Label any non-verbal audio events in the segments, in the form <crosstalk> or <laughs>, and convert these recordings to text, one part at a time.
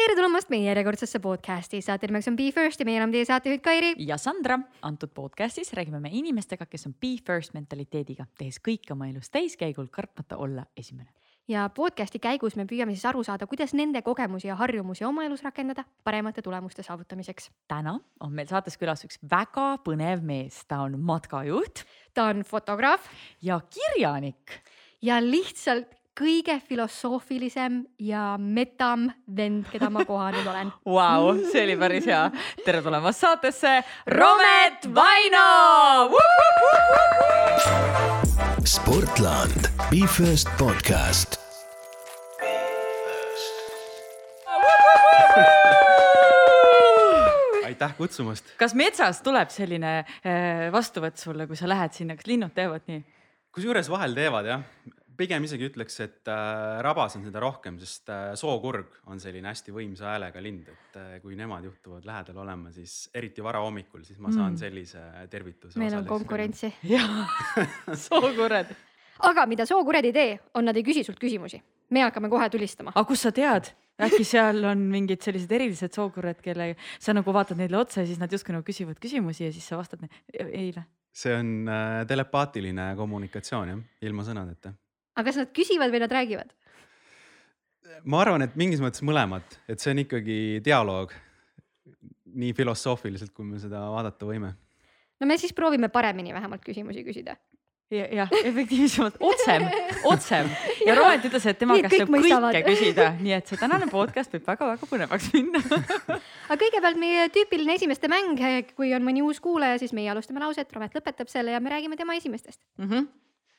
tere tulemast meie järjekordsesse podcasti, saate nimeks on Be First ja meie oleme teie saatejuhid Kairi. ja Sandra. antud podcastis räägime me inimestega, kes on Be First mentaliteediga, tehes kõike oma elus täiskäigul, kartmata olla esimene. ja podcasti käigus me püüame siis aru saada, kuidas nende kogemusi ja harjumusi oma elus rakendada paremate tulemuste saavutamiseks. täna on meil saates külas üks väga põnev mees, ta on matkajuht. ta on fotograaf. ja kirjanik. ja lihtsalt kõige filosoofilisem ja metam vend, keda ma kohanud olen. <laughs> Vau, see oli päris hea. tere tulemast saatesse, Romet Vaino. Sportland, Be First podcast. aitäh kutsumast. kas metsas tuleb selline äh, vastuvõtt sulle, kui sa lähed sinna, kas linnud teevad nii? kusjuures vahel teevad jah, pigem isegi ütleks, et äh, rabas on seda rohkem, sest äh, sookurg on selline hästi võimsa häälega lind, et äh, kui nemad juhtuvad lähedal olema, siis eriti varahommikul, siis ma saan mm. sellise tervituse. meil on konkurentsi. jah, <laughs> sookured. aga mida sookured ei tee, on, nad ei küsi sult küsimusi. me hakkame kohe tulistama. aga kust sa tead? äkki seal on mingid sellised erilised sookured, kelle sa nagu vaatad neile otsa ja siis nad justkui nagu küsivad küsimusi ja siis sa vastad ei või? see on äh, telepaatiline kommunikatsioon jah, ilma sõnadeta aga kas nad küsivad või nad räägivad? ma arvan, et mingis mõttes mõlemad, et see on ikkagi dialoog. nii filosoofiliselt, kui me seda vaadata võime. no me siis proovime paremini vähemalt küsimusi küsida ja,. jah, efektiivsemalt, otsem, otsem <laughs> ja Roland ütles, et tema käest saab kõike küsida, nii et see tänane podcast võib väga-väga põnevaks minna <laughs> aga kõigepealt meie tüüpiline esimeste mäng, kui on mõni uus kuulaja, siis meie alustame lauset, Romet lõpetab selle ja me räägime tema esimestest mm. -hmm.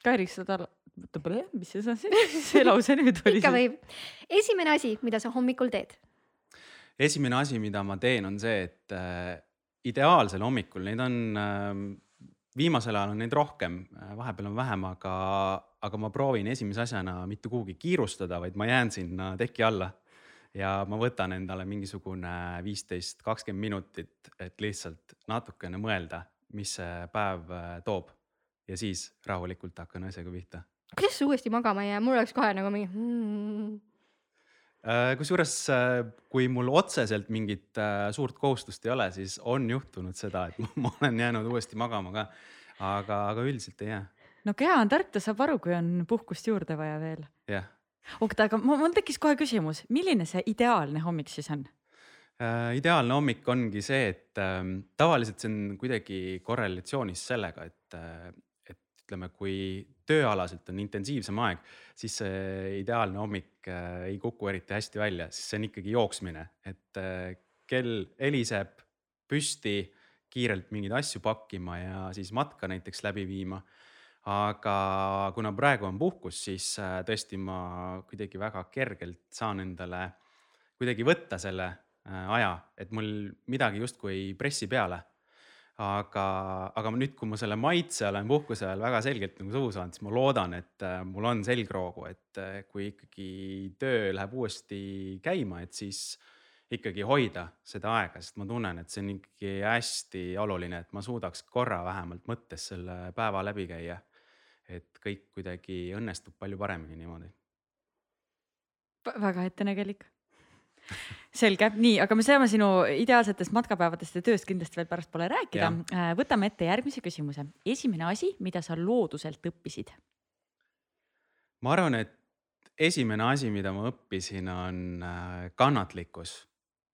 Kairis, sa tal mis see, <laughs> see lause nüüd oli? ikka võib. esimene asi, mida sa hommikul teed? esimene asi, mida ma teen, on see, et äh, ideaalsel hommikul, neid on äh,, viimasel ajal on neid rohkem äh,, vahepeal on vähem, aga, aga ma proovin esimese asjana mitte kuhugi kiirustada, vaid ma jään sinna teki alla ja ma võtan endale mingisugune viisteist, kakskümmend minutit, et lihtsalt natukene mõelda, mis see päev äh, toob. ja siis rahulikult hakkan asjaga pihta kuidas sa uuesti magama ei jää, mul oleks kohe nagu mingi hmm.. kusjuures, äh, kui mul otseselt mingit äh, suurt kohustust ei ole, siis on juhtunud seda, et <laughs> ma olen jäänud uuesti magama ka. aga, aga üldiselt ei jää. no keha on tark, ta saab aru, kui on puhkust juurde vaja veel. jah yeah.. oota, aga mul tekkis kohe küsimus, milline see ideaalne hommik siis on? Ideaalne hommik ongi see, et uh, tavaliselt see on kuidagi korrelatsioonis sellega, et uh, ütleme, kui tööalaselt on intensiivsem aeg, siis see ideaalne hommik äh, ei kuku eriti hästi välja, siis see on ikkagi jooksmine, et äh, kell heliseb püsti, kiirelt mingeid asju pakkima ja siis matka näiteks läbi viima. aga kuna praegu on puhkus, siis äh, tõesti ma kuidagi väga kergelt saan endale kuidagi võtta selle aja, et mul midagi justkui ei pressi peale aga, aga nüüd, kui ma selle maitse olen puhkuse ajal väga selgelt nagu suhu saanud, siis ma loodan, et äh, mul on selgroogu, et äh, kui ikkagi töö läheb uuesti käima, et siis ikkagi hoida seda aega, sest ma tunnen, et see on ikkagi hästi oluline, et ma suudaks korra vähemalt mõttes selle päeva läbi käia. et kõik kuidagi õnnestub palju paremini niimoodi. väga ettenägelik selge, nii, aga me saame sinu ideaalsetest matkapäevadest ja tööst kindlasti veel pärastpoole rääkida. Äh, võtame ette järgmise küsimuse. esimene asi, mida sa looduselt õppisid? ma arvan, et esimene asi, mida ma õppisin, on äh, kannatlikkus.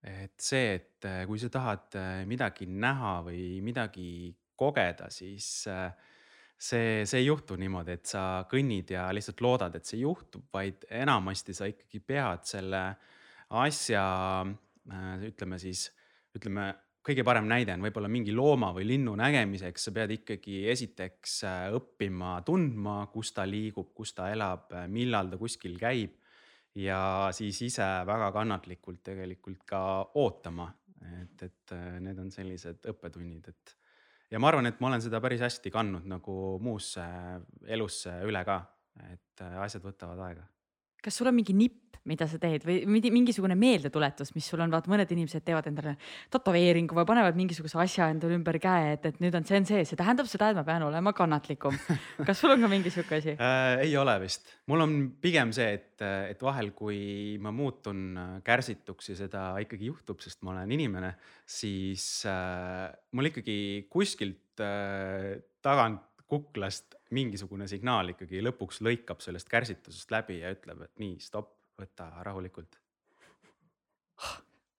et see, et äh, kui sa tahad midagi näha või midagi kogeda, siis see, see ei juhtu niimoodi, et sa kõnnid ja lihtsalt loodad, et see juhtub, vaid enamasti sa ikkagi pead selle äh, asja äh, ütleme siis, ütleme kõige parem näide on võib-olla mingi looma või linnu nägemiseks, sa pead ikkagi esiteks äh, õppima tundma, kus ta liigub, kus ta elab, äh, millal ta kuskil käib. ja siis ise väga kannatlikult tegelikult ka ootama, et, et need on sellised õppetunnid, et. ja ma arvan, et ma olen seda päris hästi kandnud nagu muusse elusse üle ka, et asjad võtavad aega kas sul on mingi nipp, mida sa teed või mingisugune meeldetuletus, mis sul on, vaata mõned inimesed teevad endale tätoveeringu või panevad mingisuguse asja endale ümber käe, et, et nüüd on see on see, see tähendab seda, et ma pean olema kannatlikum. <laughs> kas sul on ka mingi sihuke asi? äh,? ei ole vist, mul on pigem see, et, et vahel, kui ma muutun äh, kärsituks ja seda ikkagi juhtub, sest ma olen inimene, siis äh, mul ikkagi kuskilt äh, tagant kuklast mingisugune signaal ikkagi lõpuks lõikab sellest kärsitusest läbi ja ütleb, et nii, stopp, võta rahulikult.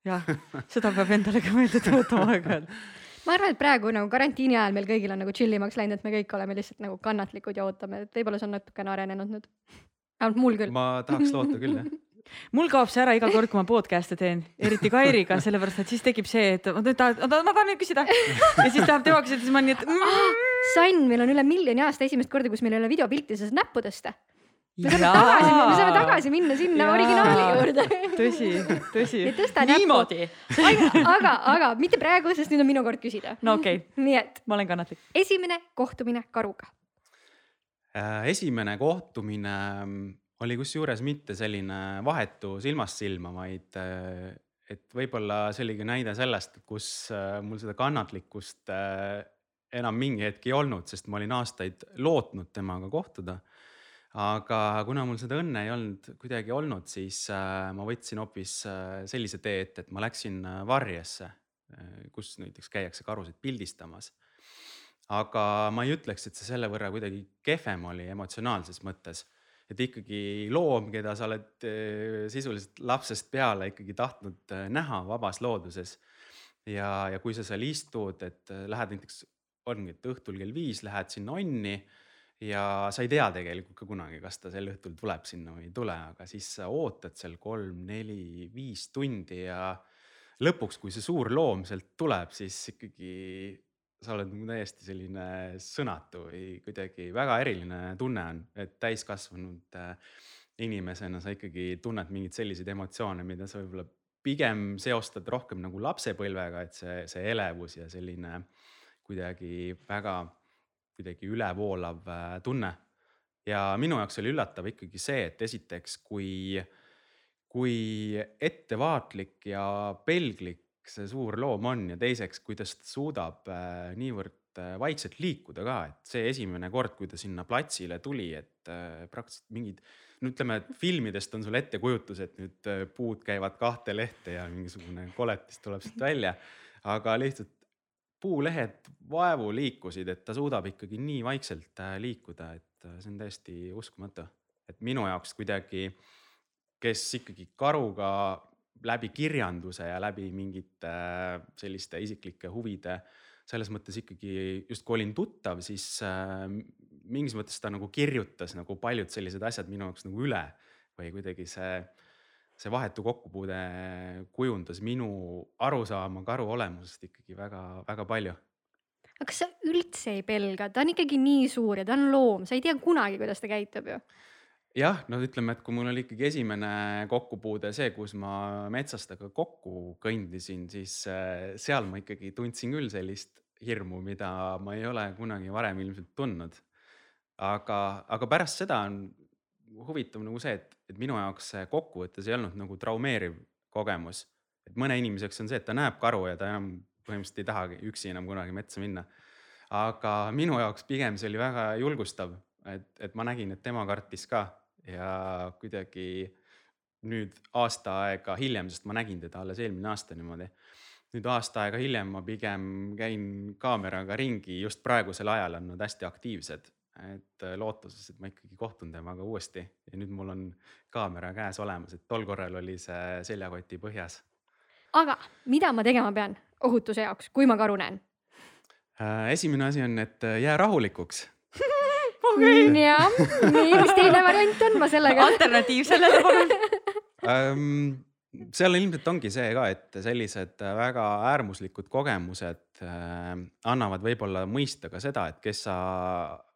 jah, seda peab endale ka meelde tuletama aeg-ajalt. ma arvan, et praegu nagu karantiini ajal meil kõigil on nagu chill imaks läinud, et me kõik oleme lihtsalt nagu kannatlikud ja ootame, et võib-olla see on natukene arenenud nüüd. vähemalt mul küll. ma tahaks loota küll jah <laughs> mul kaob see ära iga kord, kui ma podcast'e teen, eriti Kairiga, sellepärast et siis tekib see, et ma tahan, ma tahan nüüd küsida ja siis tahab tema küsida, siis ma nii, et Sann, meil on üle miljoni aasta esimest korda, kus meil ei ole videopilti, sa saad näppu tõsta. me saame tagasi, me saame tagasi minna sinna Jaa. originaali juurde. tõsi, tõsi. niimoodi. aga, aga, aga mitte praegu, sest nüüd on minu kord küsida. no okei okay., nii et ma olen kannatlik. esimene kohtumine karuga. Äh, esimene kohtumine mm, oli kusjuures mitte selline vahetu silmast silma, vaid äh, et võib-olla see oligi näide sellest, kus äh, mul seda kannatlikkust äh, enam mingi hetk ei olnud, sest ma olin aastaid lootnud temaga kohtuda. aga kuna mul seda õnne ei olnud kuidagi olnud, siis äh, ma võtsin hoopis äh, sellise tee ette, et ma läksin äh, varjesse, kus näiteks käiakse karusid pildistamas aga ma ei ütleks, et see selle võrra kuidagi kehvem oli emotsionaalses mõttes. et ikkagi loom, keda sa oled sisuliselt lapsest peale ikkagi tahtnud näha vabas looduses. ja, ja kui sa seal istud, et lähed näiteks, ongi, et õhtul kell viis lähed sinna onni ja sa ei tea tegelikult ka kunagi, kas ta sel õhtul tuleb sinna või ei tule, aga siis sa ootad seal kolm, neli, viis tundi ja lõpuks, kui see suur loom sealt tuleb, siis ikkagi sa oled nagu täiesti selline sõnatu või kuidagi väga eriline tunne on, et täiskasvanud äh, inimesena sa ikkagi tunned mingeid selliseid emotsioone, mida sa võib-olla pigem seostad rohkem nagu lapsepõlvega, et see, see elevus ja selline kuidagi väga kuidagi ülevoolav äh, tunne. ja minu jaoks oli üllatav ikkagi see, et esiteks, kui, kui ettevaatlik ja pelglik see suur loom on ja teiseks, kuidas ta suudab äh, niivõrd äh, vaikselt liikuda ka, et see esimene kord, kui ta sinna platsile tuli, et praktiliselt mingid. no ütleme, et filmidest on sul ettekujutus, et nüüd puud käivad kahte lehte ja mingisugune koletis tuleb sealt välja, aga lihtsalt puulehed vaevu liikusid, et ta suudab ikkagi nii vaikselt äh, liikuda, et äh, see on täiesti uskumatu. et minu jaoks kuidagi, kes ikkagi karuga läbi kirjanduse ja läbi mingite äh, selliste isiklike huvide selles mõttes ikkagi justkui olin tuttav, siis mingis mõttes ta nagu kirjutas nagu paljud sellised asjad minu jaoks nagu üle või kuidagi see, see vahetu kokkupuude kujundas minu arusaama karu olemusest ikkagi väga-väga palju aga kas sa üldse ei pelga, ta on ikkagi nii suur ja ta on loom, sa ei tea kunagi, kuidas ta käitub ju. jah, no ütleme, et kui mul oli ikkagi esimene kokkupuude see, kus ma metsas temaga kokku kõndisin, siis äh, seal ma ikkagi tundsin küll sellist hirmu, mida ma ei ole kunagi varem ilmselt tundnud. aga, aga pärast seda on huvitav nagu see, et, et minu jaoks see kokkuvõttes ei olnud nagu traumeeriv kogemus. et mõne inimese jaoks on see, et ta näeb karu ja ta enam põhimõtteliselt ei tahagi üksi enam kunagi metsa minna. aga minu jaoks pigem see oli väga julgustav, et, et ma nägin, et tema kartis ka ja kuidagi nüüd aasta aega hiljem, sest ma nägin teda alles eelmine aasta niimoodi. nüüd aasta aega hiljem ma pigem käin kaameraga ringi, just praegusel ajal on nad hästi aktiivsed, et lootuses, et ma ikkagi kohtun temaga uuesti ja nüüd mul on kaamera käes olemas, et tol korral oli see seljakoti põhjas. aga mida ma tegema pean ohutuse jaoks, kui ma karu näen? Äh, esimene asi on, et jää rahulikuks <laughs> jah, nii, mis teine variant on, ma sellega. alternatiiv sellele palun <laughs> seal ilmselt ongi see ka, et sellised väga äärmuslikud kogemused äh, annavad võib-olla mõista ka seda, et kes sa,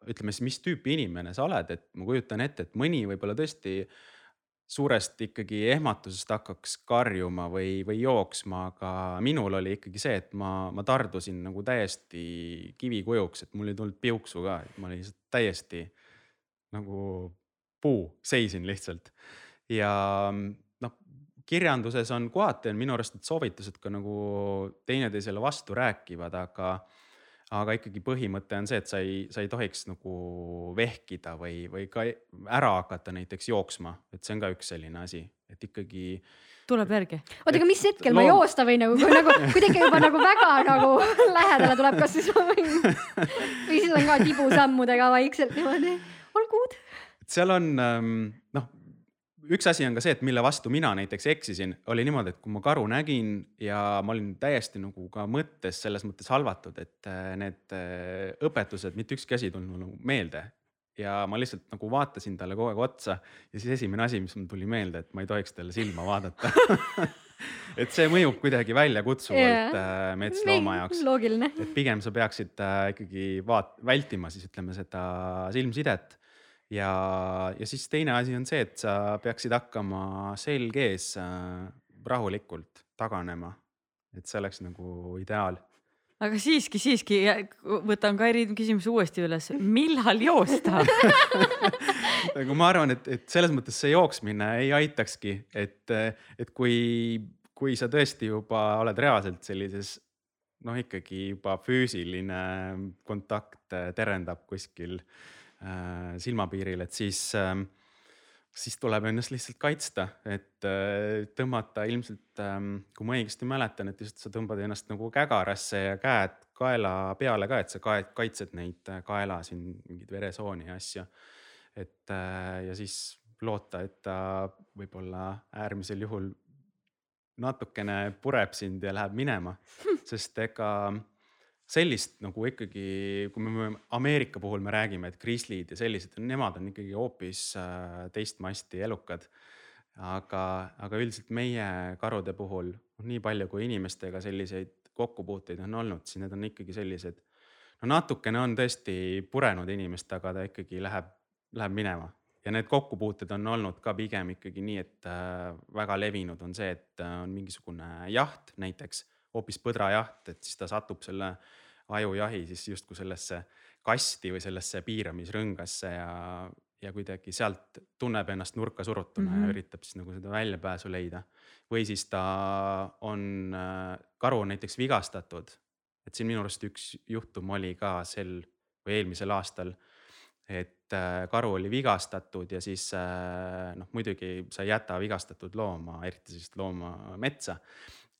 ütleme siis, mis tüüpi inimene sa oled, et ma kujutan ette, et mõni võib-olla tõesti suurest ikkagi ehmatusest hakkaks karjuma või, või jooksma, aga minul oli ikkagi see, et ma, ma tardusin nagu täiesti kivikujuks, et mul ei tulnud piuksu ka, et ma olin lihtsalt täiesti nagu puu, seisin lihtsalt. Ja kirjanduses on kohati on minu arust need soovitused ka nagu teineteisele vastu rääkivad, aga aga ikkagi põhimõte on see, et sa ei, sa ei tohiks nagu vehkida või, või ka ära hakata näiteks jooksma, et see on ka üks selline asi, et ikkagi tuleb järgi. oota, aga mis hetkel ma joosta võin nagu, kui nagu, kui ta ikka juba nagu väga nagu lähedale tuleb, kas siis ma võin või siis on ka tibusammudega vaikselt niimoodi, et seal on ähm, noh, üks asi on ka see, et mille vastu mina näiteks eksisin, oli niimoodi, et kui ma karu nägin ja ma olin täiesti nagu ka mõttes selles mõttes halvatud, et äh, need äh, õpetused, mitte ükski asi ei tulnud mulle nagu meelde. ja ma lihtsalt nagu vaatasin talle kogu aeg otsa ja siis esimene asi, mis mul tuli meelde, et ma ei tohiks talle silma vaadata <laughs> <laughs> et see mõjub kuidagi väljakutsuvalt yeah. metslooma jaoks loogiline. et pigem sa peaksid äh, ikkagi vaat-, vältima siis ütleme seda silmsidet. Ja, ja siis teine asi on see, et sa peaksid hakkama selg ees äh, rahulikult taganema. et see oleks nagu ideaal. aga siiski, siiski võtan Kairi küsimuse uuesti üles, millal joosta <laughs> nagu ma arvan, et, et selles mõttes see jooksmine ei aitakski, et, et kui, kui sa tõesti juba oled reaalselt sellises noh, ikkagi juba füüsiline kontakt terendab kuskil silmapiiril, et siis äh, siis tuleb ennast lihtsalt kaitsta, et äh, tõmmata ilmselt ähm,, kui ma õigesti mäletan, et lihtsalt sa tõmbad ennast nagu kägarasse ja käed kaela peale ka, et sa kaitsed neid äh, kaela siin mingeid veresooni ja asju. et äh, ja siis loota, et ta võib-olla äärmisel juhul natukene pureb sind ja läheb minema, <laughs> sest ega sellist nagu ikkagi, kui me Ameerika puhul me räägime, et grizzly'd ja sellised, nemad on ikkagi hoopis äh, teist masti elukad. aga, aga üldiselt meie karude puhul, noh nii palju kui inimestega selliseid kokkupuuteid on olnud, siis need on ikkagi sellised. no natukene on tõesti purenud inimest, aga ta ikkagi läheb, läheb minema ja need kokkupuuted on olnud ka pigem ikkagi nii, et äh, väga levinud on see, et äh, on mingisugune jaht näiteks hoopis põdrajaht, et siis ta satub selle ajujahi siis justkui sellesse kasti või sellesse piiramisrõngasse ja, ja kuidagi sealt tunneb ennast nurka surutuna mm -hmm. ja üritab siis nagu seda väljapääsu leida. või siis ta on, karu on näiteks vigastatud, et siin minu arust üks juhtum oli ka sel või eelmisel aastal et äh, karu oli vigastatud ja siis noh, muidugi sa ei jäta vigastatud looma, eriti sellist looma metsa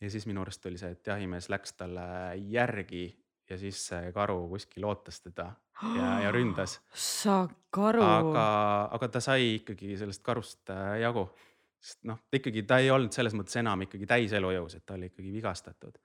ja siis minu arust oli see, et jahimees läks talle järgi ja siis see karu kuskil ootas teda ja, ja ründas. <gasps> sa karu. aga, aga ta sai ikkagi sellest karust äh, jagu, sest noh, ta ikkagi, ta ei olnud selles mõttes enam ikkagi täis elujõus, et ta oli ikkagi vigastatud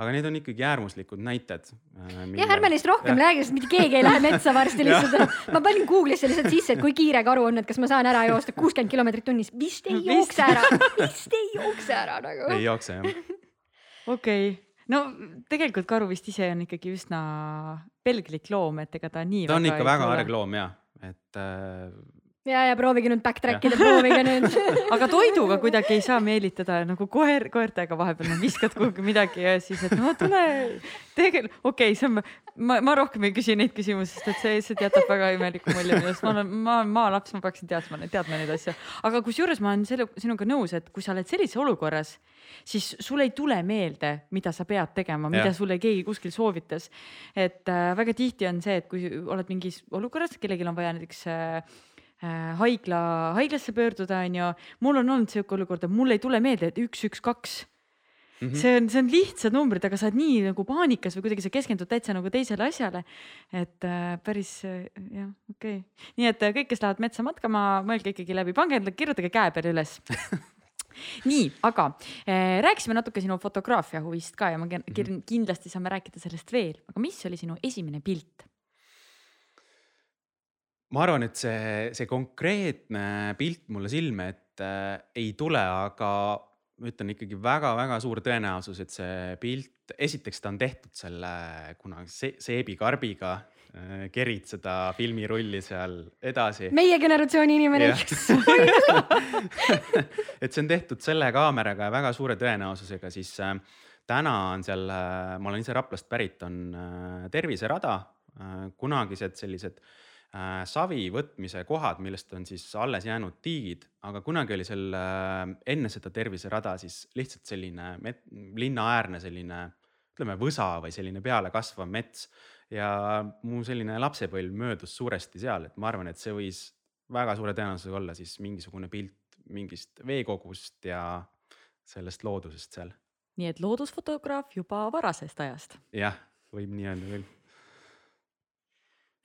aga need on ikkagi äärmuslikud näited äh,. jah, ärme neist rohkem räägi, sest mitte keegi ei lähe <laughs> metsa varsti lihtsalt. ma panin Google'isse lihtsalt sisse, et kui kiire karu on, et kas ma saan ära joosta kuuskümmend kilomeetrit tunnis. vist ei jookse ära, vist ei jookse ära nagu. ei jookse jah. <laughs> okei okay., no tegelikult karu vist ise on ikkagi üsna pelglik loom, et ega ta nii. ta on ikka väga arg loom ja, et äh, ja, ja proovige nüüd backtrack ida, proovige nüüd <laughs> aga toiduga kuidagi ei saa meelitada nagu koer, koertega vahepeal no, viskad kuhugi midagi ja siis, et no tule, tegelikult, okei okay,, see on, ma, ma rohkem ei küsi neid küsimusi, sest et see lihtsalt jätab väga imeliku mulje minust, ma olen, ma olen maalaps, ma peaksin teadma, teadma neid asju. aga kusjuures ma olen selle, sinuga nõus, et kui sa oled sellises olukorras, siis sul ei tule meelde, mida sa pead tegema, mida sulle keegi kuskil soovitas. et äh, väga tihti on see, et kui oled mingis olukorras, kellelgi on vaja näiteks Äh, haigla, haiglasse pöörduda, on ju. mul on olnud sihuke olukord, et mul ei tule meelde, et üks, üks, kaks. Mm -hmm. see on, see on lihtsad numbrid, aga sa oled nii nagu paanikas või kuidagi sa keskendud täitsa nagu teisele asjale. et äh, päris äh, jah, okei okay.. nii et äh, kõik, kes lähevad metsa matkama, mõelge ikkagi läbi, pange endale, kirjutage käe peale üles <laughs> nii, aga äh, rääkisime natuke sinu fotograafia huvist ka ja ma mhm. kindlasti saame rääkida sellest veel, aga mis oli sinu esimene pilt? Ma arvan, et see, see konkreetne pilt mulle silme ette äh, ei tule, aga ma ütlen ikkagi väga-väga suur tõenäosus, et see pilt, esiteks ta on tehtud selle kunagi se seebikarbiga äh,, kerid seda filmirulli seal edasi. meie generatsiooni inimene, kes <laughs> et see on tehtud selle kaameraga ja väga suure tõenäosusega siis äh, täna on seal äh,, ma olen ise Raplast pärit, on äh, terviserada äh,, kunagised sellised äh, savi võtmise kohad, millest on siis alles jäänud tiigid, aga kunagi oli seal äh, enne seda terviserada siis lihtsalt selline met, linnaäärne selline ütleme, võsa või selline pealekasvav mets. ja mu selline lapsepõlv möödus suuresti seal, et ma arvan, et see võis väga suure tõenäosusega olla siis mingisugune pilt mingist veekogust ja sellest loodusest seal. nii et loodusfotograaf juba varasest ajast. jah, võib nii öelda küll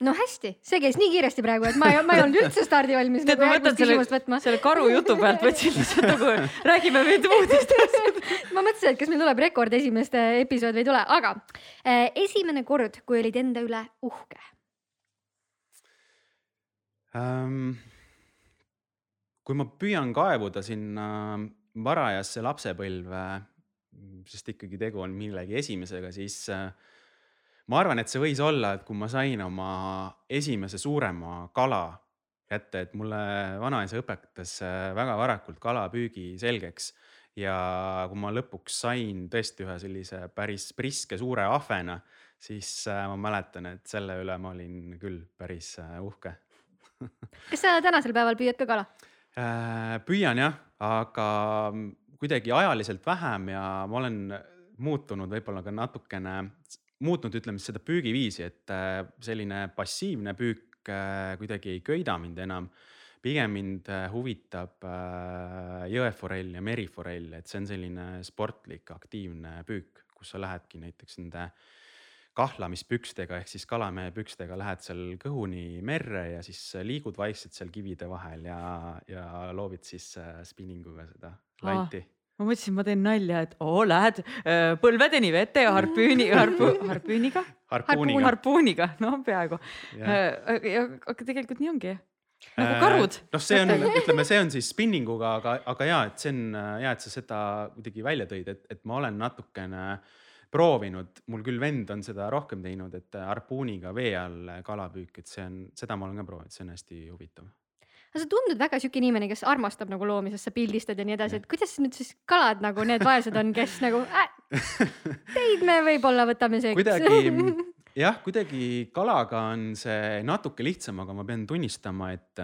no hästi, see käis nii kiiresti praegu, et ma ei, ma ei olnud üldse stardivalmis tead, nagu ma järgmist küsimust võtma. selle karu jutu pealt võtsin lihtsalt nagu räägime nüüd uudistest <laughs> ma mõtlesin, et kas meil tuleb rekord esimeste episood või ei tule, aga äh, esimene kord, kui olid enda üle uhke ähm,. kui ma püüan kaevuda sinna varajasse lapsepõlve, sest ikkagi tegu on millegi esimesega, siis äh, ma arvan, et see võis olla, et kui ma sain oma esimese suurema kala kätte, et mulle vanaisa õpetas äh, väga varakult kalapüügi selgeks ja kui ma lõpuks sain tõesti ühe sellise päris priske suure ahvena, siis äh, ma mäletan, et selle üle ma olin küll päris uhke <laughs> kas sa tänasel päeval püüad ka kala? Äh, püüan jah, aga kuidagi ajaliselt vähem ja ma olen muutunud võib-olla ka natukene, muutnud, ütleme siis seda püügiviisi, et äh, selline passiivne müük äh, kuidagi ei köida mind enam. pigem mind huvitab jõeforell ja meriforell, et see on selline sportlik, aktiivne püük, kus sa lähedki näiteks nende kahlamispükstega ehk siis kalamehe pükstega lähed seal kõhuni merre ja siis liigud vaikselt seal kivide vahel ja, ja loovid siis äh, spinninguga seda lanti ah ma mõtlesin, ma teen nalja, et oo, lähed äh, põlvedeni vette ja harpüüni, <laughs> harpu, harpüüniga? harpuuniga. harpuuniga, noh, peaaegu. Äh, aga tegelikult nii ongi nagu karud. noh, see on, ütleme, see on siis spinninguga, aga, aga ja, et see on hea, et sa seda kuidagi välja tõid, et, et ma olen natukene äh, proovinud, mul küll vend on seda rohkem teinud, et harpuuniga vee all kalapüük, et see on, seda ma olen ka proovinud, see on hästi huvitav aga sa tundud väga siuke inimene, kes armastab nagu loomi, sest sa pildistad ja nii edasi, et kuidas nüüd siis kalad nagu need vaesed on, kes nagu äh, <laughs> teid me võib-olla võtame seeks. kuidagi <laughs> jah, kuidagi kalaga on see natuke lihtsam, aga ma pean tunnistama, et,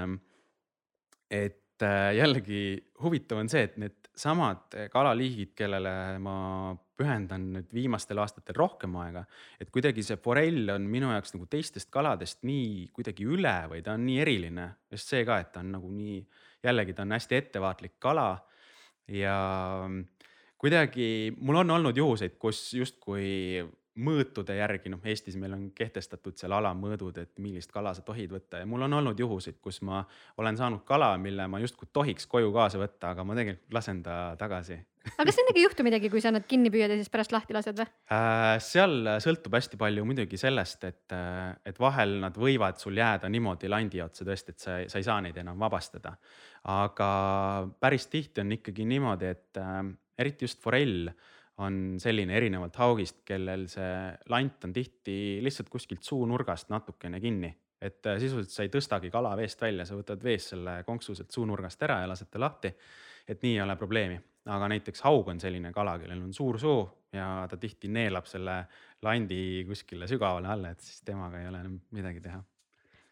et jällegi huvitav on see, et needsamad kalaliigid, kellele ma pühendan nüüd viimastel aastatel rohkem aega. et kuidagi see forell on minu jaoks nagu teistest kaladest nii kuidagi üle või ta on nii eriline. just see ka, et ta on nagu nii, jällegi ta on hästi ettevaatlik kala. ja kuidagi mul on olnud juhuseid, kus justkui mõõtude järgi, noh, Eestis meil on kehtestatud seal alamõõdud, et millist kala sa tohid võtta ja mul on olnud juhuseid, kus ma olen saanud kala, mille ma justkui tohiks koju kaasa võtta, aga ma tegelikult lasen ta tagasi. Aga kas nendega ei juhtu midagi, kui sa nad kinni püüad ja siis pärast lahti lased või äh,? seal sõltub hästi palju muidugi sellest, et, et vahel nad võivad sul jääda niimoodi landi otsa tõesti, et sa, sa ei saa neid enam vabastada. aga päris tihti on ikkagi niimoodi, et äh, eriti just forell on selline erinevalt haugist, kellel see lant on tihti lihtsalt kuskilt suunurgast natukene kinni. et äh, sisuliselt sa ei tõstagi kala veest välja, sa võtad veest selle konksu sealt suunurgast ära ja lased ta lahti. et nii ei ole probleemi, aga näiteks haug on selline kala, kellel on suur suu ja ta tihti neelab selle landi kuskile sügavale alla, et siis temaga ei ole enam midagi teha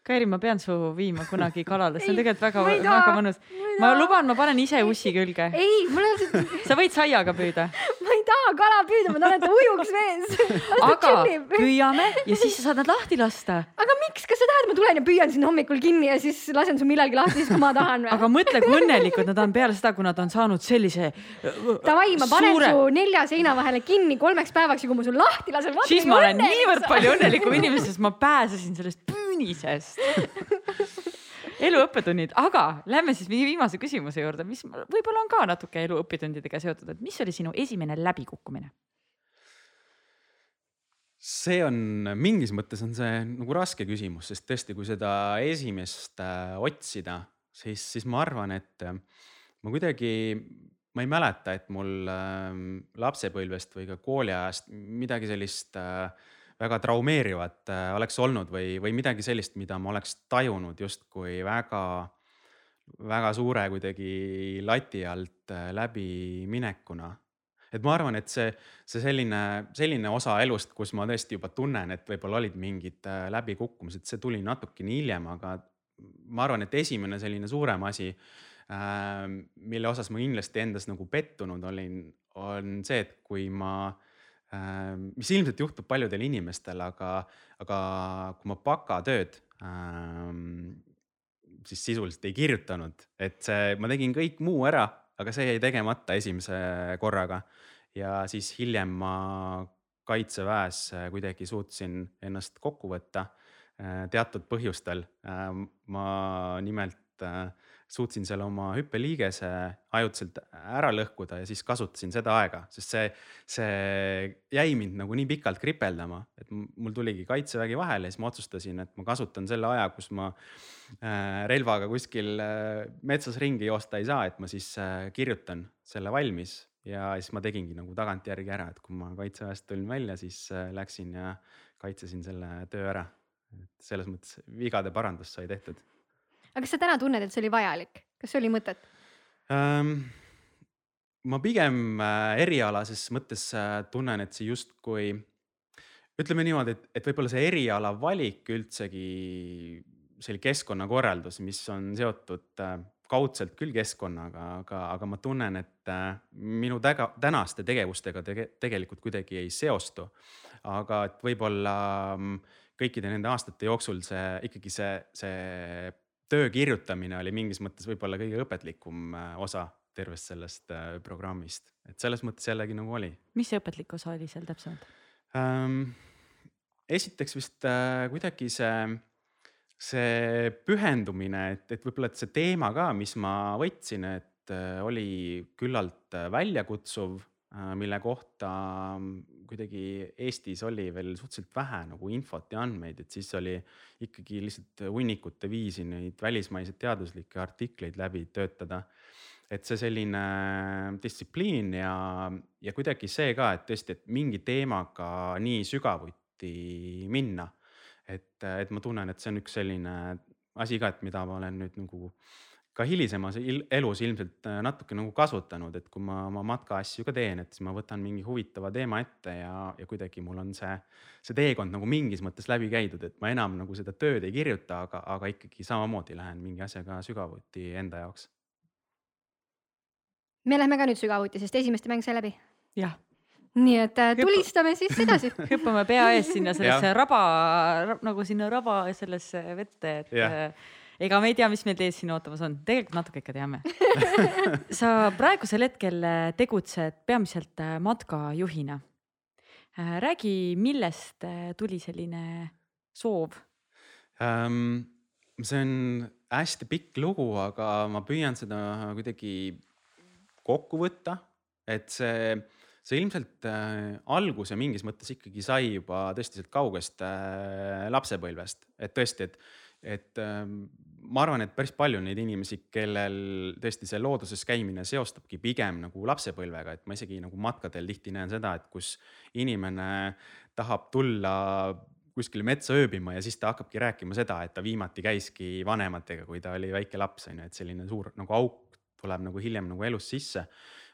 Kairi, ma pean su viima kunagi kaladele, see on tegelikult väga, väga mõnus. ma luban, ma panen ise ussi külge. ei, mul on. sa võid saiaga püüda. <laughs> taha kala püüda, ma tahan, et ta ujuks vees. <laughs> aga püüame ja siis sa saad nad lahti lasta. aga miks, kas sa tahad, ma tulen ja püüan sind hommikul kinni ja siis lasen su millalgi lahti, siis kui ma tahan või? aga mõtle, kui õnnelikud nad on peale seda, kui nad on saanud sellise. Davai, ma panen suure... su nelja seina vahele kinni kolmeks päevaks ja kui ma su lahti lasen. siis ma olen niivõrd palju õnnelikum <laughs> inimene, sest ma pääsesin sellest püünisest <laughs> elu õppetunnid, aga lähme siis viimase küsimuse juurde, mis võib-olla on ka natuke elu õppetundidega seotud, et mis oli sinu esimene läbikukkumine? see on mingis mõttes on see nagu raske küsimus, sest tõesti, kui seda esimest äh, otsida, siis, siis ma arvan, et äh, ma kuidagi, ma ei mäleta, et mul äh, lapsepõlvest või ka kooliajast midagi sellist äh, väga traumeerivat äh, oleks olnud või, või midagi sellist, mida ma oleks tajunud justkui väga, väga suure kuidagi lati alt äh, läbiminekuna. et ma arvan, et see, see selline, selline osa elust, kus ma tõesti juba tunnen, et võib-olla olid mingid äh, läbikukkumised, see tuli natukene hiljem, aga ma arvan, et esimene selline suurem asi mille osas ma kindlasti endas nagu pettunud olin, on see, et kui ma äh,, mis ilmselt juhtub paljudel inimestel, aga, aga kui ma bakatööd äh, siis sisuliselt ei kirjutanud, et see, ma tegin kõik muu ära, aga see jäi tegemata esimese korraga. ja siis hiljem ma kaitseväes kuidagi suutsin ennast kokku võtta äh, teatud põhjustel. Äh, ma nimelt äh, suutsin seal oma hüppeliigese ajutiselt ära lõhkuda ja siis kasutasin seda aega, sest see, see jäi mind nagu nii pikalt kripeldama, et mul tuligi kaitsevägi vahele ja siis ma otsustasin, et ma kasutan selle aja, kus ma äh, relvaga kuskil äh, metsas ringi joosta ei saa, et ma siis äh, kirjutan selle valmis ja siis ma tegingi nagu tagantjärgi ära, et kui ma kaitseväest tulin välja, siis läksin ja kaitsesin selle töö ära. et selles mõttes vigade parandus sai tehtud aga kas sa täna tunned, et see oli vajalik, kas oli mõtet ähm,? ma pigem äh, erialases mõttes äh, tunnen, et see justkui ütleme niimoodi, et, et võib-olla see eriala valik üldsegi, see oli keskkonnakorraldus, mis on seotud äh, kaudselt küll keskkonnaga, aga, aga ma tunnen, et minu täga, tänaste tegevustega tege, tegelikult kuidagi ei seostu. aga et võib-olla mm, kõikide nende aastate jooksul see ikkagi see, see töö kirjutamine oli mingis mõttes võib-olla kõige õpetlikum äh, osa tervest sellest äh, programmist, et selles mõttes jällegi nagu oli. mis see õpetlik osa oli seal täpsemalt ähm,? esiteks vist äh, kuidagi see, see pühendumine, et, et võib-olla, et see teema ka, mis ma võtsin, et äh, oli küllalt väljakutsuv mille kohta kuidagi Eestis oli veel suhteliselt vähe nagu infot ja andmeid, et siis oli ikkagi lihtsalt hunnikute viisi neid välismaiseid teaduslikke artikleid läbi töötada. et see selline distsipliin ja, ja kuidagi see ka, et tõesti, et mingi teemaga nii sügavuti minna. et, et ma tunnen, et see on üks selline asi ka, et mida ma olen nüüd nagu ka hilisemas elus ilmselt äh, natuke nagu kasutanud, et kui ma oma matkaasju ka teen, et siis ma võtan mingi huvitava teema ette ja, ja kuidagi mul on see, see teekond nagu mingis mõttes läbi käidud, et ma enam nagu seda tööd ei kirjuta, aga, aga ikkagi samamoodi lähen mingi asjaga sügavuti enda jaoks. me lähme ka nüüd sügavuti, sest esimeste mäng sai läbi. jah nii et äh, tulistame siis edasi <laughs> hüppame pea ees sinna sellesse raba, nagu sinna raba sellesse vette, et yeah ega me ei tea, mis meid ees siin ootamas on, tegelikult natuke ikka teame <laughs> sa praegusel hetkel äh, tegutsed peamiselt äh, matkajuhina. Äh, räägi, millest tuli selline soov um,? see on hästi pikk lugu, aga ma püüan seda kuidagi kokku võtta, et see see ilmselt äh, alguse mingis mõttes ikkagi sai juba tõesti sealt kaugest äh, lapsepõlvest, et tõesti, et, et ähm, ma arvan, et päris palju on neid inimesi, kellel tõesti see looduses käimine seostabki pigem nagu lapsepõlvega, et ma isegi nagu matkadel tihti näen seda, et kus inimene tahab tulla kuskile metsa ööbima ja siis ta hakkabki rääkima seda, et ta viimati käiski vanematega, kui ta oli väike laps, on ju, et selline suur nagu auk tuleb nagu hiljem nagu elus sisse.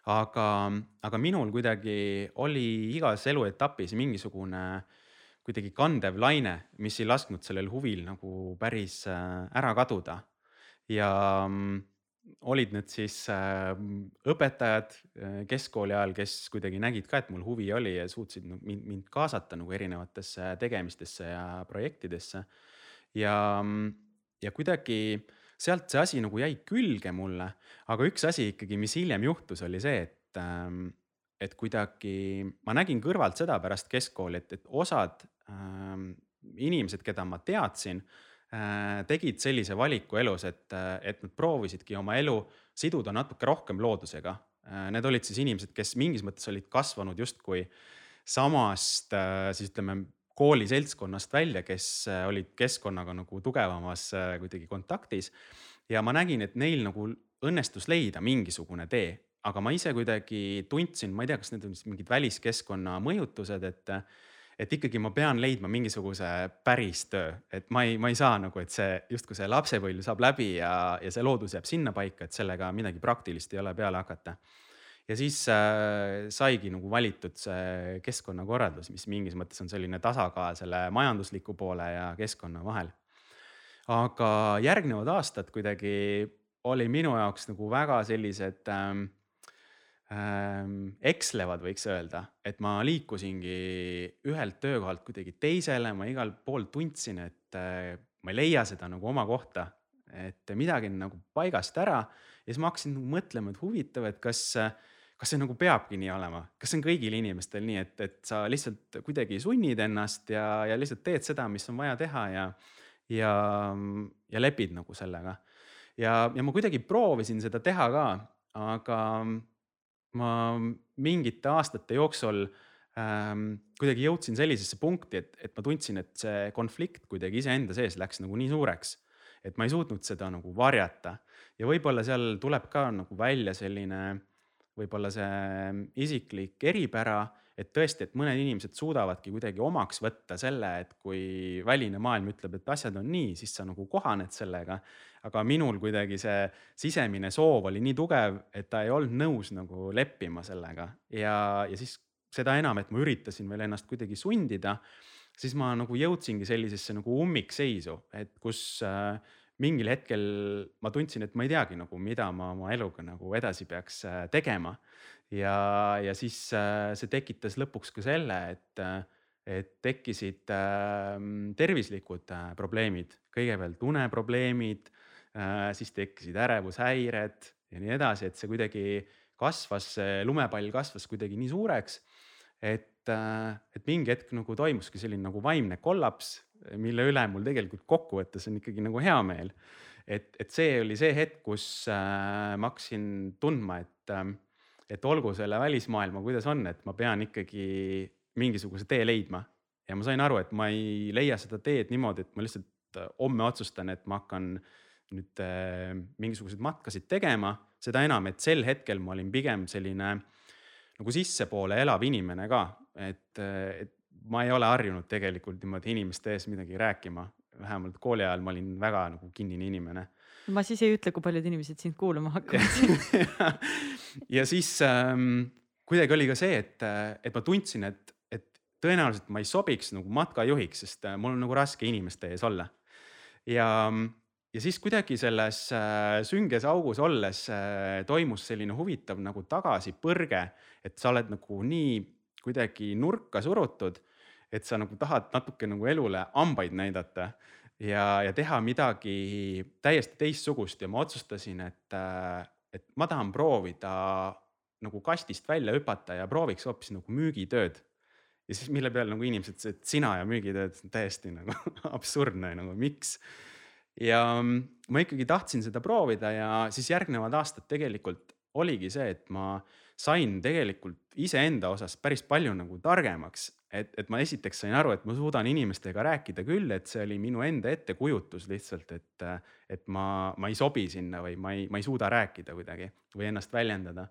aga, aga minul kuidagi oli igas eluetapis mingisugune äh, kuidagi kandev laine, mis ei lasknud sellel huvil nagu päris äh, ära kaduda. ja mm, olid need siis äh, õpetajad äh, keskkooli ajal, kes kuidagi nägid ka, et mul huvi oli ja suutsid mind, mind kaasata nagu erinevatesse tegemistesse ja projektidesse. ja, mm, ja kuidagi sealt see asi nagu jäi külge mulle, aga üks asi ikkagi, mis hiljem juhtus, oli see, et ähm, et kuidagi ma nägin kõrvalt seda pärast keskkooli, et, et osad äh, inimesed, keda ma teadsin äh,, tegid sellise valiku elus, et, et nad proovisidki oma elu siduda natuke rohkem loodusega äh,. Need olid siis inimesed, kes mingis mõttes olid kasvanud justkui samast äh, siis ütleme kooli seltskonnast välja, kes äh, olid keskkonnaga nagu tugevamas äh, kuidagi kontaktis. ja ma nägin, et neil nagu õnnestus leida mingisugune tee aga ma ise kuidagi tundsin, ma ei tea, kas need on mingid väliskeskkonna mõjutused, et et ikkagi ma pean leidma mingisuguse päris töö, et ma ei, ma ei saa nagu, et see justkui see lapsepõlv saab läbi ja, ja see loodus jääb sinnapaika, et sellega midagi praktilist ei ole peale hakata. ja siis äh, saigi nagu valitud see keskkonnakorraldus, mis mingis mõttes on selline tasakaal selle majandusliku poole ja keskkonna vahel. aga järgnevad aastad kuidagi oli minu jaoks nagu väga sellised ähm, ekslevad, võiks öelda, et ma liikusingi ühelt töökohalt kuidagi teisele, ma igal pool tundsin, et äh, ma ei leia seda nagu oma kohta, et midagi on nagu paigast ära ja siis ma hakkasin nagu mõtlema, et huvitav, et kas, kas see nagu peabki nii olema, kas see on kõigil inimestel nii, et, et sa lihtsalt kuidagi sunnid ennast ja, ja lihtsalt teed seda, mis on vaja teha ja, ja, ja lepid nagu sellega. ja, ja ma kuidagi proovisin seda teha ka, aga ma mingite aastate jooksul ähm, kuidagi jõudsin sellisesse punkti, et, et ma tundsin, et see konflikt kuidagi iseenda sees läks nagu nii suureks et ma ei suutnud seda nagu varjata ja võib-olla seal tuleb ka nagu välja selline võib-olla see isiklik eripära, et tõesti, et mõned inimesed suudavadki kuidagi omaks võtta selle, et kui väline maailm ütleb, et asjad on nii, siis sa nagu kohaned sellega. Aga minul kuidagi see sisemine soov oli nii tugev, et ta ei olnud nõus nagu leppima sellega ja, ja siis seda enam, et ma üritasin veel ennast kuidagi sundida siis ma nagu jõudsingi sellisesse nagu ummikseisu, et kus äh, mingil hetkel ma tundsin, et ma ei teagi nagu, mida ma oma eluga nagu edasi peaks äh, tegema. ja, ja siis äh, see tekitas lõpuks ka selle, et, äh, et tekkisid tervislikud probleemid, kõigepealt uneprobleemid siis tekkisid ärevushäired ja nii edasi, et see kuidagi kasvas, lumepall kasvas kuidagi nii suureks et, äh, et mingi hetk nagu toimuski selline nagu vaimne kollaps, mille üle mul tegelikult kokkuvõttes on ikkagi nagu hea meel. et, et see oli see hetk, kus äh, ma hakkasin tundma, et, äh, et olgu selle välismaailma, kuidas on, et ma pean ikkagi mingisuguse tee leidma. ja ma sain aru, et ma ei leia seda teed niimoodi, et ma lihtsalt homme otsustan, et ma hakkan nüüd äh, mingisuguseid matkasid tegema, seda enam, et sel hetkel ma olin pigem selline äh, nagu sissepoole elav inimene ka, et, et ma ei ole harjunud tegelikult niimoodi inimeste ees midagi rääkima. vähemalt kooli ajal ma olin väga nagu kinnine inimene. ma siis ei ütle, kui paljud inimesed sind kuulama hakkavad <laughs> ja siis ähm, kuidagi oli ka see, et, et ma tundsin, et, et tõenäoliselt ma ei sobiks nagu matkajuhiks, sest äh, mul on nagu raske inimeste ees olla. ja ja siis kuidagi selles äh, sünges augus olles äh, toimus selline huvitav nagu tagasipõrge, et sa oled nagu nii kuidagi nurka surutud, et sa nagu tahad natuke nagu elule hambaid näidata ja, ja teha midagi täiesti teistsugust. Ja ma otsustasin, et, äh, et ma tahan proovida nagu kastist välja hüpata ja prooviks hoopis nagu müügitööd. Ja siis mille peale nagu inimesed ütlesid, et sina ja müügitööd täiesti nagu <laughs> absurdne nagu miks ja mm, ma ikkagi tahtsin seda proovida ja siis järgnevad aastad tegelikult oligi see, et ma sain tegelikult iseenda osas päris palju nagu targemaks. et, et ma esiteks sain aru, et ma suudan inimestega rääkida küll, et see oli minu enda ettekujutus lihtsalt, et, et ma, ma ei sobi sinna või ma ei, ma ei suuda rääkida kuidagi või ennast väljendada.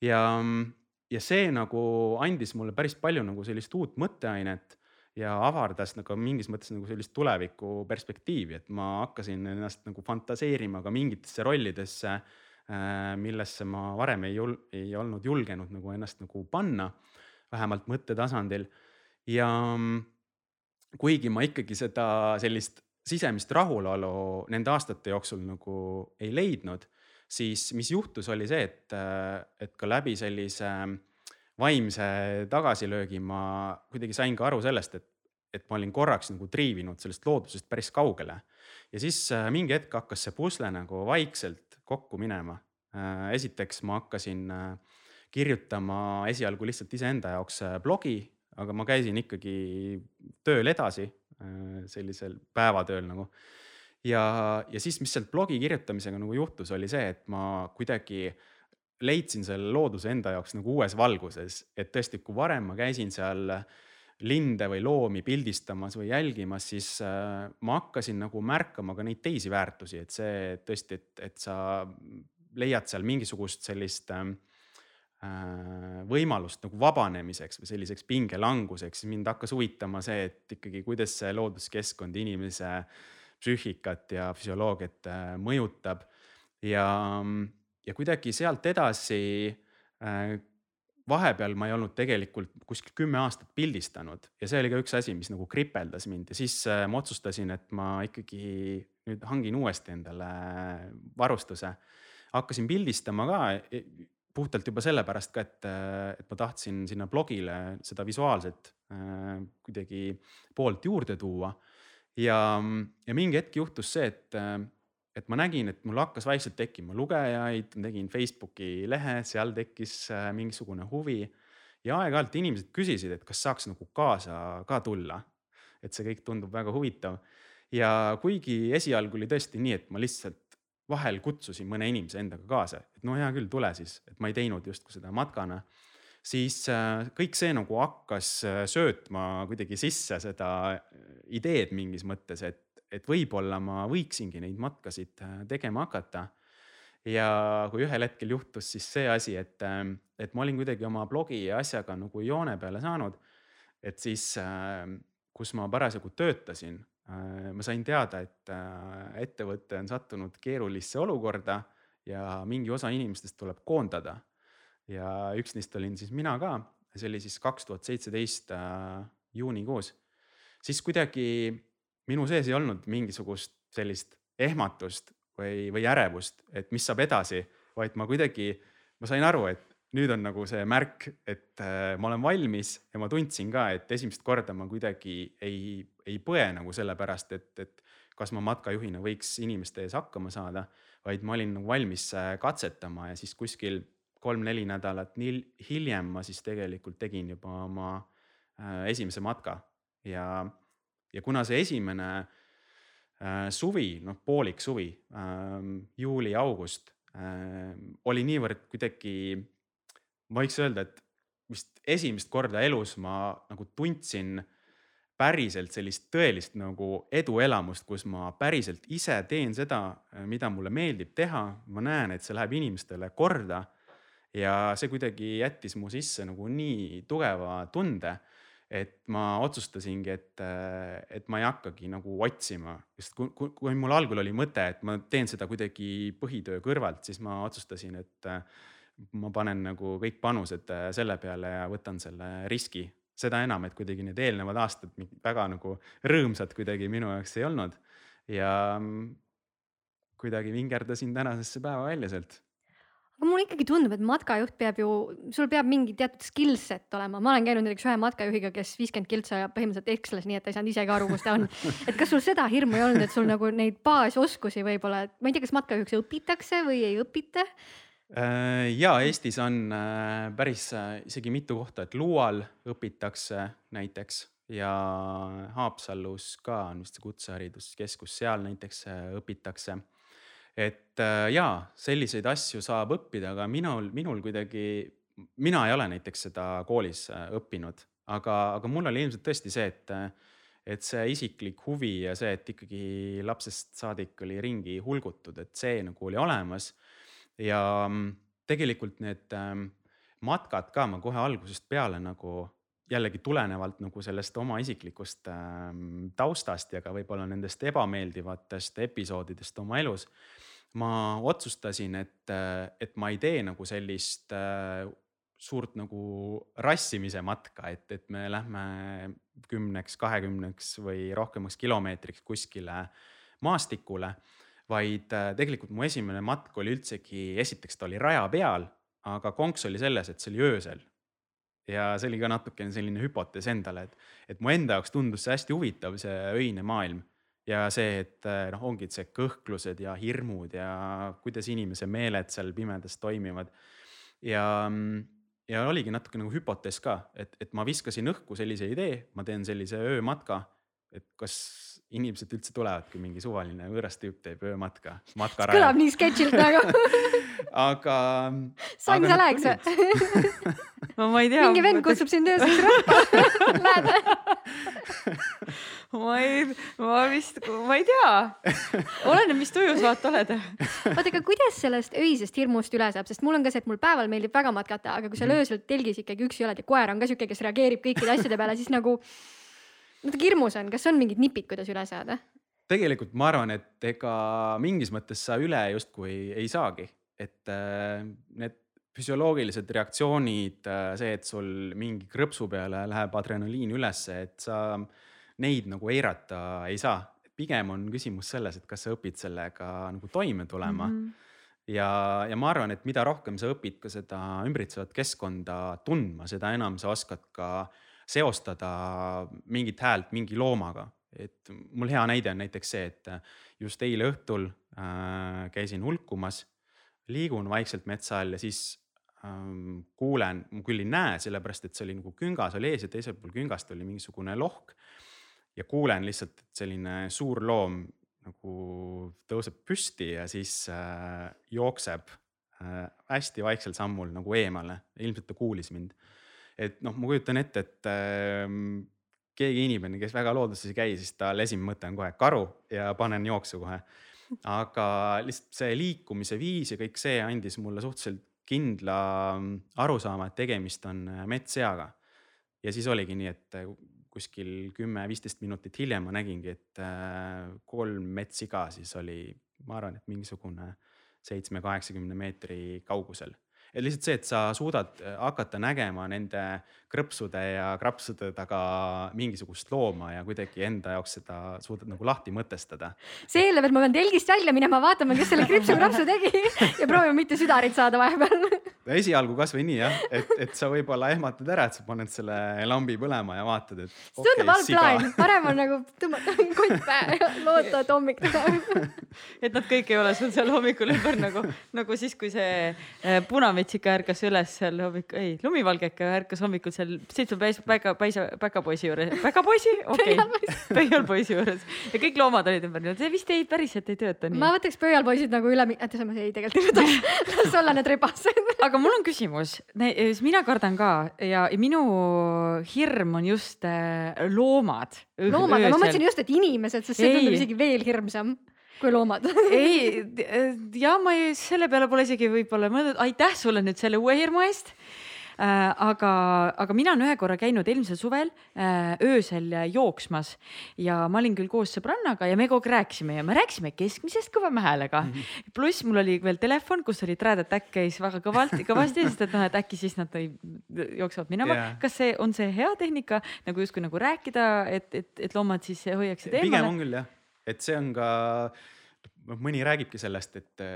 ja, mm, ja see nagu andis mulle päris palju nagu sellist uut mõtteainet ja avardas nagu mingis mõttes nagu sellist tuleviku perspektiivi, et ma hakkasin ennast nagu fantaseerima ka mingitesse rollidesse, äh, millesse ma varem ei jul-, ei olnud julgenud nagu ennast nagu panna, vähemalt mõttetasandil. ja mm, kuigi ma ikkagi seda sellist sisemist rahulolu nende aastate jooksul nagu ei leidnud, siis mis juhtus, oli see, et, et ka läbi sellise vaimse tagasilöögi ma kuidagi sain ka aru sellest, et, et ma olin korraks nagu triivinud sellest loodusest päris kaugele. ja siis äh, mingi hetk hakkas see pusle nagu vaikselt kokku minema. Äh, esiteks ma hakkasin äh, kirjutama esialgu lihtsalt iseenda jaoks blogi, aga ma käisin ikkagi tööl edasi, sellisel päevatööl nagu. ja, ja siis, mis sealt blogi kirjutamisega nagu juhtus, oli see, et ma kuidagi leidsin selle looduse enda jaoks nagu uues valguses, et tõesti, kui varem ma käisin seal linde või loomi pildistamas või jälgimas, siis äh, ma hakkasin nagu märkama ka neid teisi väärtusi, et see tõesti, et, et sa leiad seal mingisugust sellist äh, võimalust nagu vabanemiseks või selliseks pingelanguseks, mind hakkas huvitama see, et ikkagi, kuidas see looduskeskkond inimese psüühikat ja füsioloogiat äh, mõjutab. Ja ja kuidagi sealt edasi vahepeal ma ei olnud tegelikult kuskil kümme aastat pildistanud ja see oli ka üks asi, mis nagu kripeldas mind ja siis äh, ma otsustasin, et ma ikkagi nüüd hangin uuesti endale varustuse. hakkasin pildistama ka e, puhtalt juba sellepärast ka, et, et ma tahtsin sinna blogile seda visuaalset äh, kuidagi poolt juurde tuua. ja, ja mingi hetk juhtus see, et et ma nägin, et mul hakkas vaikselt tekkima lugejaid, tegin Facebooki lehe, seal tekkis äh, mingisugune huvi. ja aeg-ajalt inimesed küsisid, et kas saaks nagu kaasa ka tulla. et see kõik tundub väga huvitav. ja kuigi esialgu oli tõesti nii, et ma lihtsalt vahel kutsusin mõne inimese endaga kaasa, et no hea küll, tule siis, et ma ei teinud justkui seda matkana siis äh, kõik see nagu hakkas äh, söötma kuidagi sisse seda ideed mingis mõttes, et et võib-olla ma võiksingi neid matkasid äh, tegema hakata. ja kui ühel hetkel juhtus siis see asi, et, ähm, et ma olin kuidagi oma blogi ja asjaga nagu joone peale saanud, et siis, ähm, kus ma parasjagu töötasin, äh, ma sain teada, et äh, ettevõte on sattunud keerulisse olukorda ja mingi osa inimestest tuleb koondada. ja üks neist olin siis mina ka, see oli siis kaks tuhat seitseteist juunikuus. siis kuidagi minu sees ei olnud mingisugust sellist ehmatust või, või ärevust, et mis saab edasi, vaid ma kuidagi, ma sain aru, et nüüd on nagu see märk, et äh, ma olen valmis ja ma tundsin ka, et esimest korda ma kuidagi ei, ei põe nagu sellepärast, et, et kas ma matkajuhina võiks inimeste ees hakkama saada, vaid ma olin nagu valmis äh, katsetama ja siis kuskil kolm-neli nädalat hiljem ma siis tegelikult tegin juba oma äh, esimese matka ja ja kuna see esimene äh, suvi, noh poolik suvi äh,, juuli-august äh, oli niivõrd kuidagi, ma võiks öelda, et vist esimest korda elus ma nagu tundsin päriselt sellist tõelist nagu eduelamust, kus ma päriselt ise teen seda, mida mulle meeldib teha, ma näen, et see läheb inimestele korda. ja see kuidagi jättis mu sisse nagu nii tugeva tunde et ma otsustasingi, et, et ma ei hakkagi nagu otsima, sest kui, kui, kui mul algul oli mõte, et ma teen seda kuidagi põhitöö kõrvalt, siis ma otsustasin, et ma panen nagu kõik panused selle peale ja võtan selle riski. seda enam, et kuidagi need eelnevad aastad väga nagu rõõmsad kuidagi minu jaoks ei olnud. Ja kuidagi vingerdasin tänasesse päeva välja sealt aga mulle ikkagi tundub, et matkajuht peab ju, sul peab mingi teatud skill set olema, ma olen käinud näiteks ühe matkajuhiga, kes viiskümmend kiltsa ja põhimõtteliselt eksles, nii et ta ei saanud isegi aru, kus ta on. <laughs> et kas sul seda hirmu ei olnud, et sul nagu neid baasoskusi võib-olla, et ma ei tea, kas matkajuhiks õpitakse või ei õpita? Äh, ja Eestis on äh, päris äh, isegi mitu kohta, et Luual õpitakse näiteks ja Haapsalus ka on vist see kutsehariduskeskus, seal näiteks õpitakse et äh, jaa, selliseid asju saab õppida, aga minul, minul kuidagi, mina ei ole näiteks seda koolis äh, õppinud, aga, aga mul oli ilmselt tõesti see, et, et see isiklik huvi ja see, et ikkagi lapsest saadik oli ringi hulgutud, et see nagu oli olemas. ja mm, tegelikult need ähm, matkad ka ma kohe algusest peale nagu jällegi tulenevalt nagu sellest oma isiklikust ähm, taustast ja ka võib-olla nendest ebameeldivatest episoodidest oma elus ma otsustasin, et, et ma ei tee nagu sellist äh, suurt nagu rassimise matka, et, et me lähme kümneks, kahekümneks või rohkemaks kilomeetriks kuskile maastikule. vaid äh, tegelikult mu esimene matk oli üldsegi, esiteks ta oli raja peal, aga konks oli selles, et see oli öösel. ja see oli ka natukene selline hüpotees endale, et, et mu enda jaoks tundus see hästi huvitav, see öine maailm ja see, et eh, noh, ongi see kõhklused ja hirmud ja kuidas inimese meeled seal pimedas toimivad. ja, ja oligi natuke nagu hüpotees ka, et, et ma viskasin õhku sellise idee, ma teen sellise öömatka. et kas inimesed üldse tulevad, kui mingi suvaline võõras tüüp teeb öömatka. kõlab nii sketšilt nagu <laughs> aga. Sain, sa läheks või? <laughs> no ma ei tea. mingi vend kutsub sind ööseks rappa <laughs> Lähed või? <laughs> ma ei, ma vist, ma ei tea. oleneb, mis tujus vaata oled. oota, aga kuidas sellest öisest hirmust üle saab, sest mul on ka see, et mul päeval meeldib väga matkata, aga kui sa mm. öösel telgis ikkagi üksi oled ja koer on ka siuke, kes reageerib kõikide asjade peale, siis nagu natuke hirmus on, kas on mingid nipid, kuidas üle saada? tegelikult ma arvan, et ega mingis mõttes sa üle justkui ei saagi, et äh, need füsioloogilised reaktsioonid, see, et sul mingi krõpsu peale läheb adrenaliin ülesse, et sa neid nagu eirata ei saa. pigem on küsimus selles, et kas sa õpid sellega nagu toime tulema mm. -hmm ja, ja ma arvan, et mida rohkem sa õpid ka seda ümbritsevat keskkonda tundma, seda enam sa oskad ka seostada mingit häält mingi loomaga. et mul hea näide on näiteks see, et just eile õhtul äh, käisin hulkumas, liigun vaikselt metsa all ja siis kuulen, ma küll ei näe, sellepärast et see oli nagu küngas oli ees ja teisel pool küngast oli mingisugune lohk. ja kuulen lihtsalt, et selline suur loom nagu tõuseb püsti ja siis äh, jookseb äh, hästi vaiksel sammul nagu eemale, ilmselt ta kuulis mind. et noh, ma kujutan ette, et äh, keegi inimene, kes väga looduses ei käi, siis tal esimene mõte on kohe karu ja panen jooksu kohe. aga lihtsalt see liikumise viis ja kõik see andis mulle suhteliselt kindla mm, arusaama, et tegemist on äh, metsseaga. ja siis oligi nii, et kuskil kümme-viisteist minutit hiljem ma nägingi, et äh, kolm metssiga siis oli, ma arvan, et mingisugune seitsme-kaheksakümne meetri kaugusel et lihtsalt see, et sa suudad äh, hakata nägema nende krõpsude ja krapsude taga mingisugust looma ja kuidagi enda jaoks seda suudad nagu lahti mõtestada. see eeldab, et ma pean telgist välja minema, vaatama, kes selle kripsu-krapsu tegi ja proovima mitte südarit saada vahepeal esialgu kasvõi nii jah, et, et sa võib-olla ehmatad ära, et sa paned selle lambi põlema ja vaatad, et. see okay, tundub halb plaan, parem on nagu tõmmata kott pähe ja loota, et hommik tuleb et nad kõik ei ole sul seal hommikul ümber nagu, nagu siis, kui see äh, punametsika ärkas üles seal hommik, ei, lumivalgeka ärkas hommikul seal seitsme päisa, päika, päisa, päkapoisi juures, päkapoisi, okei. Okay., pöialpoisi juures. Ja kõik loomad olid ümber, see vist ei, päriselt ei tööta nii. ma võtaks pöialpoisid nagu üle, ei tegelikult ei võtaks, las olla need rebased aga mul on küsimus, mina kardan ka ja minu hirm on just äh, loomad. loomad, ma mõtlesin just, et inimesed, sest see tundub isegi veel hirmsam kui loomad. <laughs> Ei, ja ma ei, selle peale pole isegi võib-olla mõelnud, aitäh sulle nüüd selle uue hirmu eest. Äh, aga, aga mina olen ühe korra käinud eelmisel suvel äh, öösel jooksmas. Ja ma olin küll koos sõbrannaga ja me kogu aeg rääkisime ja me rääkisime keskmisest kõvema häälega. Mm -hmm.. pluss mul oli veel telefon, kus oli Trad Attack käis väga kõvalt, kõvasti, sest et noh, et äkki siis nad ei, jooksevad minema. Yeah.. kas see on see hea tehnika nagu justkui nagu rääkida, et, et, et loomad siis hoiaksid eemale? pigem on küll jah, et see on ka, noh mõni räägibki sellest, et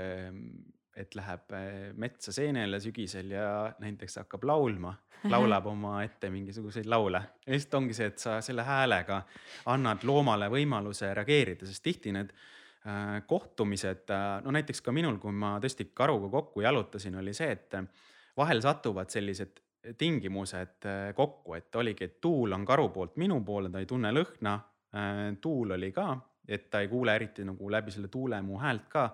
et läheb äh, metsa seenele sügisel ja näiteks hakkab laulma, laulab oma ette mingisuguseid laule. ja lihtsalt ongi see, et sa selle häälega annad loomale võimaluse reageerida, sest tihti need äh, kohtumised no näiteks ka minul, kui ma tõesti karuga kokku jalutasin, oli see, et vahel satuvad sellised tingimused kokku, et oligi, et tuul on karu poolt minu poole, ta ei tunne lõhna tuul oli ka, et ta ei kuule eriti nagu läbi selle tuule mu häält ka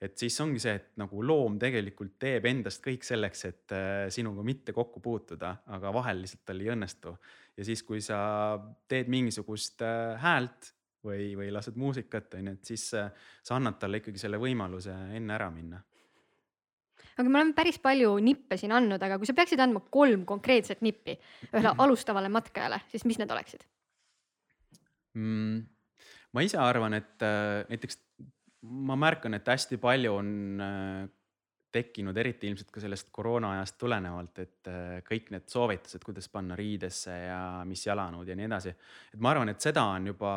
et siis ongi see, et nagu loom tegelikult teeb endast kõik selleks, et äh, sinuga mitte kokku puutuda, aga vahel lihtsalt tal ei õnnestu. ja siis, kui sa teed mingisugust äh, häält või, või lased muusikat, on ju, et siis äh, sa annad talle ikkagi selle võimaluse enne ära minna aga me oleme päris palju nippe siin andnud, aga kui sa peaksid andma kolm konkreetset nippi ühele <clears throat> alustavale matkajale, siis mis need oleksid mm,? Ma ise arvan, et äh, näiteks ma märkan, et hästi palju on äh, tekkinud, eriti ilmselt ka sellest koroona ajast tulenevalt, et äh, kõik need soovitused, kuidas panna riidesse ja mis jalanõud ja nii edasi. et ma arvan, et seda on juba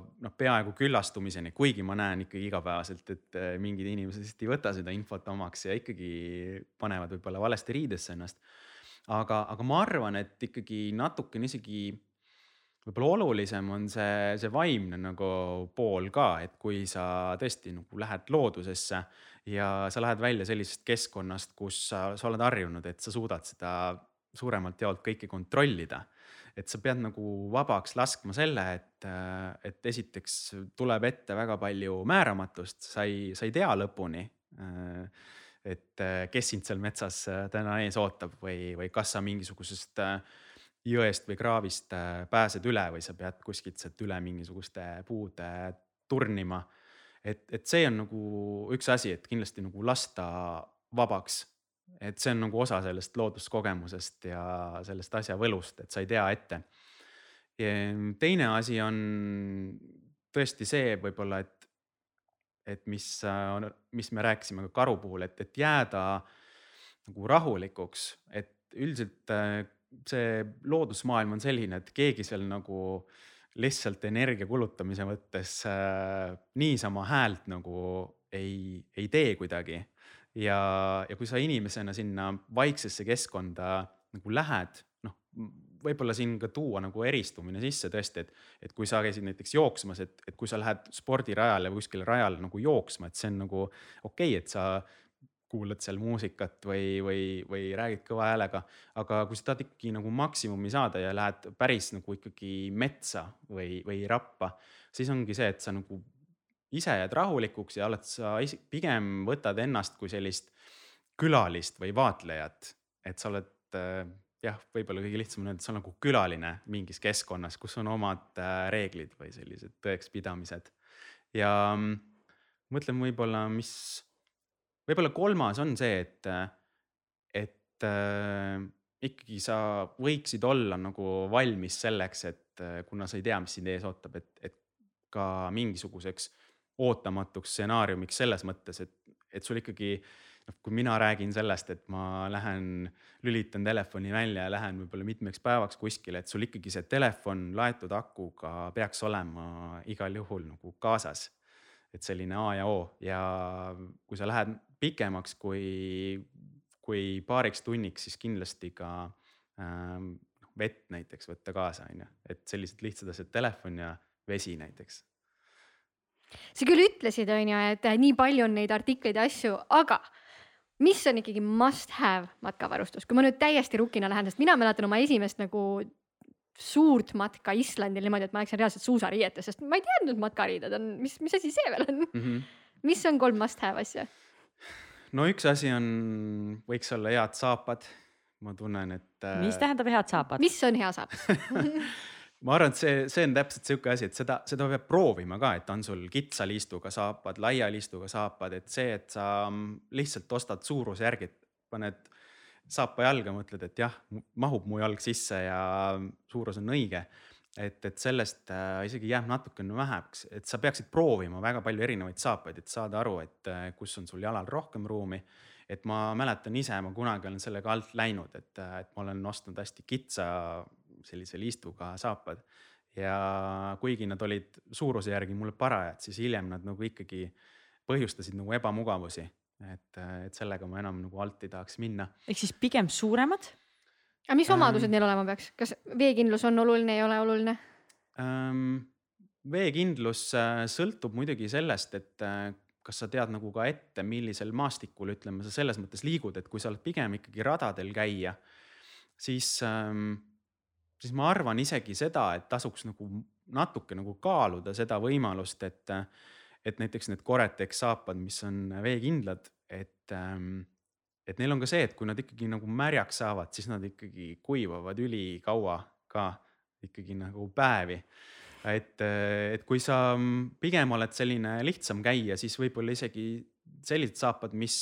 noh, peaaegu küllastumiseni, kuigi ma näen ikkagi igapäevaselt, et mingid inimesed lihtsalt ei võta seda infot omaks ja ikkagi panevad võib-olla valesti riidesse ennast. aga, aga ma arvan, et ikkagi natukene isegi võib-olla olulisem on see, see vaimne nagu pool ka, et kui sa tõesti nagu lähed loodusesse ja sa lähed välja sellisest keskkonnast, kus sa, sa oled harjunud, et sa suudad seda suuremalt jaolt kõike kontrollida. et sa pead nagu vabaks laskma selle, et, et esiteks tuleb ette väga palju määramatust, sa ei, sa ei tea lõpuni et kes sind seal metsas täna ees ootab või, või kas sa mingisugusest äh, jõest või kraavist äh, pääsed üle või sa pead kuskilt sealt üle mingisuguste puude turnima. et, et see on nagu üks asi, et kindlasti nagu lasta vabaks. et see on nagu osa sellest looduskogemusest ja sellest asja võlust, et sa ei tea ette. teine asi on tõesti see võib-olla, et, et mis, mis me rääkisime ka karu puhul, et, et jääda nagu rahulikuks, et üldiselt äh, see loodusmaailm on selline, et keegi seal nagu lihtsalt energia kulutamise mõttes äh, niisama häält nagu ei, ei tee kuidagi. ja, ja kui sa inimesena sinna vaiksesse keskkonda nagu lähed, noh, võib-olla siin ka tuua nagu eristumine sisse tõesti, et, et kui sa käisid näiteks jooksmas, et, et kui sa lähed spordirajale või kuskile rajale nagu jooksma, et see on nagu okei okay,, et sa kuulad seal muusikat või, või, või räägid kõva häälega. aga kui sa tahad ikkagi nagu maksimumi saada ja lähed päris nagu ikkagi metsa või, või rappa, siis ongi see, et sa nagu ise jääd rahulikuks ja oled sa pigem võtad ennast kui sellist külalist või vaatlejat, et sa oled jah, võib-olla kõige lihtsam on öelda, sa oled nagu külaline mingis keskkonnas, kus on omad äh, reeglid või sellised tõekspidamised. ja mm, mõtlen võib-olla, mis, võib-olla kolmas on see, et, et äh, ikkagi sa võiksid olla nagu valmis selleks, et äh, kuna sa ei tea, mis sind ees ootab, et, et ka mingisuguseks ootamatuks stsenaariumiks selles mõttes, et, et sul ikkagi noh, kui mina räägin sellest, et ma lähen, lülitan telefoni välja ja lähen võib-olla mitmeks päevaks kuskile, et sul ikkagi see telefon laetud akuga peaks olema igal juhul nagu kaasas. et selline A ja O ja kui sa lähed pikemaks kui, kui paariks tunniks, siis kindlasti ka ähm, vett näiteks võtta kaasa, on ju, et sellised lihtsad asjad, telefon ja vesi näiteks sa küll ütlesid, on ju, et nii palju on neid artikleid ja asju, aga mis on ikkagi must have matkavarustus, kui ma nüüd täiesti rukina lähen, sest mina mäletan oma esimest nagu suurt matka Islandil niimoodi, et ma läksin reaalselt suusariietes, sest ma ei teadnud, matkariided on, mis, mis asi see veel on mm? -hmm. mis on kolm must have asja? No üks asi on, võiks olla head saapad. ma tunnen, et. mis tähendab head saapad? mis on hea saapas <laughs> <laughs> ma arvan, et see, see on täpselt sihuke asi, et seda, seda peab proovima ka, et on sul kitsa liistuga saapad, laia liistuga saapad, et see, et sa lihtsalt ostad suurusjärgi, paned saapa jalga, mõtled, et jah, mahub mu jalg sisse ja suurus on õige. Et, et sellest äh, isegi jääb natukene väheks, et sa peaksid proovima väga palju erinevaid saapaid, et saada aru, et äh, kus on sul jalal rohkem ruumi et ma mäletan ise, ma kunagi olen sellega alt läinud, et, äh, et ma olen ostnud hästi kitsa sellise liistuga saapad. ja kuigi nad olid suuruse järgi mulle parajad, siis hiljem nad nagu ikkagi põhjustasid nagu ebamugavusi. et, et sellega ma enam nagu alt ei tahaks minna. ehk siis pigem suuremad? Aga mis omadused ähm, neil olema peaks, kas veekindlus on oluline, ei ole oluline ähm,? veekindlus äh, sõltub muidugi sellest, et äh, kas sa tead nagu ka ette, millisel maastikul, ütleme, sa selles mõttes liigud, et kui sa oled pigem ikkagi radadel käija, siis ähm, siis ma arvan isegi seda, et tasuks nagu natuke nagu kaaluda seda võimalust, et, et näiteks need Gore-Tex saapad, mis on veekindlad, et, et neil on ka see, et kui nad ikkagi nagu märjaks saavad, siis nad ikkagi kuivavad ülikaua ka ikkagi nagu päevi. et, et kui sa pigem oled selline lihtsam käija, siis võib-olla isegi sellised saapad, mis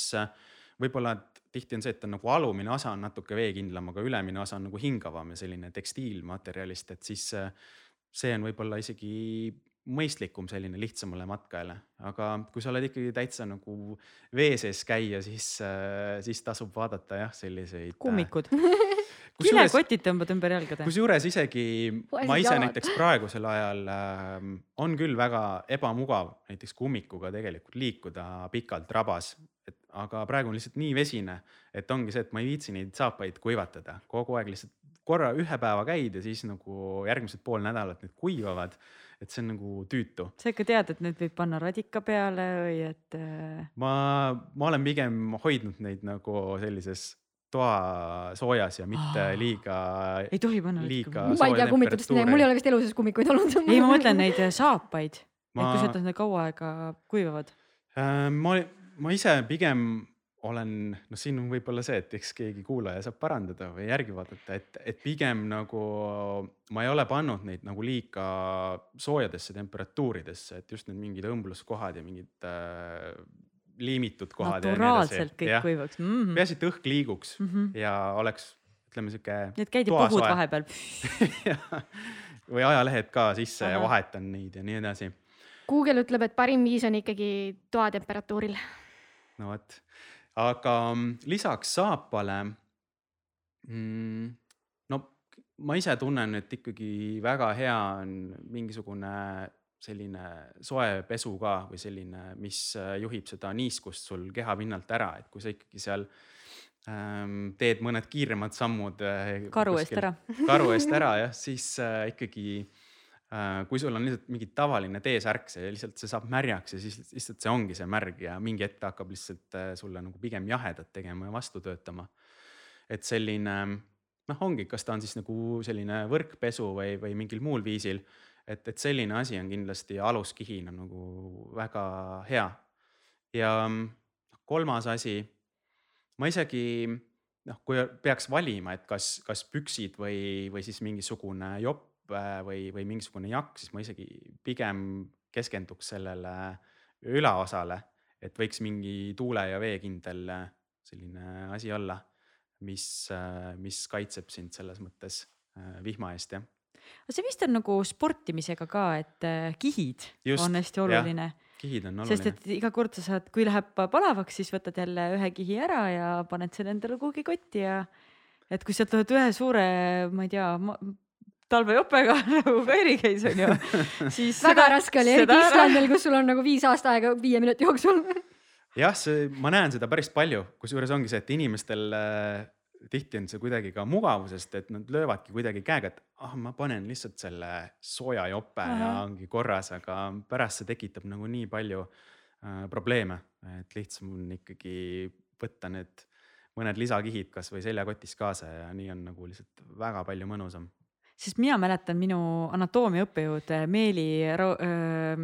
võib-olla tihti on see, et on nagu alumine osa on natuke veekindlam, aga ülemine osa on nagu hingavam ja selline tekstiilmaterjalist, et siis see on võib-olla isegi mõistlikum selline lihtsamale matkajale, aga kui sa oled ikkagi täitsa nagu vee sees käia, siis, äh, siis tasub vaadata jah, selliseid. Äh, kummikud <laughs> kilekotid tõmbad ümber jalgade. kusjuures isegi ma ise näiteks praegusel ajal äh, on küll väga ebamugav näiteks kummikuga tegelikult liikuda pikalt rabas, et aga praegu on lihtsalt nii vesine, et ongi see, et ma ei viitsi neid saapaid kuivatada, kogu aeg lihtsalt korra ühe päeva käid ja siis nagu järgmised pool nädalat need kuivavad. Et see on nagu tüütu. sa ikka tead, et need võib panna radika peale või et? Äh, ma, ma olen pigem hoidnud neid nagu sellises toasoojas ja mitte Aa, liiga. ei tohi panna. liiga. ma ei tea kummitudest mul ei ole vist elu sees kummikuid olnud ei, ma mõtlen neid äh, saapaid ma..., et kui sa jätad need kaua aega kuivavad äh,. ma ma ise pigem olen, noh, siin on võib-olla see, et eks keegi kuulaja saab parandada või järgi vaadata, et, et pigem nagu ma ei ole pannud neid nagu liiga soojadesse temperatuuridesse, et just need mingid õmbluskohad ja mingid äh, liimitud kohad. naturaalselt kõik ja. kuivaks mm -hmm.. peaasi, et õhk liiguks mm -hmm. ja oleks, ütleme sihuke. nii et käid ja puhud vahepeal <laughs> või ajalehed ka sisse Aha. ja vahetan neid ja nii edasi. Google ütleb, et parim viis on ikkagi toatemperatuuril no vot, aga mm, lisaks saapale mm, no ma ise tunnen, et ikkagi väga hea on mingisugune selline soe pesu ka või selline, mis äh, juhib seda niiskust sul kehapinnalt ära, et kui sa ikkagi seal ähm, teed mõned kiiremad sammud äh,. karu eest ära. karu eest ära jah, siis äh, ikkagi kui sul on lihtsalt mingi tavaline T-särk, see lihtsalt, see saab märjaks ja siis lihtsalt see ongi see märg ja mingi hetk hakkab lihtsalt äh, sulle nagu pigem jahedat tegema ja vastu töötama. et selline noh, ongi, kas ta on siis nagu selline võrkpesu või, või mingil muul viisil et, et selline asi on kindlasti aluskihina nagu väga hea. ja noh, kolmas asi, ma isegi noh, kui peaks valima, et kas, kas püksid või, või siis mingisugune jopp äh, või, või mingisugune jakk, siis ma isegi pigem keskenduks sellele ülaosale, et võiks mingi tuule ja veekindel äh, selline asi olla, mis, äh, mis kaitseb sind selles mõttes vihma eest, jah aga see vist on nagu sportimisega ka, et äh, kihid Just, on hästi oluline. kihid on oluline. sest et iga kord sa saad, kui läheb palavaks, siis võtad jälle ühe kihi ära ja paned selle endale kuhugi kotti ja et kui sealt oled ühe suure, ma ei tea talvejopega <laughs> nagu Kairi käis onju, <laughs> siis. väga seda, raske oli, eriti Islandil, kus sul on nagu viis aastaaega viie minuti jooksul. <laughs> Jah, see, ma näen seda päris palju, kusjuures ongi see, et inimestel äh, tihti on see kuidagi ka mugavusest, et nad löövadki kuidagi käega, et ah, ma panen lihtsalt selle sooja jope Aha. ja ongi korras, aga pärast see tekitab nagu nii palju äh, probleeme, et lihtsam on ikkagi võtta need mõned lisakihid kasvõi seljakotis kaasa ja nii on nagu lihtsalt väga palju mõnusam sest mina mäletan minu anatoomia õppejõud äh, Meeli Ro äh,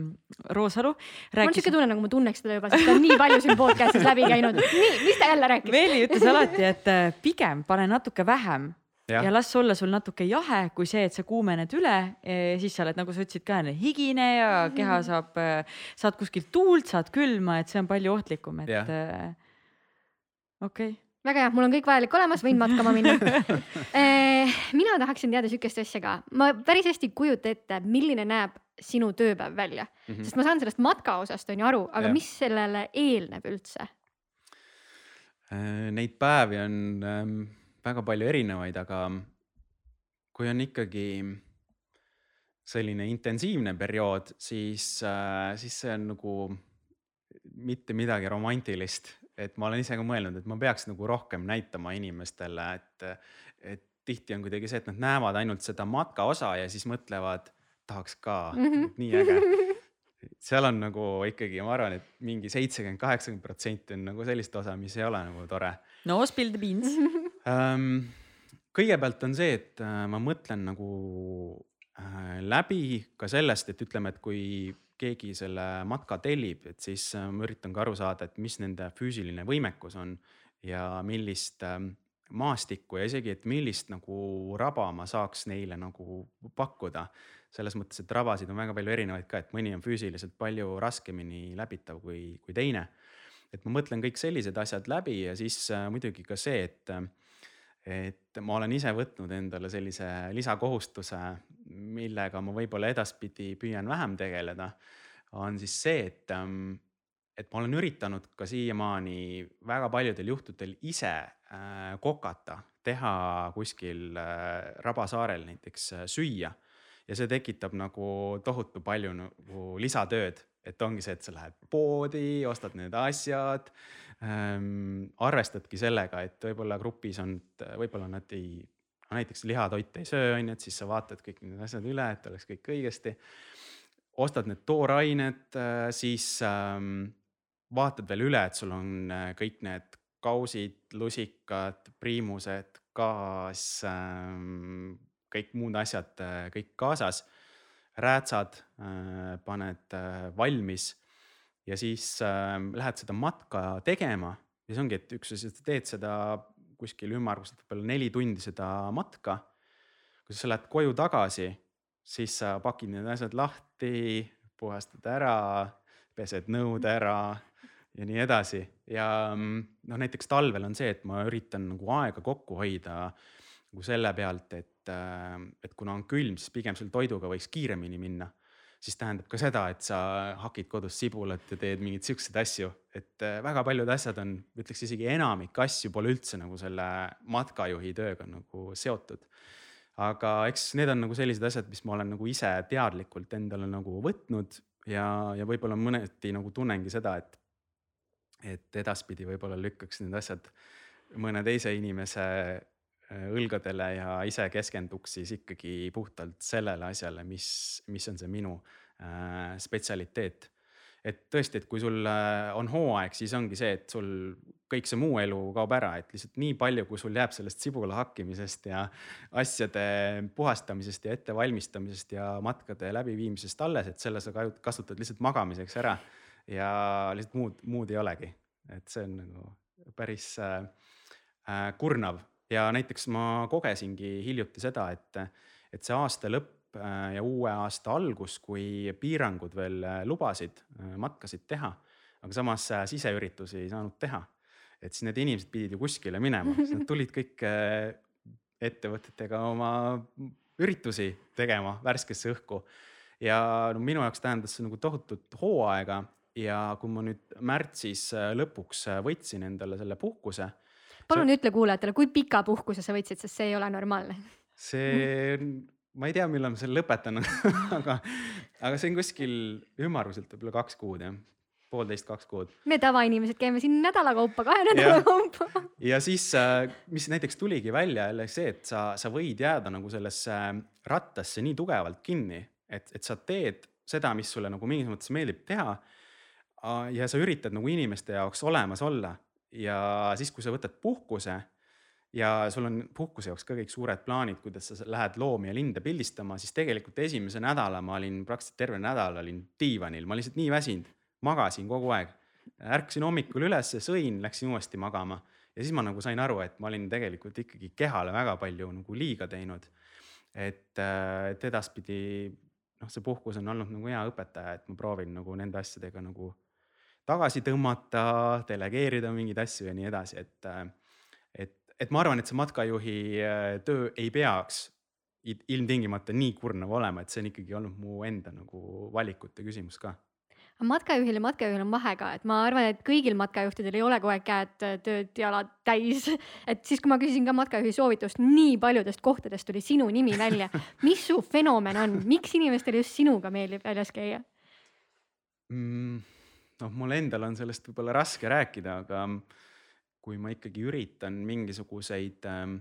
Roosalu. mul on siuke tunne, nagu ma tunneks teda juba, sest ta on nii palju siin podcast'is läbi käinud. nii, mis ta jälle rääkis? Meeli ütles alati, et äh, pigem pane natuke vähem ja. ja las olla sul natuke jahe, kui see, et sa kuumened üle, siis sa oled, nagu sa ütlesid ka, higine ja keha mhm. saab, äh, saad kuskilt tuult, saad külma, et see on palju ohtlikum, et okei okay väga hea, mul on kõik vajalik olemas, võin <laughs> matkama minna eh, mina tahaksin teada sihukest asja ka, ma päris hästi ei kujuta ette, milline näeb sinu tööpäev välja mm, -hmm. sest ma saan sellest matka osast on ju aru, aga ja. mis sellele eelneb üldse? Eh, neid päevi on ähm, väga palju erinevaid, aga kui on ikkagi selline intensiivne periood, siis äh,, siis see on nagu mitte midagi romantilist, et ma olen ise ka mõelnud, et ma peaks nagu rohkem näitama inimestele, et, et tihti on kuidagi see, et nad näevad ainult seda matka osa ja siis mõtlevad, tahaks ka mm, -hmm. nii äge. seal on nagu ikkagi, ma arvan, et mingi seitsekümmend, kaheksakümmend protsenti on nagu sellist osa, mis ei ole nagu tore. no spill the beans um,. <laughs> kõigepealt on see, et uh, ma mõtlen nagu uh, läbi ka sellest, et ütleme, et kui keegi selle matka tellib, et siis äh, ma üritan ka aru saada, et mis nende füüsiline võimekus on ja millist ähm, maastikku ja isegi, et millist nagu raba ma saaks neile nagu pakkuda. selles mõttes, et rabasid on väga palju erinevaid ka, et mõni on füüsiliselt palju raskemini läbitav kui, kui teine. et ma mõtlen kõik sellised asjad läbi ja siis äh, muidugi ka see, et äh, et ma olen ise võtnud endale sellise lisakohustuse, millega ma võib-olla edaspidi püüan vähem tegeleda, on siis see, et, ähm, et ma olen üritanud ka siiamaani väga paljudel juhtudel ise äh, kokata, teha kuskil äh, Rabasaarel näiteks äh, süüa. Ja see tekitab nagu tohutu palju nagu lisatööd, et ongi see, et sa lähed poodi, ostad need asjad ähm,. arvestadki sellega, et võib-olla grupis on, võib-olla nad ei, näiteks lihatoite ei söö, on ju, et siis sa vaatad kõik need asjad üle, et oleks kõik õigesti. ostad need toorained äh,, siis ähm, vaatad veel üle, et sul on äh, kõik need kausid, lusikad, priimused, gaas ähm,, kõik muud asjad äh, kõik kaasas. Räätsad äh, paned äh, valmis ja siis lähed seda matka tegema ja see ongi, et üks asi, sa teed seda kuskil ümmarguselt võib-olla neli tundi seda matka. kui sa lähed koju tagasi, siis sa pakid need asjad lahti, puhastad ära, pesed nõud ära ja nii edasi ja mm, noh, näiteks talvel on see, et ma üritan nagu aega kokku hoida nagu selle pealt, et, äh, et kuna on külm, siis pigem selle toiduga võiks kiiremini minna. siis tähendab ka seda, et sa hakid kodus sibulat ja teed mingeid siukseid asju. et äh, väga paljud asjad on, ütleks isegi enamik asju pole üldse nagu selle matkajuhi tööga nagu seotud. aga eks need on nagu sellised asjad, mis ma olen nagu ise teadlikult endale nagu võtnud ja, ja võib-olla mõneti nagu tunnengi seda, et, et edaspidi võib-olla lükkaks need asjad mõne teise inimese õlgadele ja ise keskenduks siis ikkagi puhtalt sellele asjale, mis, mis on see minu äh, spetsialiteet. et tõesti, et kui sul äh, on hooaeg, siis ongi see, et sul kõik see muu elu kaob ära, et lihtsalt nii palju, kui sul jääb sellest sibula hakkimisest ja asjade puhastamisest ja ettevalmistamisest ja matkade läbiviimisest alles, et selle sa kasutad lihtsalt magamiseks ära. ja lihtsalt muud, muud ei olegi, et see on nagu päris äh, Äh, kurnav ja näiteks ma kogesingi hiljuti seda, et, et see aasta lõpp äh, ja uue aasta algus, kui piirangud veel äh, lubasid matkasid teha, aga samas siseüritusi ei saanud teha. et siis need inimesed pidid ju kuskile minema, siis nad tulid kõik ettevõtetega oma üritusi tegema värskesse õhku. ja no minu jaoks tähendas see nagu tohutut hooaega ja kui ma nüüd märtsis lõpuks võtsin endale selle puhkuse palun see... ütle kuulajatele, kui pika puhkuse sa võtsid, sest see ei ole normaalne. see, ma ei tea, millal ma selle lõpetan <laughs> aga, aga see on kuskil ümmarguselt võib-olla kaks kuud jah poolteist, kaks kuud. me tavainimesed käime siin nädala kaupa, kahe nädala kaupa. ja siis, äh, mis näiteks tuligi välja jälle see, et sa, sa võid jääda nagu sellesse rattasse nii tugevalt kinni, et, et sa teed seda, mis sulle nagu mingis mõttes meeldib teha. ja sa üritad nagu inimeste jaoks olemas olla ja siis, kui sa võtad puhkuse ja sul on puhkuse jaoks ka kõik suured plaanid, kuidas sa lähed loomi ja linde pildistama, siis tegelikult esimese nädala ma olin praktiliselt terve nädal olin diivanil, ma lihtsalt nii väsinud, magasin kogu aeg. ärkasin hommikul ülesse, sõin, läksin uuesti magama ja siis ma nagu sain aru, et ma olin tegelikult ikkagi kehale väga palju nagu liiga teinud. et, et edaspidi noh, see puhkus on olnud nagu hea õpetaja, et ma proovin nagu nende asjadega nagu tagasi tõmmata, delegeerida mingeid asju ja nii edasi, et, et, et ma arvan, et see matkajuhi äh, töö ei peaks ilmtingimata nii kurnav olema, et see on ikkagi olnud mu enda nagu valikute küsimus ka matkajuhil ja matkajuhil on vahe ka, et ma arvan, et kõigil matkajuhtidel ei ole kogu aeg käed, äh, tööd, jalad täis. <laughs> et siis, kui ma küsisin ka matkajuhi soovitust, nii paljudest kohtadest tuli sinu nimi välja. <laughs> mis su fenomen on, miks inimestele just sinuga meeldib väljas käia mm,? Noh, mul endal on sellest võib-olla raske rääkida, aga kui ma ikkagi üritan mingisuguseid ähm,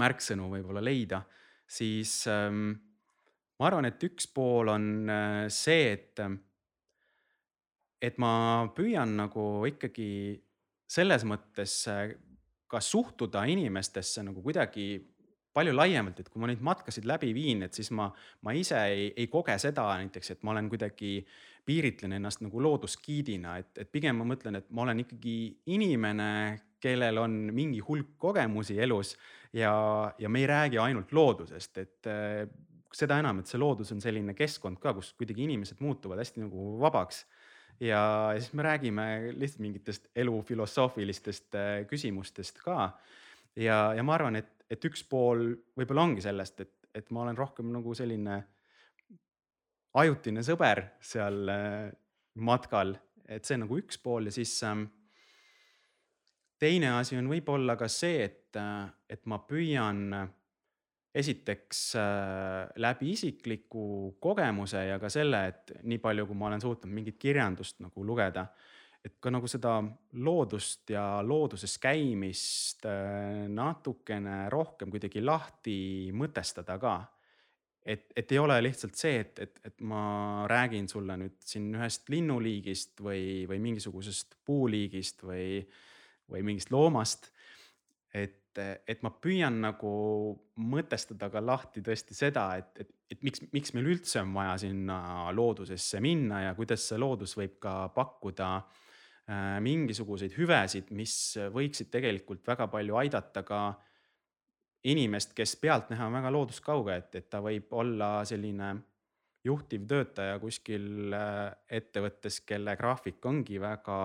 märksõnu võib-olla leida, siis ähm, ma arvan, et üks pool on äh, see, et, et ma püüan nagu ikkagi selles mõttes äh, ka suhtuda inimestesse nagu kuidagi palju laiemalt, et kui ma neid matkasid läbi viin, et siis ma, ma ise ei, ei koge seda näiteks, et ma olen kuidagi, piiritlen ennast nagu loodusgiidina, et, et pigem ma mõtlen, et ma olen ikkagi inimene, kellel on mingi hulk kogemusi elus ja, ja me ei räägi ainult loodusest, et äh, seda enam, et see loodus on selline keskkond ka, kus kuidagi inimesed muutuvad hästi nagu vabaks ja siis me räägime lihtsalt mingitest elu filosoofilistest äh, küsimustest ka. ja, ja ma arvan, et et üks pool võib-olla ongi sellest, et, et ma olen rohkem nagu selline ajutine sõber seal äh, matkal, et see nagu üks pool ja siis ähm, teine asi on võib-olla ka see, et, äh, et ma püüan äh, esiteks läbi isikliku kogemuse ja ka selle, et nii palju, kui ma olen suutnud mingit kirjandust nagu lugeda et ka nagu seda loodust ja looduses käimist natukene rohkem kuidagi lahti mõtestada ka. Et, et ei ole lihtsalt see, et, et, et ma räägin sulle nüüd siin ühest linnuliigist või, või mingisugusest puuliigist või, või mingist loomast. et, et ma püüan nagu mõtestada ka lahti tõesti seda, et, et, et miks, miks meil üldse on vaja sinna loodusesse minna ja kuidas see loodus võib ka pakkuda äh, mingisuguseid hüvesid, mis võiksid tegelikult väga palju aidata ka inimest, kes pealtnäha on väga looduskauge, et, et ta võib olla selline juhtivtöötaja kuskil äh, ettevõttes, kelle graafik ongi väga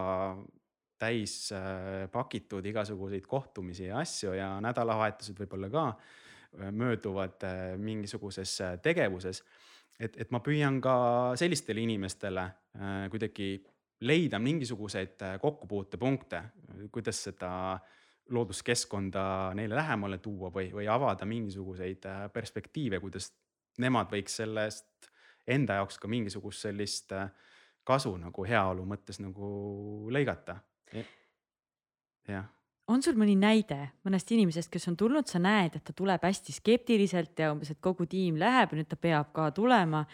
täis äh, pakitud igasuguseid kohtumisi ja asju ja nädalavahetused võib-olla ka mööduvad äh, mingisuguses äh, tegevuses. et, et ma püüan ka sellistele inimestele äh, kuidagi leida mingisuguseid äh, kokkupuutepunkte, kuidas seda looduskeskkonda neile lähemale tuua või, või avada mingisuguseid äh, perspektiive, kuidas nemad võiks sellest enda jaoks ka mingisugust sellist äh, kasu nagu heaolu mõttes nagu lõigata. jah on sul mõni näide mõnest inimesest, kes on tulnud, sa näed, et ta tuleb hästi skeptiliselt ja umbes, et kogu tiim läheb ja nüüd ta peab ka tulema.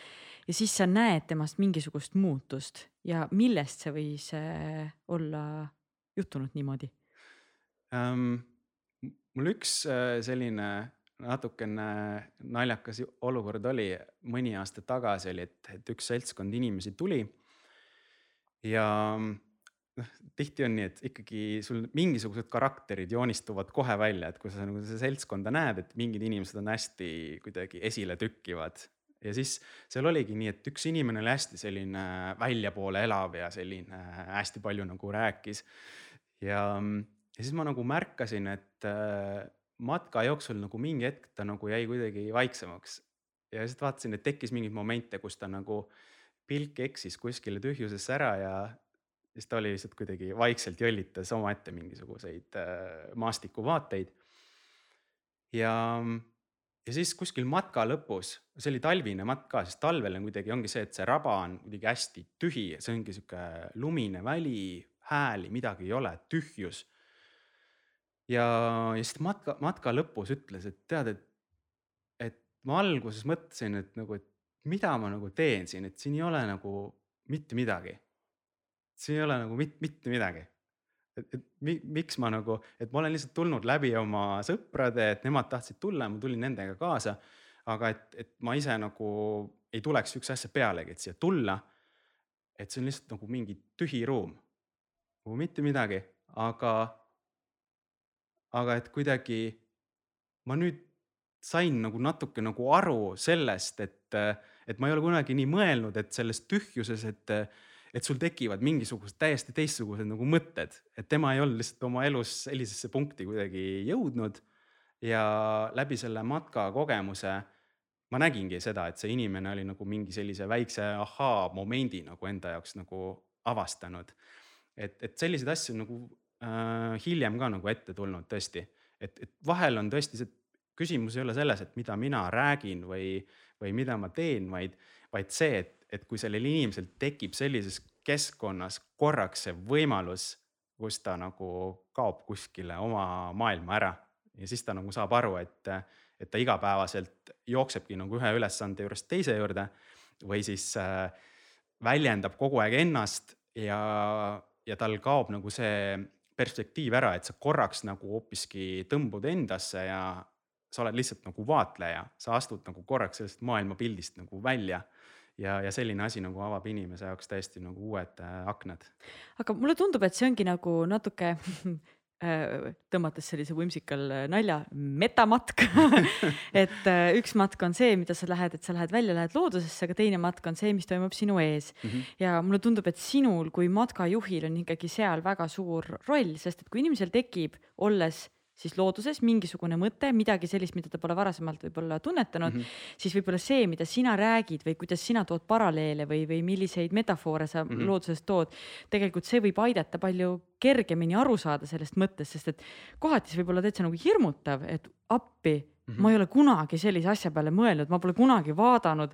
ja siis sa näed temast mingisugust muutust ja millest see võis äh, olla juhtunud niimoodi? Mul üks äh, selline natukene naljakas olukord oli mõni aasta tagasi oli, et, et üks seltskond inimesi tuli ja noh, tihti on nii, et ikkagi sul mingisugused karakterid joonistuvad kohe välja, et kui sa nagu seda seltskonda näed, et mingid inimesed on hästi kuidagi esiletükkivad. ja siis seal oligi nii, et üks inimene oli hästi selline väljapoole elav ja selline hästi palju nagu rääkis. ja, ja siis ma nagu märkasin, et äh, matka jooksul nagu mingi hetk ta nagu jäi kuidagi vaiksemaks. ja siis vaatasin, et tekkis mingeid momente, kus ta nagu pilk eksis kuskile tühjusesse ära ja siis ta oli lihtsalt kuidagi vaikselt jõllitas omaette mingisuguseid äh, maastikuvaateid. ja, ja siis kuskil matka lõpus, see oli talvine matk ka, sest talvel on kuidagi ongi see, et see raba on kuidagi hästi tühi see ongi sihuke lumine väli, hääli, midagi ei ole, tühjus. Ja, ja siis matka, matka lõpus ütles, et tead, et, et ma alguses mõtlesin, et nagu, et mida ma nagu teen siin, et siin ei ole nagu mitte midagi siin ei ole nagu mit, mitte midagi. et, et mi, miks ma nagu, et ma olen lihtsalt tulnud läbi oma sõprade, et nemad tahtsid tulla ja ma tulin nendega kaasa. aga et, et ma ise nagu ei tuleks sihukese asja pealegi, et siia tulla. et see on lihtsalt nagu mingi tühi ruum, nagu mitte midagi, aga, aga et kuidagi ma nüüd sain nagu natuke nagu aru sellest, et, et ma ei ole kunagi nii mõelnud, et selles tühjuses, et et sul tekivad mingisugused täiesti teistsugused nagu mõtted, et tema ei olnud lihtsalt oma elus sellisesse punkti kuidagi jõudnud. ja läbi selle matka kogemuse ma nägingi seda, et see inimene oli nagu mingi sellise väikse ahaa momendi nagu enda jaoks nagu avastanud. et, et selliseid asju nagu äh, hiljem ka nagu ette tulnud tõesti, et, et vahel on tõesti see küsimus ei ole selles, et mida mina räägin või, või mida ma teen, vaid, vaid see, et et kui sellel inimesel tekib sellises keskkonnas korraks see võimalus, kus ta nagu kaob kuskile oma maailma ära. Ja siis ta nagu saab aru, et, et ta igapäevaselt jooksebki nagu ühe ülesande juurest teise juurde või siis äh, väljendab kogu aeg ennast ja, ja tal kaob nagu see perspektiiv ära, et sa korraks nagu hoopiski tõmbud endasse ja sa oled lihtsalt nagu vaatleja, sa astud nagu korraks sellest maailmapildist nagu välja ja, ja selline asi nagu avab inimese jaoks täiesti nagu uued äh, aknad. aga mulle tundub, et see ongi nagu natuke <laughs> tõmmates sellise whimsical äh, nalja, metamatk <laughs> et üks matk on see, mida sa lähed, et sa lähed välja, lähed loodusesse, aga teine matk on see, mis toimub sinu ees mm. -hmm. ja mulle tundub, et sinul kui matkajuhil on ikkagi seal väga suur roll, sest et kui inimesel tekib, olles siis looduses mingisugune mõte, midagi sellist, mida ta pole varasemalt võib-olla tunnetanud mm, -hmm. siis võib-olla see, mida sina räägid või kuidas sina tood paralleele või, või milliseid metafoore sa mm -hmm. loodusest tood, tegelikult see võib aidata palju kergemini aru saada sellest mõttest, sest et kohati see võib olla täitsa nagu hirmutav, et appi mm, -hmm. ma ei ole kunagi sellise asja peale mõelnud, ma pole kunagi vaadanud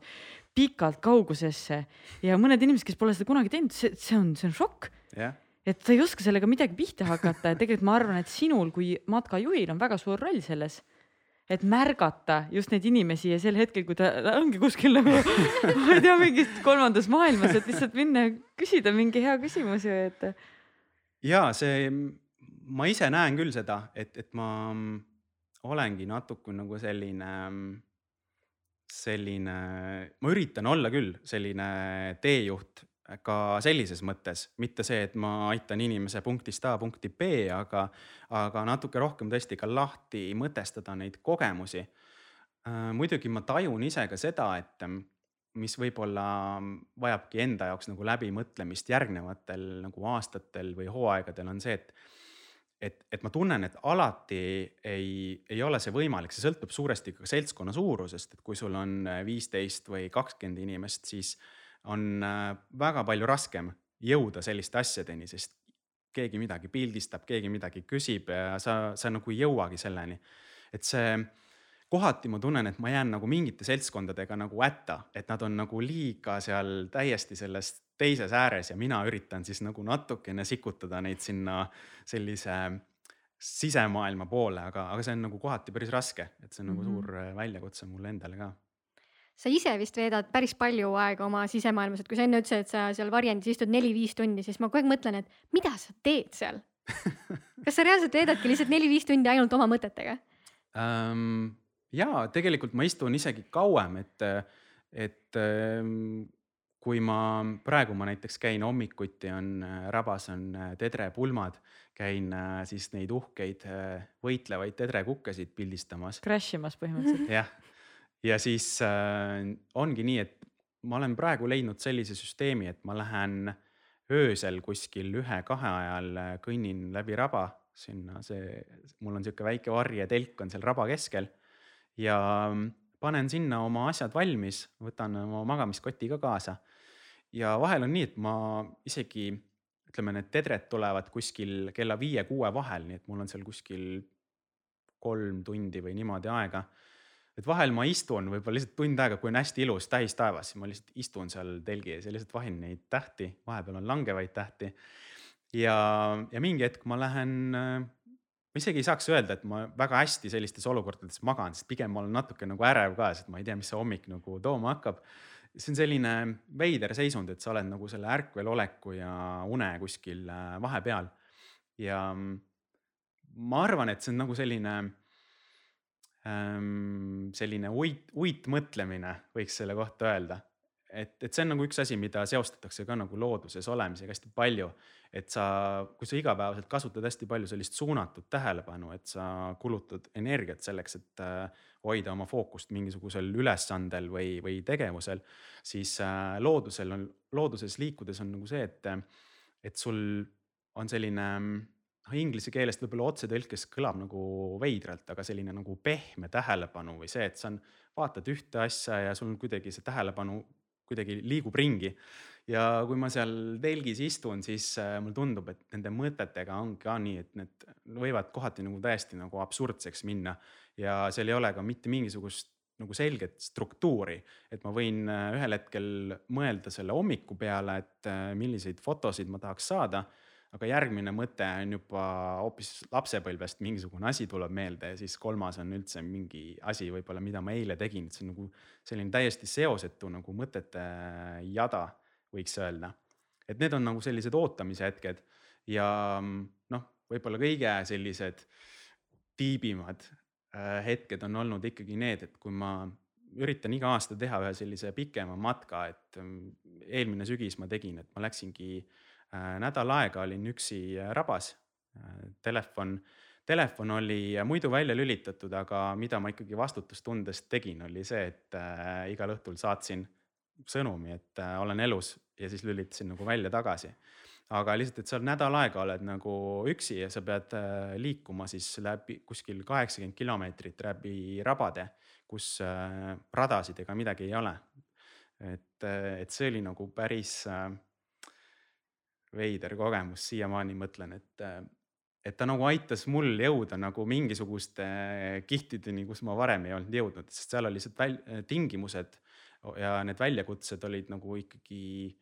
pikalt kaugusesse ja mõned inimesed, kes pole seda kunagi teinud, see, see on, see on šokk yeah et sa ei oska sellega midagi pihta hakata ja tegelikult ma arvan, et sinul kui matkajuhil on väga suur roll selles, et märgata just neid inimesi ja sel hetkel, kui ta ongi kuskil nagu ma ei tea, mingis kolmandas maailmas, et lihtsalt minna ja küsida mingi hea küsimus ju, et. ja see, ma ise näen küll seda, et, et ma olengi natuke nagu selline, selline, ma üritan olla küll selline teejuht ka sellises mõttes, mitte see, et ma aitan inimese punktist A punkti B, aga, aga natuke rohkem tõesti ka lahti mõtestada neid kogemusi. Äh, muidugi ma tajun ise ka seda, et mis võib-olla vajabki enda jaoks nagu läbimõtlemist järgnevatel nagu aastatel või hooaegadel on see, et et, et ma tunnen, et alati ei, ei ole see võimalik, see sõltub suuresti ka seltskonna suurusest, et kui sul on viisteist või kakskümmend inimest, siis on äh, väga palju raskem jõuda selliste asjadeni, sest keegi midagi pildistab, keegi midagi küsib ja sa, sa nagu ei jõuagi selleni. et see kohati ma tunnen, et ma jään nagu mingite seltskondadega nagu hätta, et nad on nagu liiga seal täiesti selles teises ääres ja mina üritan siis nagu natukene sikutada neid sinna sellise sisemaailma poole, aga, aga see on nagu kohati päris raske, et see on mm -hmm. nagu mhm. suur äh, väljakutse mulle endale ka sa ise vist veedad päris palju aega oma sisemaailmas, et kui sa enne ütlesid, et sa seal varjendis istud neli-viis tundi, siis ma kogu aeg mõtlen, et mida sa teed seal <laughs> kas sa reaalselt veedadki lihtsalt neli-viis tundi ainult oma mõtetega um,? ja tegelikult ma istun isegi kauem, et, et ehm, kui ma praegu ma näiteks käin hommikuti on rabas on tedrepulmad, käin siis neid uhkeid võitlevaid tedrekukkesid pildistamas. Crash imas põhimõtteliselt. jah, ja siis äh, ongi nii, et ma olen praegu leidnud sellise süsteemi, et ma lähen öösel kuskil ühe-kahe ajal kõnnin läbi raba sinna, see, mul on sihuke väike varjetelk on seal raba keskel ja panen sinna oma asjad valmis, võtan oma magamiskoti ka kaasa. ja vahel on nii, et ma isegi ütleme, need tedred tulevad kuskil kella viie-kuue vahel, nii et mul on seal kuskil kolm tundi või niimoodi aega. Et vahel ma istun võib-olla lihtsalt tund aega, kui on hästi ilus täis taevas, siis ma lihtsalt istun seal telgi ees ja lihtsalt vahin neid tähti, vahepeal on langevaid tähti. ja, ja mingi hetk ma lähen ma isegi ei saaks öelda, et ma väga hästi sellistes olukordades magan, sest pigem ma olen natuke nagu ärev ka, sest ma ei tea, mis see hommik nagu tooma hakkab. see on selline veider seisund, et sa oled nagu selle ärkveloleku ja une kuskil äh, vahepeal. ja ma arvan, et see on nagu selline selline uit, uitmõtlemine, võiks selle kohta öelda. Et, et see on nagu üks asi, mida seostatakse ka nagu looduses olemisega hästi palju. Et sa, kui sa igapäevaselt kasutad hästi palju sellist suunatud tähelepanu, et sa kulutad energiat selleks, et äh, hoida oma fookust mingisugusel ülesandel või, või tegevusel, siis äh, loodusel on, looduses liikudes on nagu see, et, et sul on selline noh, inglise keelest võib-olla otsetõlkes kõlab nagu veidralt, aga selline nagu pehme tähelepanu või see, et sa on, vaatad ühte asja ja sul kuidagi see tähelepanu kuidagi liigub ringi. Ja kui ma seal telgis istun, siis äh, mulle tundub, et nende mõtetega on ka nii, et need võivad kohati nagu täiesti nagu absurdseks minna. Ja seal ei ole ka mitte mingisugust nagu selget struktuuri, et ma võin äh, ühel hetkel mõelda selle hommiku peale, et äh, milliseid fotosid ma tahaks saada aga järgmine mõte on juba hoopis lapsepõlvest, mingisugune asi tuleb meelde ja siis kolmas on üldse mingi asi võib-olla, mida ma eile tegin, et see on nagu selline täiesti seosetu nagu mõtete jada võiks öelda. et need on nagu sellised ootamise hetked ja noh, võib-olla kõige sellised tiibimad äh, hetked on olnud ikkagi need, et kui ma üritan iga aasta teha ühe sellise pikema matka, et mm, eelmine sügis ma tegin, et ma läksingi äh, nädal aega olin üksi rabas. Äh, telefon, telefon oli muidu välja lülitatud, aga mida ma ikkagi vastutustundest tegin, oli see, et igal õhtul saatsin sõnumi, et äh, olen elus ja siis lülitasin nagu välja tagasi. aga lihtsalt, et sa nädal aega oled nagu üksi ja sa pead äh, liikuma siis läbi kuskil kaheksakümmend kilomeetrit läbi rabade, kus äh, radasid ega midagi ei ole. et, et see oli nagu päris veider kogemus, siiamaani mõtlen, et et ta nagu aitas mul jõuda nagu mingisuguste kihtideni, kus ma varem ei olnud jõudnud, sest seal oli lihtsalt väl-, tingimused ja need väljakutsed olid nagu ikkagi,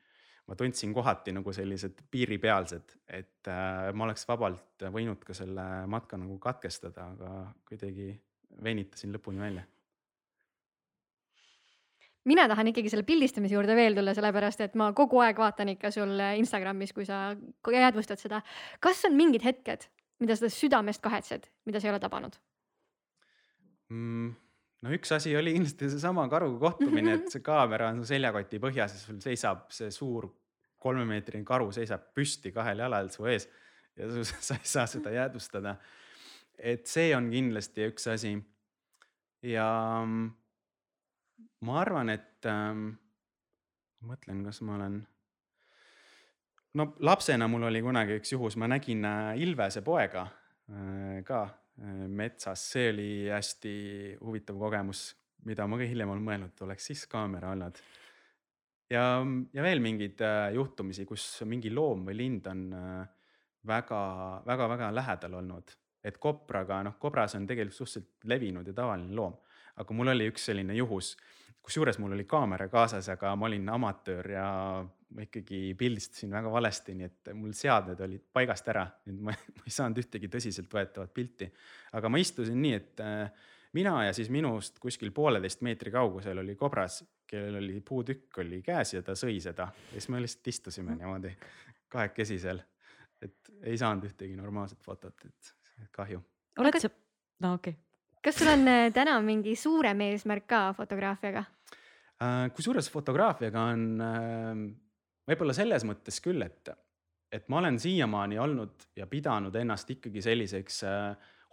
ma tundsin kohati nagu sellised piiripealsed, et äh, ma oleks vabalt võinud ka selle matka nagu katkestada, aga kuidagi venitasin lõpuni välja mina tahan ikkagi selle pildistamise juurde veel tulla, sellepärast et ma kogu aeg vaatan ikka sul Instagramis, kui sa jäädvustad seda. kas on mingid hetked, mida sa südamest kahetsed, mida sa ei ole tabanud mm,? no üks asi oli kindlasti seesama karuga kohtumine, et see kaamera on su seljakoti põhjas ja sul seisab see suur kolmemeetrine karu seisab püsti kahel jalal su ees ja su, <laughs> sa ei saa seda jäädvustada. et see on kindlasti üks asi. ja mm, ma arvan, et ähm, mõtlen, kas ma olen no lapsena mul oli kunagi üks juhus, ma nägin äh, Ilvese poega äh, ka äh, metsas, see oli hästi huvitav kogemus, mida ma ka hiljem olen mõelnud, oleks siis kaamera olnud. ja, ja veel mingeid äh, juhtumisi, kus mingi loom või lind on väga-väga-väga lähedal olnud, et kopraga, noh, kobras on tegelikult suhteliselt levinud ja tavaline loom, aga mul oli üks selline juhus kusjuures mul oli kaamera kaasas, aga ma olin amatöör ja ma ikkagi pildistasin väga valesti, nii et mul seadmed olid paigast ära, nii et ma, <laughs> ma ei saanud ühtegi tõsiseltvõetavat pilti. aga ma istusin nii, et äh, mina ja siis minust kuskil pooleteist meetri kaugusel oli kobras, kellel oli puutükk oli käes ja ta sõi seda ja siis me lihtsalt istusime niimoodi kahekesi seal. et ei saanud ühtegi normaalset fotot, et kahju. oled sa, no okei okay kas sul on äh, täna mingi suurem eesmärk ka fotograafiaga? Äh, kusjuures fotograafiaga on äh, võib-olla selles mõttes küll, et, et ma olen siiamaani olnud ja pidanud ennast ikkagi selliseks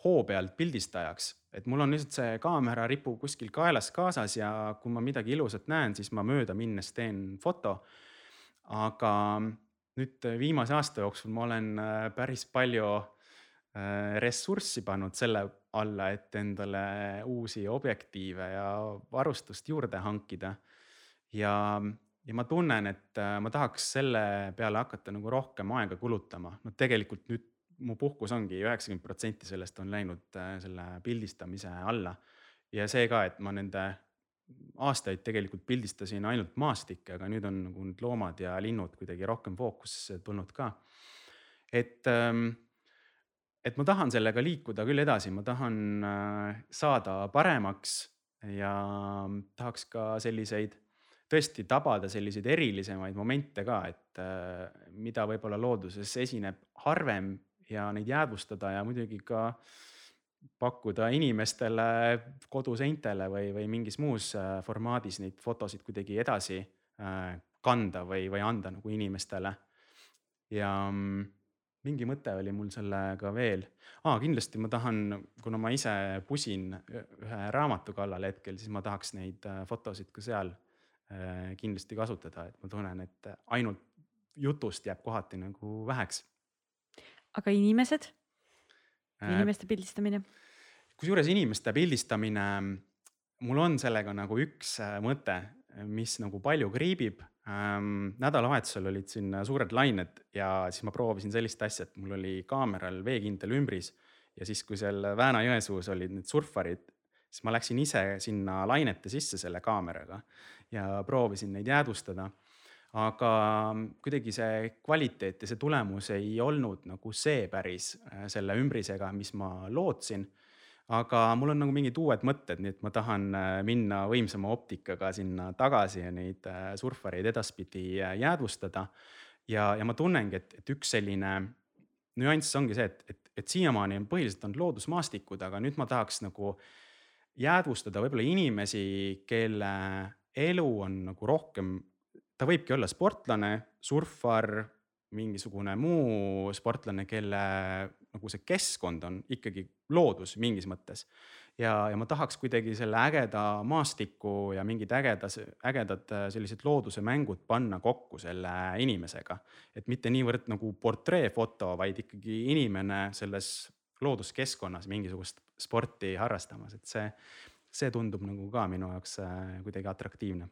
hoo pealt pildistajaks, et mul on lihtsalt see kaamera ripub kuskil kaelas kaasas ja kui ma midagi ilusat näen, siis ma mööda minnes teen foto. aga nüüd viimase aasta jooksul ma olen päris palju ressurssi pannud selle alla, et endale uusi objektiive ja varustust juurde hankida. ja, ja ma tunnen, et äh, ma tahaks selle peale hakata nagu rohkem aega kulutama, no tegelikult nüüd mu puhkus ongi üheksakümmend protsenti sellest on läinud äh, selle pildistamise alla. ja see ka, et ma nende aastaid tegelikult pildistasin ainult maastikke, aga nüüd on nagu need loomad ja linnud kuidagi rohkem fookusesse tulnud ka. et ähm, et ma tahan sellega liikuda küll edasi, ma tahan äh, saada paremaks ja tahaks ka selliseid, tõesti tabada selliseid erilisemaid momente ka, et äh, mida võib-olla looduses esineb harvem ja neid jäädvustada ja muidugi ka pakkuda inimestele koduseintele või, või mingis muus äh, formaadis neid fotosid kuidagi edasi kanda või, või anda nagu inimestele. ja mm, mingi mõte oli mul sellega veel ah,, kindlasti ma tahan, kuna ma ise pusin ühe raamatu kallal hetkel, siis ma tahaks neid äh, fotosid ka seal äh, kindlasti kasutada, et ma tunnen, et ainult jutust jääb kohati nagu väheks. aga inimesed, äh, inimeste pildistamine? kusjuures inimeste pildistamine, mul on sellega nagu üks mõte, mis nagu palju kriibib ähm,. nädalavahetusel olid siin suured lained ja siis ma proovisin sellist asja, et mul oli kaameral veekindel ümbris ja siis, kui seal Vääna-Jõesuus olid need surfarid, siis ma läksin ise sinna lainete sisse selle kaameraga ja proovisin neid jäädvustada. aga kuidagi see kvaliteet ja see tulemus ei olnud nagu see päris äh, selle ümbrisega, mis ma lootsin aga mul on nagu mingid uued mõtted, nii et ma tahan äh, minna võimsama optikaga sinna tagasi ja neid äh, surfareid edaspidi äh, jäädvustada. ja, ja ma tunnengi, et, et üks selline nüanss ongi see, et, et, et siiamaani on põhiliselt olnud loodusmaastikud, aga nüüd ma tahaks nagu jäädvustada võib-olla inimesi, kelle elu on nagu rohkem, ta võibki olla sportlane, surfar, mingisugune muu sportlane, kelle nagu see keskkond on ikkagi loodus mingis mõttes. ja, ja ma tahaks kuidagi selle ägeda maastiku ja mingid ägedas, ägedad äh, sellised looduse mängud panna kokku selle inimesega. et mitte niivõrd nagu portreefoto, vaid ikkagi inimene selles looduskeskkonnas mingisugust sporti harrastamas, et see, see tundub nagu ka minu jaoks äh, kuidagi atraktiivne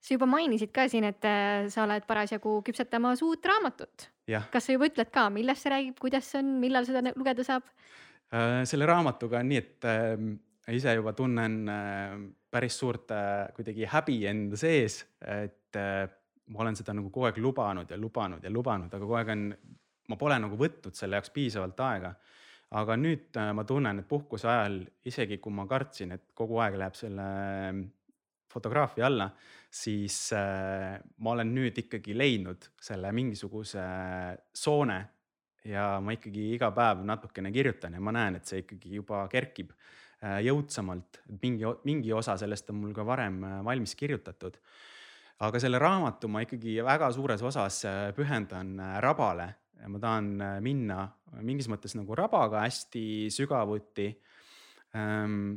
sa juba mainisid ka siin, et äh, sa oled parasjagu küpsetamas uut raamatut. kas sa juba ütled ka, millest see räägib, kuidas see on, millal seda lugeda saab? Äh, selle raamatuga on nii, et äh, ise juba tunnen äh, päris suurt äh, kuidagi häbi enda sees, et äh, ma olen seda nagu kogu aeg lubanud ja lubanud ja lubanud, aga kogu aeg on, ma pole nagu võtnud selle jaoks piisavalt aega aga nüüd äh, ma tunnen, et puhkuse ajal, isegi kui ma kartsin, et kogu aeg läheb selle fotograafia alla, siis äh, ma olen nüüd ikkagi leidnud selle mingisuguse soone ja ma ikkagi iga päev natukene kirjutan ja ma näen, et see ikkagi juba kerkib äh, jõudsamalt, et mingi, mingi osa sellest on mul ka varem äh, valmis kirjutatud. aga selle raamatu ma ikkagi väga suures osas pühendan rabale. Ma tahan minna mingis mõttes nagu rabaga hästi sügavuti. Ähm,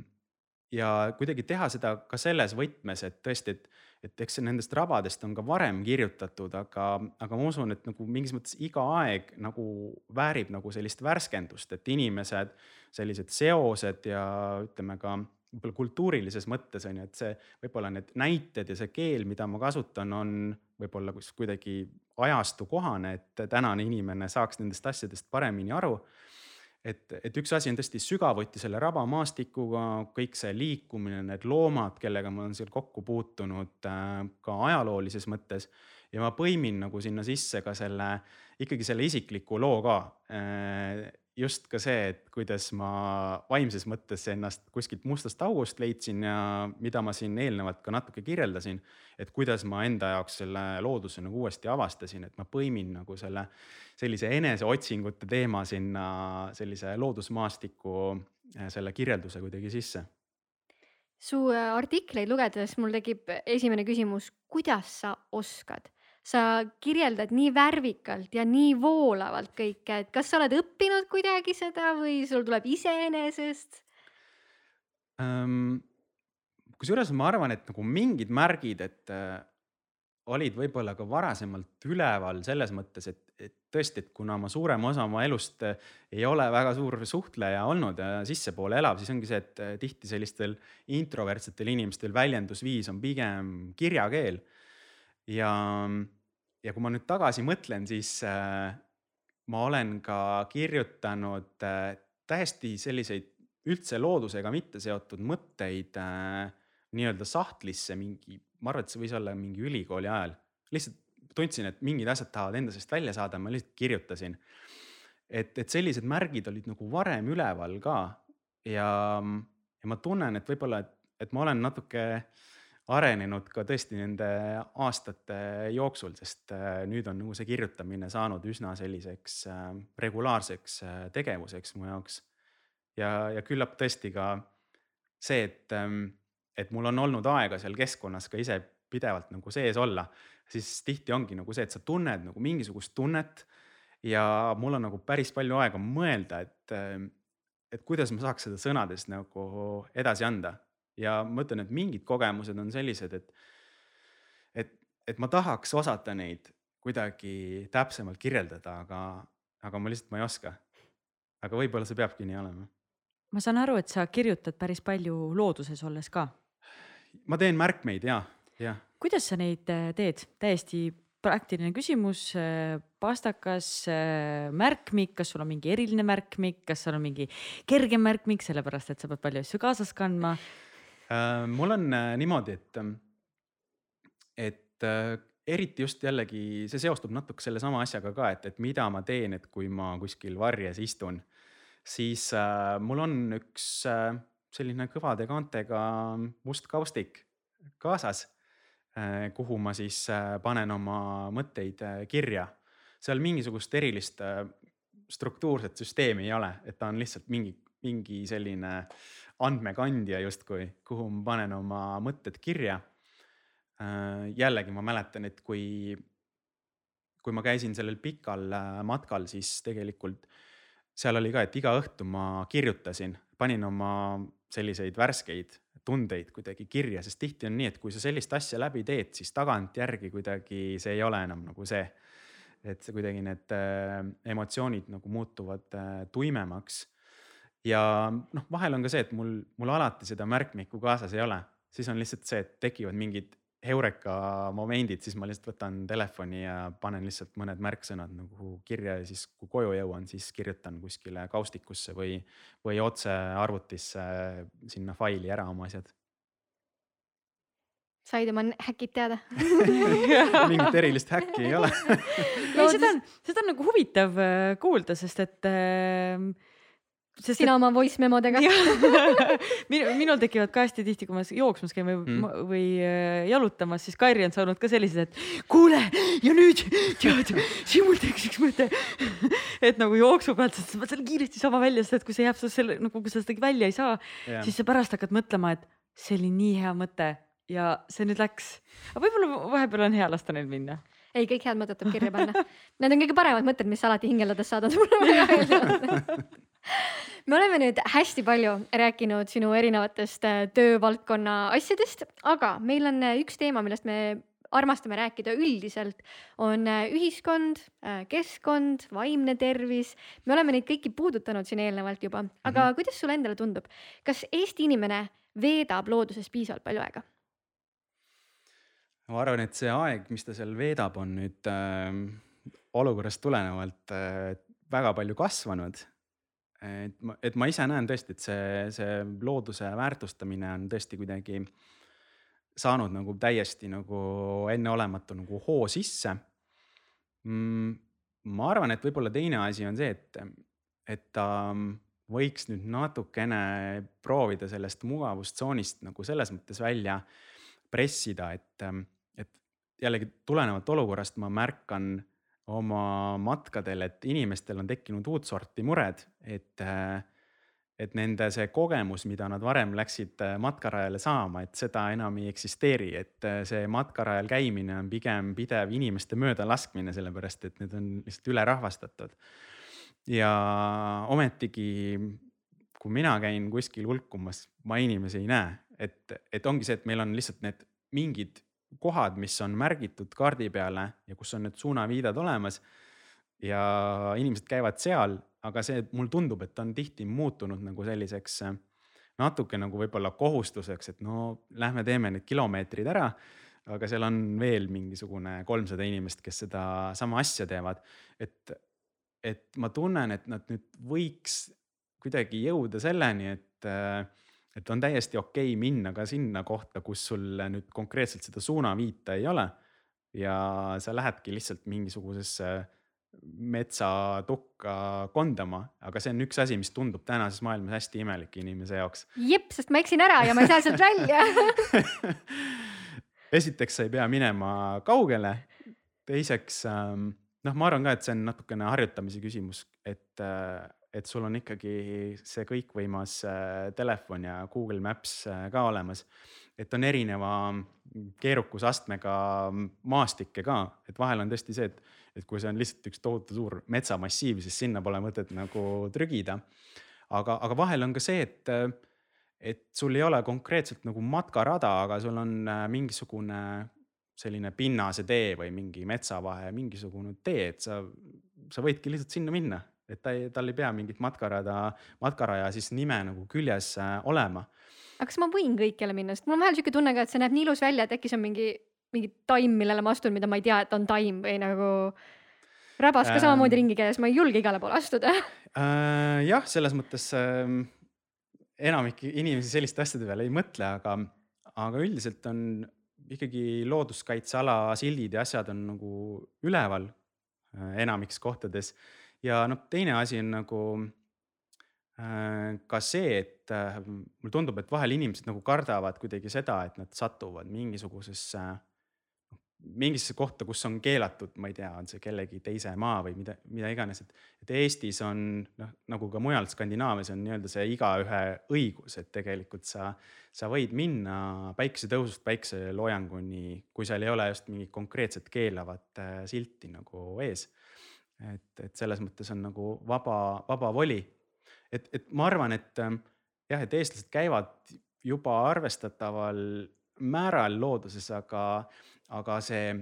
ja kuidagi teha seda ka selles võtmes, et tõesti, et, et eks nendest rabadest on ka varem kirjutatud, aga, aga ma usun, et nagu mingis mõttes iga aeg nagu väärib nagu sellist värskendust, et inimesed, sellised seosed ja ütleme ka võib-olla kultuurilises mõttes on ju, et see võib-olla need näited ja see keel, mida ma kasutan, on võib-olla kuidagi ajastu kohane, et tänane inimene saaks nendest asjadest paremini aru. Et, et üks asi on tõesti sügavuti selle rabamaastikuga, kõik see liikumine, need loomad, kellega ma olen seal kokku puutunud äh, ka ajaloolises mõttes. Ja ma põimin nagu sinna sisse ka selle, ikkagi selle isikliku loo ka äh, just ka see, et kuidas ma vaimses mõttes ennast kuskilt mustast august leidsin ja mida ma siin eelnevalt ka natuke kirjeldasin. et kuidas ma enda jaoks selle looduse nagu uuesti avastasin, et ma põimin nagu selle sellise eneseotsingute teema sinna sellise loodusmaastiku äh, selle kirjelduse kuidagi sisse su äh, artikleid lugedes mul tekib esimene küsimus, kuidas sa oskad sa kirjeldad nii värvikalt ja nii voolavalt kõike, et kas sa oled õppinud kuidagi seda või sul tuleb iseenesest um,? kusjuures ma arvan, et nagu mingid märgid, et äh, olid võib-olla ka varasemalt üleval selles mõttes, et, et tõesti, et kuna ma suurema osa oma elust äh, ei ole väga suur suhtleja olnud ja sissepoole elav, siis ongi see, et äh, tihti sellistel introvertsetel inimestel väljendusviis on pigem kirjakeel ja, ja kui ma nüüd tagasi mõtlen, siis äh, ma olen ka kirjutanud äh, täiesti selliseid üldse loodusega mitte seotud mõtteid äh, nii-öelda sahtlisse mingi, ma arvan, et see võis olla mingi ülikooli ajal. lihtsalt tundsin, et mingid asjad tahavad enda seest välja saada, ma lihtsalt kirjutasin. et, et sellised märgid olid nagu varem üleval ka ja, ja ma tunnen, et võib-olla, et, et ma olen natuke äh, arenenud ka tõesti nende aastate jooksul, sest äh, nüüd on nagu see kirjutamine saanud üsna selliseks äh, regulaarseks äh, tegevuseks mu jaoks. ja, ja küllap tõesti ka see, et, ähm, et mul on olnud aega seal keskkonnas ka ise pidevalt nagu sees olla, siis tihti ongi nagu see, et sa tunned nagu mingisugust tunnet ja mul on nagu päris palju aega mõelda, et, et kuidas ma saaks seda sõnades nagu edasi anda ja ma ütlen, et mingid kogemused on sellised, et, et, et ma tahaks osata neid kuidagi täpsemalt kirjeldada, aga, aga ma lihtsalt, ma ei oska. aga võib-olla see peabki nii olema. ma saan aru, et sa kirjutad päris palju looduses olles ka. ma teen märkmeid ja, jah. kuidas sa neid äh, teed, täiesti praktiline küsimus, äh, pastakas, äh, märkmik, kas sul on mingi eriline märkmik, kas sul on mingi kergem märkmik, sellepärast et sa pead palju asju kaasas kandma mul on äh, niimoodi, et, et äh, eriti just jällegi see seostub natuke sellesama asjaga ka, et, et mida ma teen, et kui ma kuskil varjes istun, siis äh, mul on üks äh, selline kõvade kaantega must kaustik kaasas äh,, kuhu ma siis äh, panen oma mõtteid äh, kirja. seal mingisugust erilist äh, struktuurset süsteemi ei ole, et ta on lihtsalt mingi, mingi selline äh, andmekandja justkui, kuhu ma panen oma mõtted kirja. Äh, jällegi ma mäletan, et kui, kui ma käisin sellel pikal äh, matkal, siis tegelikult seal oli ka, et iga õhtu ma kirjutasin, panin oma selliseid värskeid tundeid kuidagi kirja, sest tihti on nii, et kui sa sellist asja läbi teed, siis tagantjärgi kuidagi see ei ole enam nagu see. et kuidagi need äh, emotsioonid nagu muutuvad tuimemaks ja noh, vahel on ka see, et mul, mul alati seda märkmikku kaasas ei ole, siis on lihtsalt see, et tekivad mingid heureka momendid, siis ma lihtsalt võtan telefoni ja panen lihtsalt mõned märksõnad nagu kirja ja siis, kui koju jõuan, siis kirjutan kuskile kaustikusse või, või otse arvutisse sinna faili ära oma asjad. said oma häkid teada? <laughs> Mingit erilist häkki ei ole. <laughs> Ei, seda on, seda on nagu huvitav äh, kuulda, sest et äh, sest sina et... oma voice memodega <laughs> minul, minul tekivad ka hästi tihti, kui ma jooksmas käin või mm., või äh, jalutamas, siis Kairi on saanud ka sellised, et kuule ja nüüd tead, siin mul tekkis üks mõte <laughs> et nagu jooksu pealt, sest ma selle kiiresti sama välja, sest et kui see jääb selle nagu, kui sa seda välja ei saa yeah., siis sa pärast hakkad mõtlema, et see oli nii hea mõte ja see nüüd läks. aga võib-olla vahepeal on hea lasta neil minna ei, kõik head mõtted tuleb kirja panna. Need on kõige paremad mõtted, mis sa alati hingeldades saadad, mulle väga <laughs> meeldivad <laughs> me oleme nüüd hästi palju rääkinud sinu erinevatest äh, töövaldkonna asjadest, aga meil on äh, üks teema, millest me armastame rääkida üldiselt, on äh, ühiskond, keskkond, vaimne tervis. me oleme neid kõiki puudutanud siin eelnevalt juba, aga mm -hmm. kuidas sulle endale tundub, kas Eesti inimene veedab looduses piisavalt palju aega? ma arvan, et see aeg, mis ta seal veedab, on nüüd äh, olukorrast tulenevalt äh, väga palju kasvanud et ma, et ma ise näen tõesti, et see, see looduse väärtustamine on tõesti kuidagi saanud nagu täiesti nagu enneolematu nagu hoo sisse mm,. ma arvan, et võib-olla teine asi on see, et, et ta võiks nüüd natukene proovida sellest mugavustsoonist nagu selles mõttes välja pressida, et, et jällegi tulenevalt olukorrast ma märkan oma matkadel, et inimestel on tekkinud uut sorti mured, et, et nende see kogemus, mida nad varem läksid äh, matkarajale saama, et seda enam ei eksisteeri, et äh, see matkarajal käimine on pigem pidev inimeste möödalaskmine, sellepärast et need on lihtsalt ülerahvastatud. ja ometigi, kui mina käin kuskil hulkumas, ma inimesi ei näe, et, et ongi see, et meil on lihtsalt need mingid kohad, mis on märgitud kaardi peale ja kus on need suunaviidad olemas. ja inimesed käivad seal, aga see, mulle tundub, et on tihti muutunud nagu selliseks äh, natuke nagu võib-olla kohustuseks, et no lähme teeme need kilomeetrid ära. aga seal on veel mingisugune kolmsada inimest, kes sedasama asja teevad, et, et ma tunnen, et nad nüüd võiks kuidagi jõuda selleni, et äh, et on täiesti okei okay minna ka sinna kohta, kus sul nüüd konkreetselt seda suunaviita ei ole. ja sa lähedki lihtsalt mingisugusesse metsatukka kondama, aga see on üks asi, mis tundub tänases maailmas hästi imelik inimese jaoks. jep, sest ma eksin ära ja ma ei saa sealt välja <laughs> esiteks sa ei pea minema kaugele. teiseks ähm, noh, ma arvan ka, et see on natukene harjutamise küsimus, et äh, et sul on ikkagi see kõikvõimas äh, telefon ja Google Maps äh, ka olemas. et on erineva keerukusastmega maastikke ka, et vahel on tõesti see, et, et kui see on lihtsalt üks tohutu suur metsamassiiv, siis sinna pole mõtet nagu trügida. aga, aga vahel on ka see, et, et sul ei ole konkreetselt nagu matkarada, aga sul on äh, mingisugune selline pinnase tee või mingi metsavahe, mingisugune tee, et sa, sa võidki lihtsalt sinna minna et ta ei, tal ei pea mingit matkarada, matkaraja siis nime nagu küljes äh, olema. aga kas ma võin kõikjale minna, sest mul on vahel sihuke tunne ka, et see näeb nii ilus välja, et äkki see on mingi, mingi taim, millele ma astun, mida ma ei tea, et on taim või nagu rabas ka ähm, samamoodi ringi käies, ma ei julge igale poole astuda äh,. jah, selles mõttes äh, enamik inimesi selliste asjade peale ei mõtle, aga, aga üldiselt on ikkagi looduskaitseala sildid ja asjad on nagu üleval äh, enamiks kohtades ja noh, teine asi on nagu äh, ka see, et äh, mulle tundub, et vahel inimesed nagu kardavad kuidagi seda, et nad satuvad mingisugusesse äh, mingisse kohta, kus on keelatud, ma ei tea, on see kellegi teise maa või mida, mida iganes, et. et Eestis on noh, nagu ka mujal Skandinaavias on nii-öelda see igaühe õigus, et tegelikult sa, sa võid minna päikesetõusust päikeseloojanguni, kui seal ei ole just mingit konkreetset keelavat äh, silti nagu ees et, et selles mõttes on nagu vaba, vaba voli. et, et ma arvan, et ähm, jah, et eestlased käivad juba arvestataval määral looduses, aga, aga see,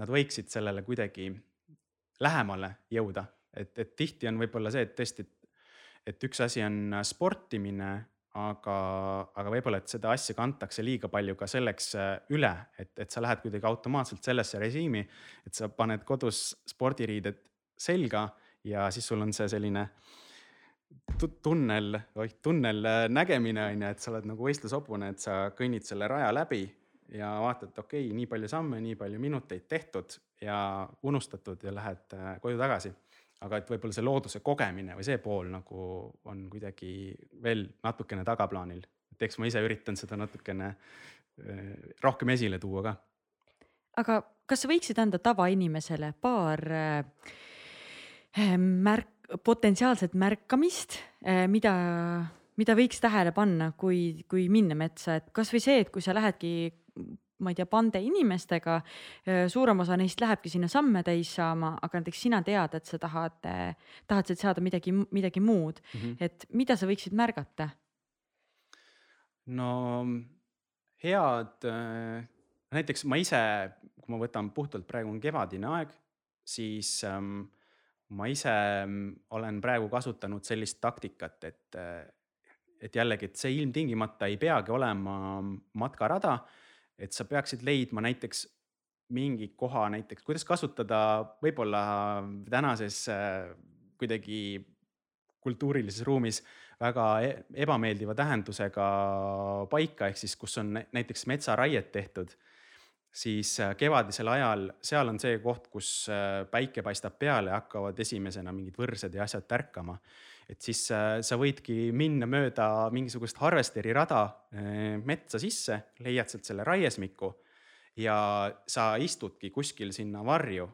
nad võiksid sellele kuidagi lähemale jõuda, et, et tihti on võib-olla see, et tõesti, et üks asi on sportimine, aga, aga võib-olla, et seda asja kantakse liiga palju ka selleks äh, üle, et, et sa lähed kuidagi automaatselt sellesse režiimi, et sa paned kodus spordiriided selga ja siis sul on see selline tunnel, oih tunnel äh, nägemine on ju, et sa oled nagu võistlushobune, et sa kõnnid selle raja läbi ja vaatad, okei okay,, nii palju samme, nii palju minuteid tehtud ja unustatud ja lähed äh, koju tagasi. aga et võib-olla see looduse kogemine või see pool nagu on kuidagi veel natukene tagaplaanil, et eks ma ise üritan seda natukene äh, rohkem esile tuua ka. aga kas sa võiksid anda tavainimesele paar äh märk, potentsiaalset märkamist, eh, mida, mida võiks tähele panna, kui, kui minna metsa, et kasvõi see, et kui sa lähedki ma ei tea, pande inimestega. suurem osa neist lähebki sinna samme täis saama, aga näiteks sina tead, et sa tahad, tahad sealt saada midagi, midagi muud mm, -hmm. et mida sa võiksid märgata? no head, näiteks ma ise, kui ma võtan puhtalt praegu on kevadine aeg, siis ähm, ma ise mm, olen praegu kasutanud sellist taktikat, et, et jällegi, et see ilmtingimata ei peagi olema matkarada. et sa peaksid leidma näiteks mingi koha näiteks, kuidas kasutada võib-olla tänases äh, kuidagi kultuurilises ruumis väga e-, ebameeldiva tähendusega paika, ehk siis kus on näiteks metsaraiet tehtud siis äh, kevadisel ajal, seal on see koht, kus äh, päike paistab peale hakkavad esimesena mingid võrsed ja asjad tärkama. et siis äh, sa võidki minna mööda mingisugust harvesteri rada metsa sisse, leiad sealt selle raiesmiku ja sa istudki kuskil sinna varju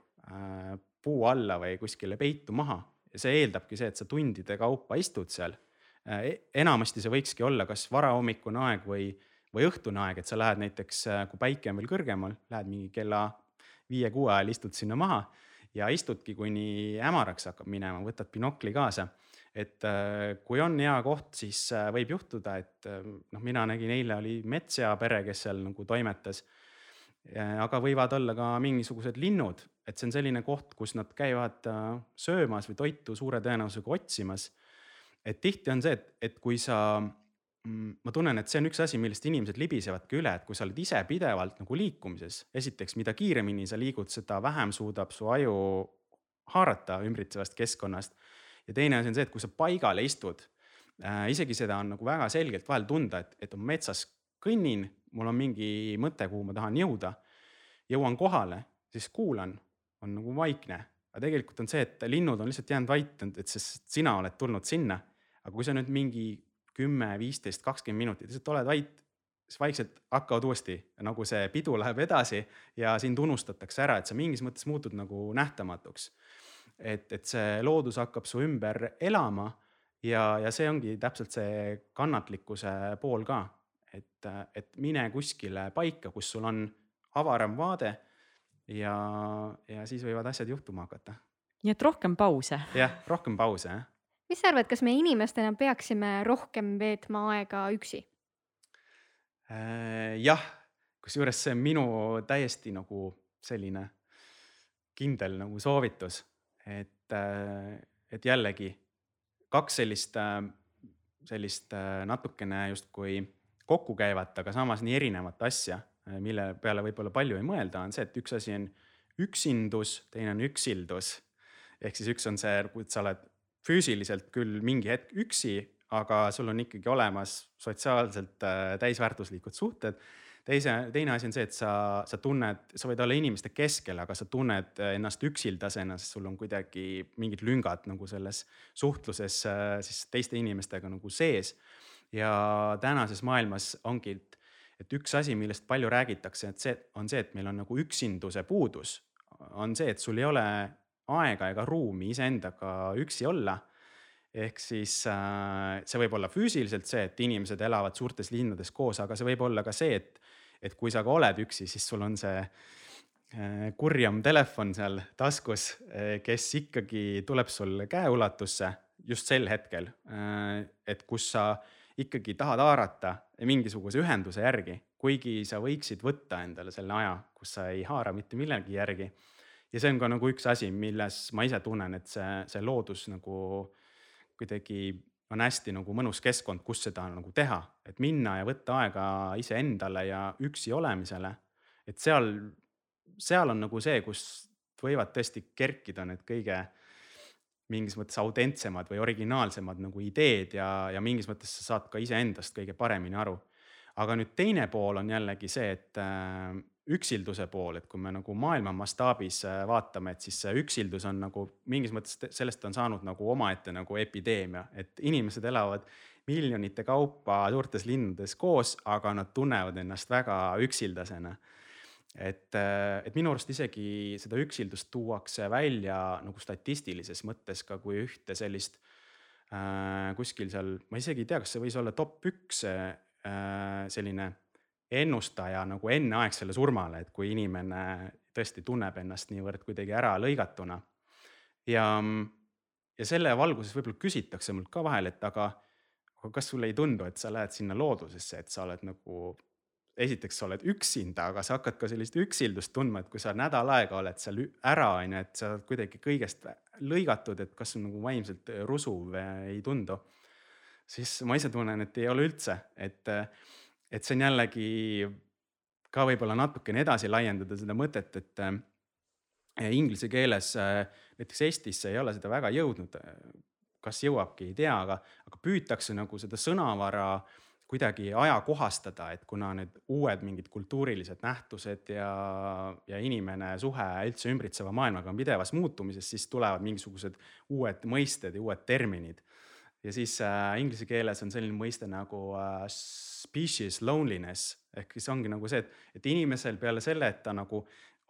puu alla või kuskile peitu maha ja see eeldabki see, et sa tundide kaupa istud seal. E-, enamasti see võikski olla kas varahommikune aeg või või õhtune aeg, et sa lähed näiteks, äh, kui päike on veel kõrgemal, lähed mingi kella viie-kuue ajal istud sinna maha ja istudki, kuni hämaraks hakkab minema, võtad binokli kaasa. et äh, kui on hea koht, siis äh, võib juhtuda, et noh, mina nägin eile oli metssea-pere, kes seal nagu toimetas. aga võivad olla ka mingisugused linnud, et see on selline koht, kus nad käivad söömas või toitu suure tõenäosusega otsimas. et tihti on see, et, et kui sa ma tunnen, et see on üks asi, millest inimesed libisevadki üle, et kui sa oled ise pidevalt nagu liikumises, esiteks, mida kiiremini sa liigud, seda vähem suudab su aju haarata ümbritsevast keskkonnast. ja teine asi on see, et kui sa paigale istud äh,, isegi seda on nagu väga selgelt vahel tunda, et, et ma metsas kõnnin, mul on mingi mõte, kuhu ma tahan jõuda. jõuan kohale, siis kuulan, on nagu vaikne, aga tegelikult on see, et linnud on lihtsalt jäänud vait, et sest sina oled tulnud sinna. aga kui sa nüüd mingi kümme, viisteist, kakskümmend minutit, lihtsalt oled vait, siis vaikselt hakkavad uuesti, nagu see pidu läheb edasi ja sind unustatakse ära, et sa mingis mõttes muutud nagu nähtamatuks. et, et see loodus hakkab su ümber elama ja, ja see ongi täpselt see kannatlikkuse pool ka. et, et mine kuskile paika, kus sul on avaram vaade ja, ja siis võivad asjad juhtuma hakata. nii et rohkem pause. jah, rohkem pause jah mis sa arvad, kas me inimestena peaksime rohkem veetma aega üksi? Äh, jah, kusjuures see on minu täiesti nagu selline kindel nagu soovitus, et, äh, et jällegi kaks sellist, äh, sellist natukene justkui kokkukäivat, aga samas nii erinevat asja, mille peale võib-olla palju ei mõelda, on see, et üks asi on üksindus, teine on üksildus. ehk siis üks on see, kui sa oled füüsiliselt küll mingi hetk üksi, aga sul on ikkagi olemas sotsiaalselt äh, täisväärtuslikud suhted. teise, teine asi on see, et sa, sa tunned, sa võid olla inimeste keskel, aga sa tunned ennast üksildasena, sest sul on kuidagi mingid lüngad nagu selles suhtluses äh, siis teiste inimestega nagu sees. ja tänases maailmas ongi, et, et üks asi, millest palju räägitakse, et see on see, et meil on nagu üksinduse puudus, on see, et sul ei ole aega ega ruumi iseendaga üksi olla. ehk siis äh, see võib olla füüsiliselt see, et inimesed elavad suurtes linnades koos, aga see võib olla ka see, et, et kui sa ka oled üksi, siis sul on see äh, kurjam telefon seal taskus, äh, kes ikkagi tuleb sul käeulatusse just sel hetkel. et kus sa ikkagi tahad haarata mingisuguse ühenduse järgi, kuigi sa võiksid võtta endale selle aja, kus sa ei haara mitte millegi järgi ja see on ka nagu üks asi, milles ma ise tunnen, et see, see loodus nagu kuidagi on hästi nagu mõnus keskkond, kus seda nagu teha, et minna ja võtta aega iseendale ja üksi olemisele. et seal, seal on nagu see, kus võivad tõesti kerkida need kõige mingis mõttes autentsemad või originaalsemad nagu ideed ja, ja mingis mõttes sa saad ka iseendast kõige paremini aru. aga nüüd teine pool on jällegi see, et äh, üksilduse pool, et kui me nagu maailma mastaabis äh, vaatame, et siis see üksildus on nagu mingis mõttes sellest on saanud nagu omaette nagu epideemia, et inimesed elavad miljonite kaupa suurtes linnades koos, aga nad tunnevad ennast väga üksildasena. et, äh, et minu arust isegi seda üksildust tuuakse välja nagu statistilises mõttes ka kui ühte sellist äh, kuskil seal, ma isegi ei tea, kas see võis olla top üks äh, selline ennustaja nagu enneaegsele surmale, et kui inimene tõesti tunneb ennast niivõrd kuidagi ära lõigatuna. ja, ja selle valguses võib-olla küsitakse mult ka vahel, et aga, aga kas sulle ei tundu, et sa lähed sinna loodusesse, et sa oled nagu esiteks sa oled üksinda, aga sa hakkad ka sellist üksildust tundma, et kui sa nädal aega oled seal ära, on ju, et sa oled kuidagi kõigest lõigatud, et kas nagu vaimselt rusuv ei tundu. siis ma ise tunnen, et ei ole üldse, et, et see on jällegi ka võib-olla natukene edasi laiendada seda mõtet, et eh, inglise keeles näiteks Eestisse ei ole seda väga jõudnud. kas jõuabki, ei tea, aga, aga püütakse nagu seda sõnavara äh, kuidagi ajakohastada, et kuna need uued mingid kultuurilised nähtused ja, ja inimene suhe üldse ümbritseva maailmaga on pidevas muutumises, siis tulevad mingisugused uued mõisted ja uued terminid. Ja siis äh, inglise keeles on selline mõiste nagu äh, species loneliness ehk siis ongi nagu see, et, et inimesel peale selle, et ta nagu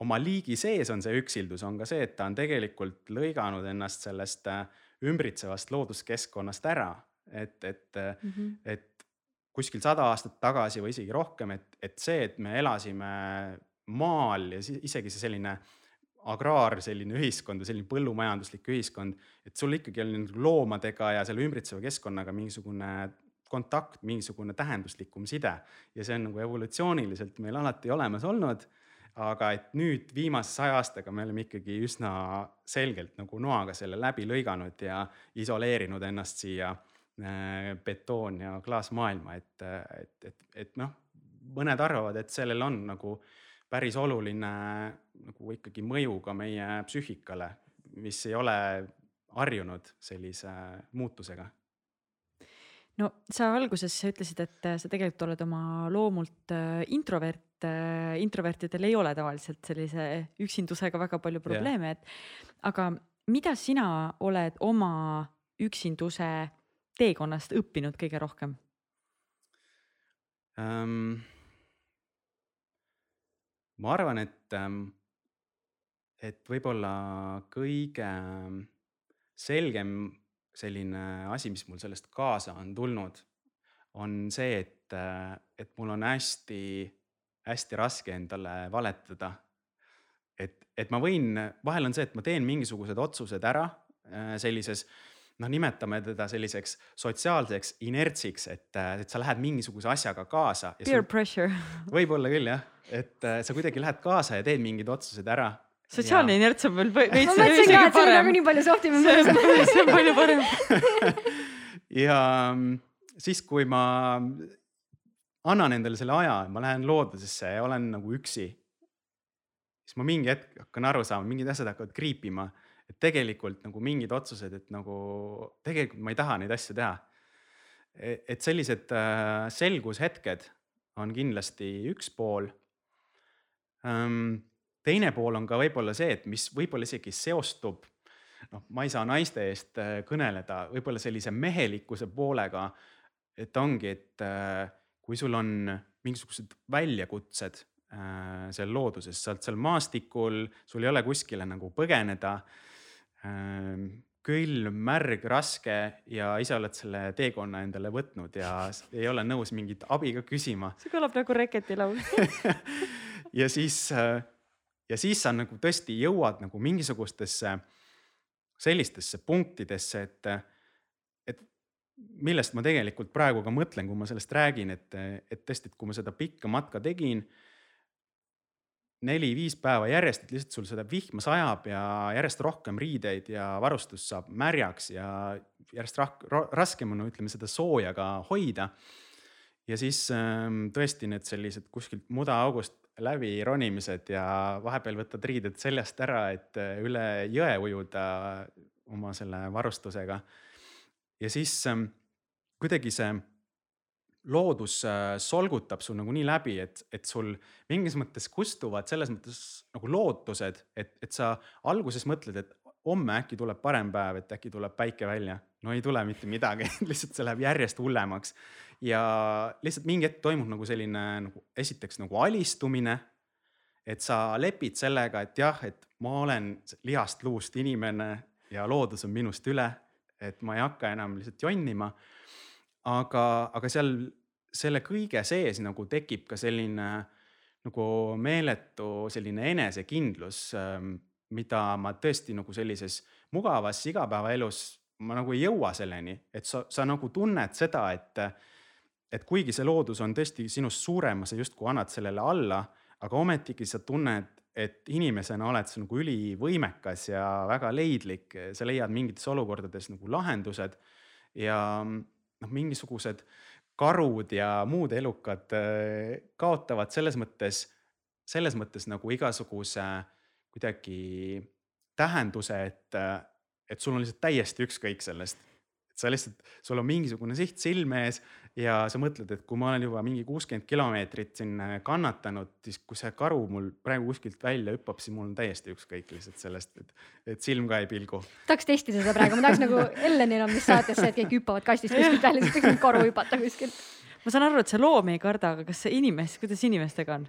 oma liigi sees on see üksildus, on ka see, et ta on tegelikult lõiganud ennast sellest äh, ümbritsevast looduskeskkonnast ära. et, et mm, -hmm. et kuskil sada aastat tagasi või isegi rohkem, et, et see, et me elasime maal ja isegi see selline agraar, selline ühiskond või selline põllumajanduslik ühiskond, et sul ikkagi oli loomadega ja selle ümbritseva keskkonnaga mingisugune kontakt, mingisugune tähenduslikum side ja see on nagu evolutsiooniliselt meil alati olemas olnud. aga et nüüd viimase saja aastaga me oleme ikkagi üsna selgelt nagu noaga selle läbi lõiganud ja isoleerinud ennast siia Äh, betoon ja klaasmaailma, et, et, et, et noh, mõned arvavad, et sellel on nagu päris oluline nagu ikkagi mõju ka meie psüühikale, mis ei ole harjunud sellise muutusega no sa alguses ütlesid, et sa tegelikult oled oma loomult äh, introvert. Äh, introvertidel ei ole tavaliselt sellise üksindusega väga palju probleeme, et aga mida sina oled oma üksinduse teekonnast õppinud kõige rohkem um,? Ma arvan, et, et võib-olla kõige selgem selline asi, mis mul sellest kaasa on tulnud, on see, et, et mul on hästi-hästi raske endale valetada. et, et ma võin, vahel on see, et ma teen mingisugused otsused ära sellises äh, noh, nimetame teda selliseks sotsiaalseks inertsiks, et, et sa lähed mingisuguse asjaga kaasa. Peer sul... pressure. <laughs> võib-olla küll jah, et äh, sa kuidagi lähed kaasa ja teed mingid otsused ära. sotsiaalne ja... inerts on veel veits. ma mõtlesin ka, et see on nagu nii palju soft im. <laughs> see on palju parem <laughs> ja mm, siis, kui ma annan endale selle aja, ma lähen loodusesse ja olen nagu üksi, siis ma mingi hetk hakkan aru saama, mingid asjad hakkavad kriipima et tegelikult nagu mingid otsused, et nagu tegelikult ma ei taha neid asju teha. E-, et sellised äh, selgushetked on kindlasti üks pool. teine pool on ka võib-olla see, et mis võib-olla isegi seostub, noh, ma ei saa naiste eest äh, kõneleda, võib-olla sellise mehelikkuse poolega. et ongi, et äh, kui sul on mingisugused väljakutsed seal looduses, sa oled seal maastikul, sul ei ole kuskile nagu põgeneda Ehm, külm, märg, raske ja ise oled selle teekonna endale võtnud ja ei ole nõus mingit abi ka küsima. see kõlab nagu Reketi laul <laughs> ja siis, äh, ja siis sa nagu tõesti jõuad nagu mingisugustesse sellistesse punktidesse, et, et millest ma tegelikult praegu ka mõtlen, kui ma sellest räägin, et, et tõesti, et kui ma seda pikka matka tegin neli-viis päeva järjest, et lihtsalt sul seda vihma sajab ja järjest rohkem riideid ja varustus saab märjaks ja järjest raskem on, ütleme seda sooja ka hoida. ja siis ähm, tõesti need sellised kuskilt mudaaugust läbi ronimised ja vahepeal võtad riided seljast ära, et äh, üle jõe ujuda oma selle varustusega. ja siis ähm, kuidagi see loodus äh, solgutab sul nagu nii läbi, et, et sul mingis mõttes kustuvad selles mõttes nagu lootused, et, et sa alguses mõtled, et homme äkki tuleb parem päev, et äkki tuleb päike välja. no ei tule mitte midagi <laughs> lihtsalt see läheb järjest hullemaks. ja lihtsalt mingi hetk toimub nagu selline nagu esiteks nagu alistumine. et sa lepid sellega, et jah, et ma olen lihast luust inimene ja loodus on minust üle, et ma ei hakka enam lihtsalt jonnima aga, aga seal selle kõige sees nagu tekib ka selline nagu meeletu selline enesekindlus, ähm, mida ma tõesti nagu sellises mugavas igapäevaelus ma nagu ei jõua selleni, et sa, sa nagu tunned seda, et, et kuigi see loodus on tõesti sinust suurem, sa justkui annad sellele alla, aga ometigi sa tunned, et inimesena oled sa nagu ülivõimekas ja väga leidlik, sa leiad mingites olukordades nagu lahendused ja noh, mingisugused karud ja muud elukad äh, kaotavad selles mõttes, selles mõttes nagu igasuguse kuidagi tähenduse, et, et sul on lihtsalt täiesti ükskõik sellest. et sa lihtsalt, sul on mingisugune siht silme ees ja sa mõtled, et kui ma olen juba mingi kuuskümmend kilomeetrit siin kannatanud, siis kui see karu mul praegu kuskilt välja hüppab, siis mul on täiesti ükskõik lihtsalt sellest, et, et silm ka ei pilgu. tahaks testida seda praegu, ma tahaks nagu Ellenil on vist saates see, et kõik hüppavad kastist kuskilt välja, siis võiks karu hüpata kuskilt. ma saan aru, et sa loomi ei karda, aga kas see inimest, kuidas inimestega on?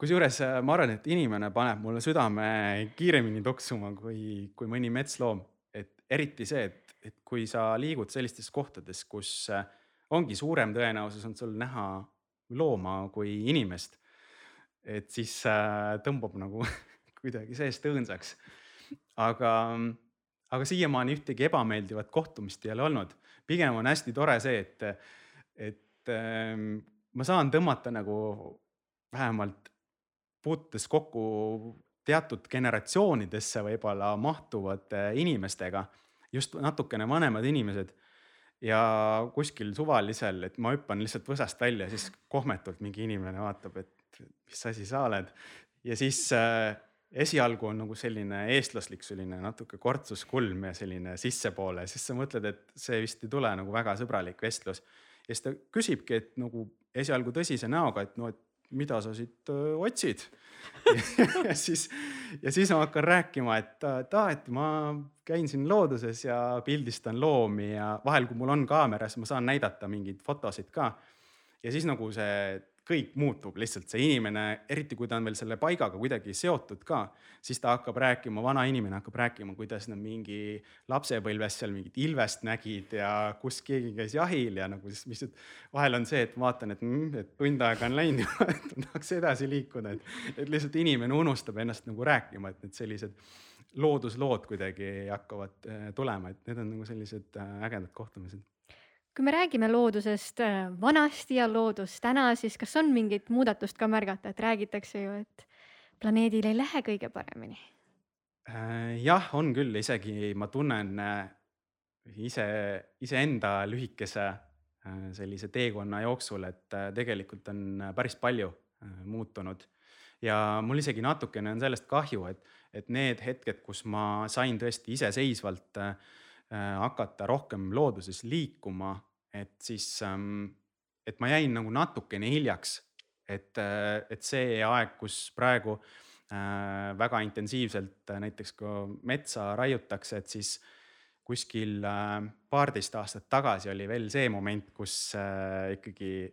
kusjuures äh, ma arvan, et inimene paneb mulle südame kiiremini tuksuma kui, kui mõni metsloom, et eriti see, et, et kui sa liigud sellistes kohtades, kus äh, ongi suurem tõenäosus on sul näha looma kui inimest. et siis äh, tõmbab nagu <laughs> kuidagi seest õõnsaks. aga, aga siiamaani ühtegi ebameeldivat kohtumist ei ole olnud, pigem on hästi tore see, et, et ähm, ma saan tõmmata nagu vähemalt puutudes kokku teatud generatsioonidesse võib-olla mahtuvate inimestega, just natukene vanemad inimesed ja kuskil suvalisel, et ma hüppan lihtsalt võsast välja, siis kohmetult mingi inimene vaatab, et mis asi sa oled. ja siis äh, esialgu on nagu selline eestlaslik, selline natuke kortsuskulm ja selline sissepoole, siis sa mõtled, et see vist ei tule nagu väga sõbralik vestlus. ja siis ta küsibki, et nagu esialgu tõsise näoga, et no, et mida sa siit otsid <laughs> ja siis, ja siis ma hakkan rääkima, et, aa, et ma käin siin looduses ja pildistan loomi ja vahel, kui mul on kaamera, siis ma saan näidata mingeid fotosid ka. ja siis nagu see kõik muutub lihtsalt, see inimene, eriti kui ta on veel selle paigaga kuidagi seotud ka, siis ta hakkab rääkima, vana inimene hakkab rääkima, kuidas nad mingi lapsepõlves seal mingit ilvest nägid ja kus keegi käis jahil ja nagu siis, mis, vahel on see, et vaatan, et mm,, et tund aega on läinud <laughs> juba, et tahaks edasi liikuda, et, et lihtsalt inimene unustab ennast nagu rääkima, et need sellised looduslood kuidagi hakkavad eh, tulema, et need on nagu sellised eh, ägedad kohtumised kui me räägime loodusest äh, vanasti ja loodus täna, siis kas on mingit muudatust ka märgata, et räägitakse ju, et planeedil ei lähe kõige paremini? Äh, jah, on küll, isegi ma tunnen äh, ise, iseenda lühikese sellise teekonna jooksul, et tegelikult on päris palju muutunud. ja mul isegi natukene on sellest kahju, et, et need hetked, kus ma sain tõesti iseseisvalt hakata rohkem looduses liikuma et siis, ähm, et ma jäin nagu natukene hiljaks, et, äh, et see aeg, kus praegu äh, väga intensiivselt äh, näiteks ka metsa raiutakse, et siis kuskil paarteist aastat tagasi oli veel see moment, kus ikkagi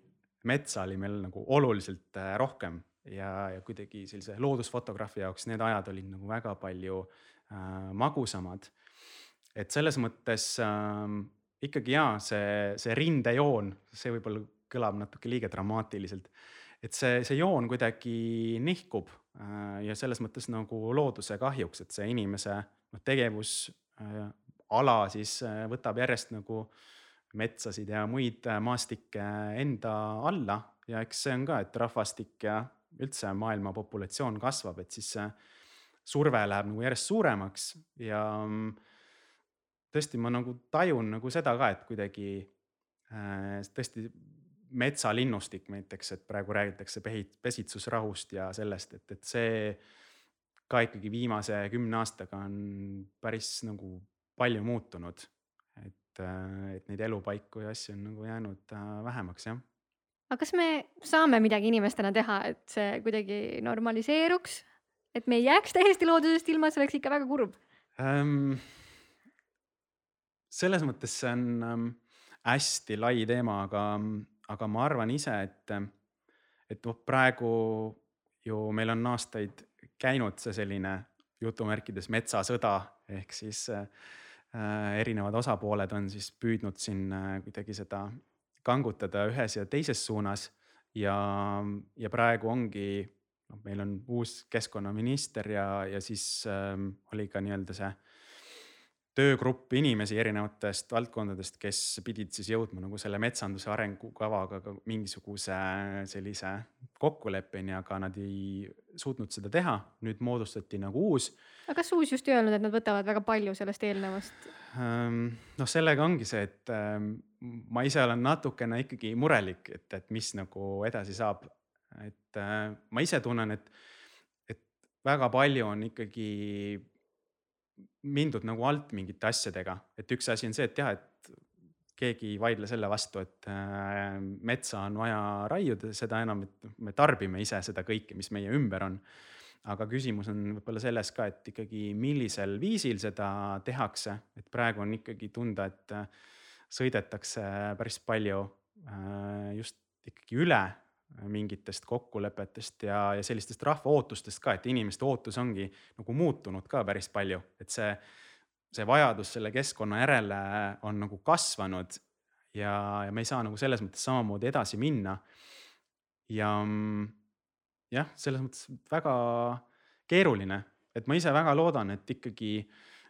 metsa oli meil nagu oluliselt rohkem ja, ja kuidagi sellise loodusfotograafi jaoks need ajad olid nagu väga palju äh, magusamad. Et selles mõttes äh, ikkagi jaa, see, see rindejoon, see võib-olla kõlab natuke liiga dramaatiliselt. et see, see joon kuidagi nihkub äh, ja selles mõttes nagu looduse kahjuks, et see inimese noh, tegevusala äh, siis äh, võtab järjest nagu metsasid ja muid maastikke enda alla ja eks see on ka, et rahvastik ja üldse maailma populatsioon kasvab, et siis see surve läheb nagu järjest suuremaks ja mm, tõesti, ma nagu tajun nagu seda ka, et kuidagi äh, tõesti metsalinnustik näiteks, et praegu räägitakse pesitsusrahust ja sellest, et, et see ka ikkagi viimase kümne aastaga on päris nagu palju muutunud. et, äh, et neid elupaiku ja asju on nagu jäänud äh, vähemaks, jah. aga kas me saame midagi inimestena teha, et see kuidagi normaliseeruks, et me ei jääks täiesti loodusest ilma, see oleks ikka väga kurb um,? Selles mõttes see on ähm, hästi lai teema, aga, aga ma arvan ise, et, et noh, praegu ju meil on aastaid käinud see selline jutumärkides metsasõda ehk siis äh, erinevad osapooled on siis püüdnud siin äh, kuidagi seda kangutada ühes ja teises suunas ja, ja praegu ongi, noh, meil on uus keskkonnaminister ja, ja siis ähm, oli ka nii-öelda see töögrupp inimesi erinevatest valdkondadest, kes pidid siis jõudma nagu selle metsanduse arengukavaga ka mingisuguse sellise kokkuleppeni, aga nad ei suutnud seda teha. nüüd moodustati nagu uus. aga kas uus just ei öelnud, et nad võtavad väga palju sellest eelnevast? Ehm, noh, sellega ongi see, et ehm, ma ise olen natukene ikkagi murelik, et, et mis nagu edasi saab. et ehm, ma ise tunnen, et, et väga palju on ikkagi mindud nagu alt mingite asjadega, et üks asi on see, et jah, et keegi ei vaidle selle vastu, et äh, metsa on vaja raiuda, seda enam, et me tarbime ise seda kõike, mis meie ümber on. aga küsimus on võib-olla selles ka, et ikkagi millisel viisil seda tehakse, et praegu on ikkagi tunda, et äh, sõidetakse päris palju äh, just ikkagi üle mingitest kokkulepetest ja, ja sellistest rahva ootustest ka, et inimeste ootus ongi nagu muutunud ka päris palju, et see, see vajadus selle keskkonna järele on nagu kasvanud ja, ja me ei saa nagu selles mõttes samamoodi edasi minna. ja jah, selles mõttes väga keeruline, et ma ise väga loodan, et ikkagi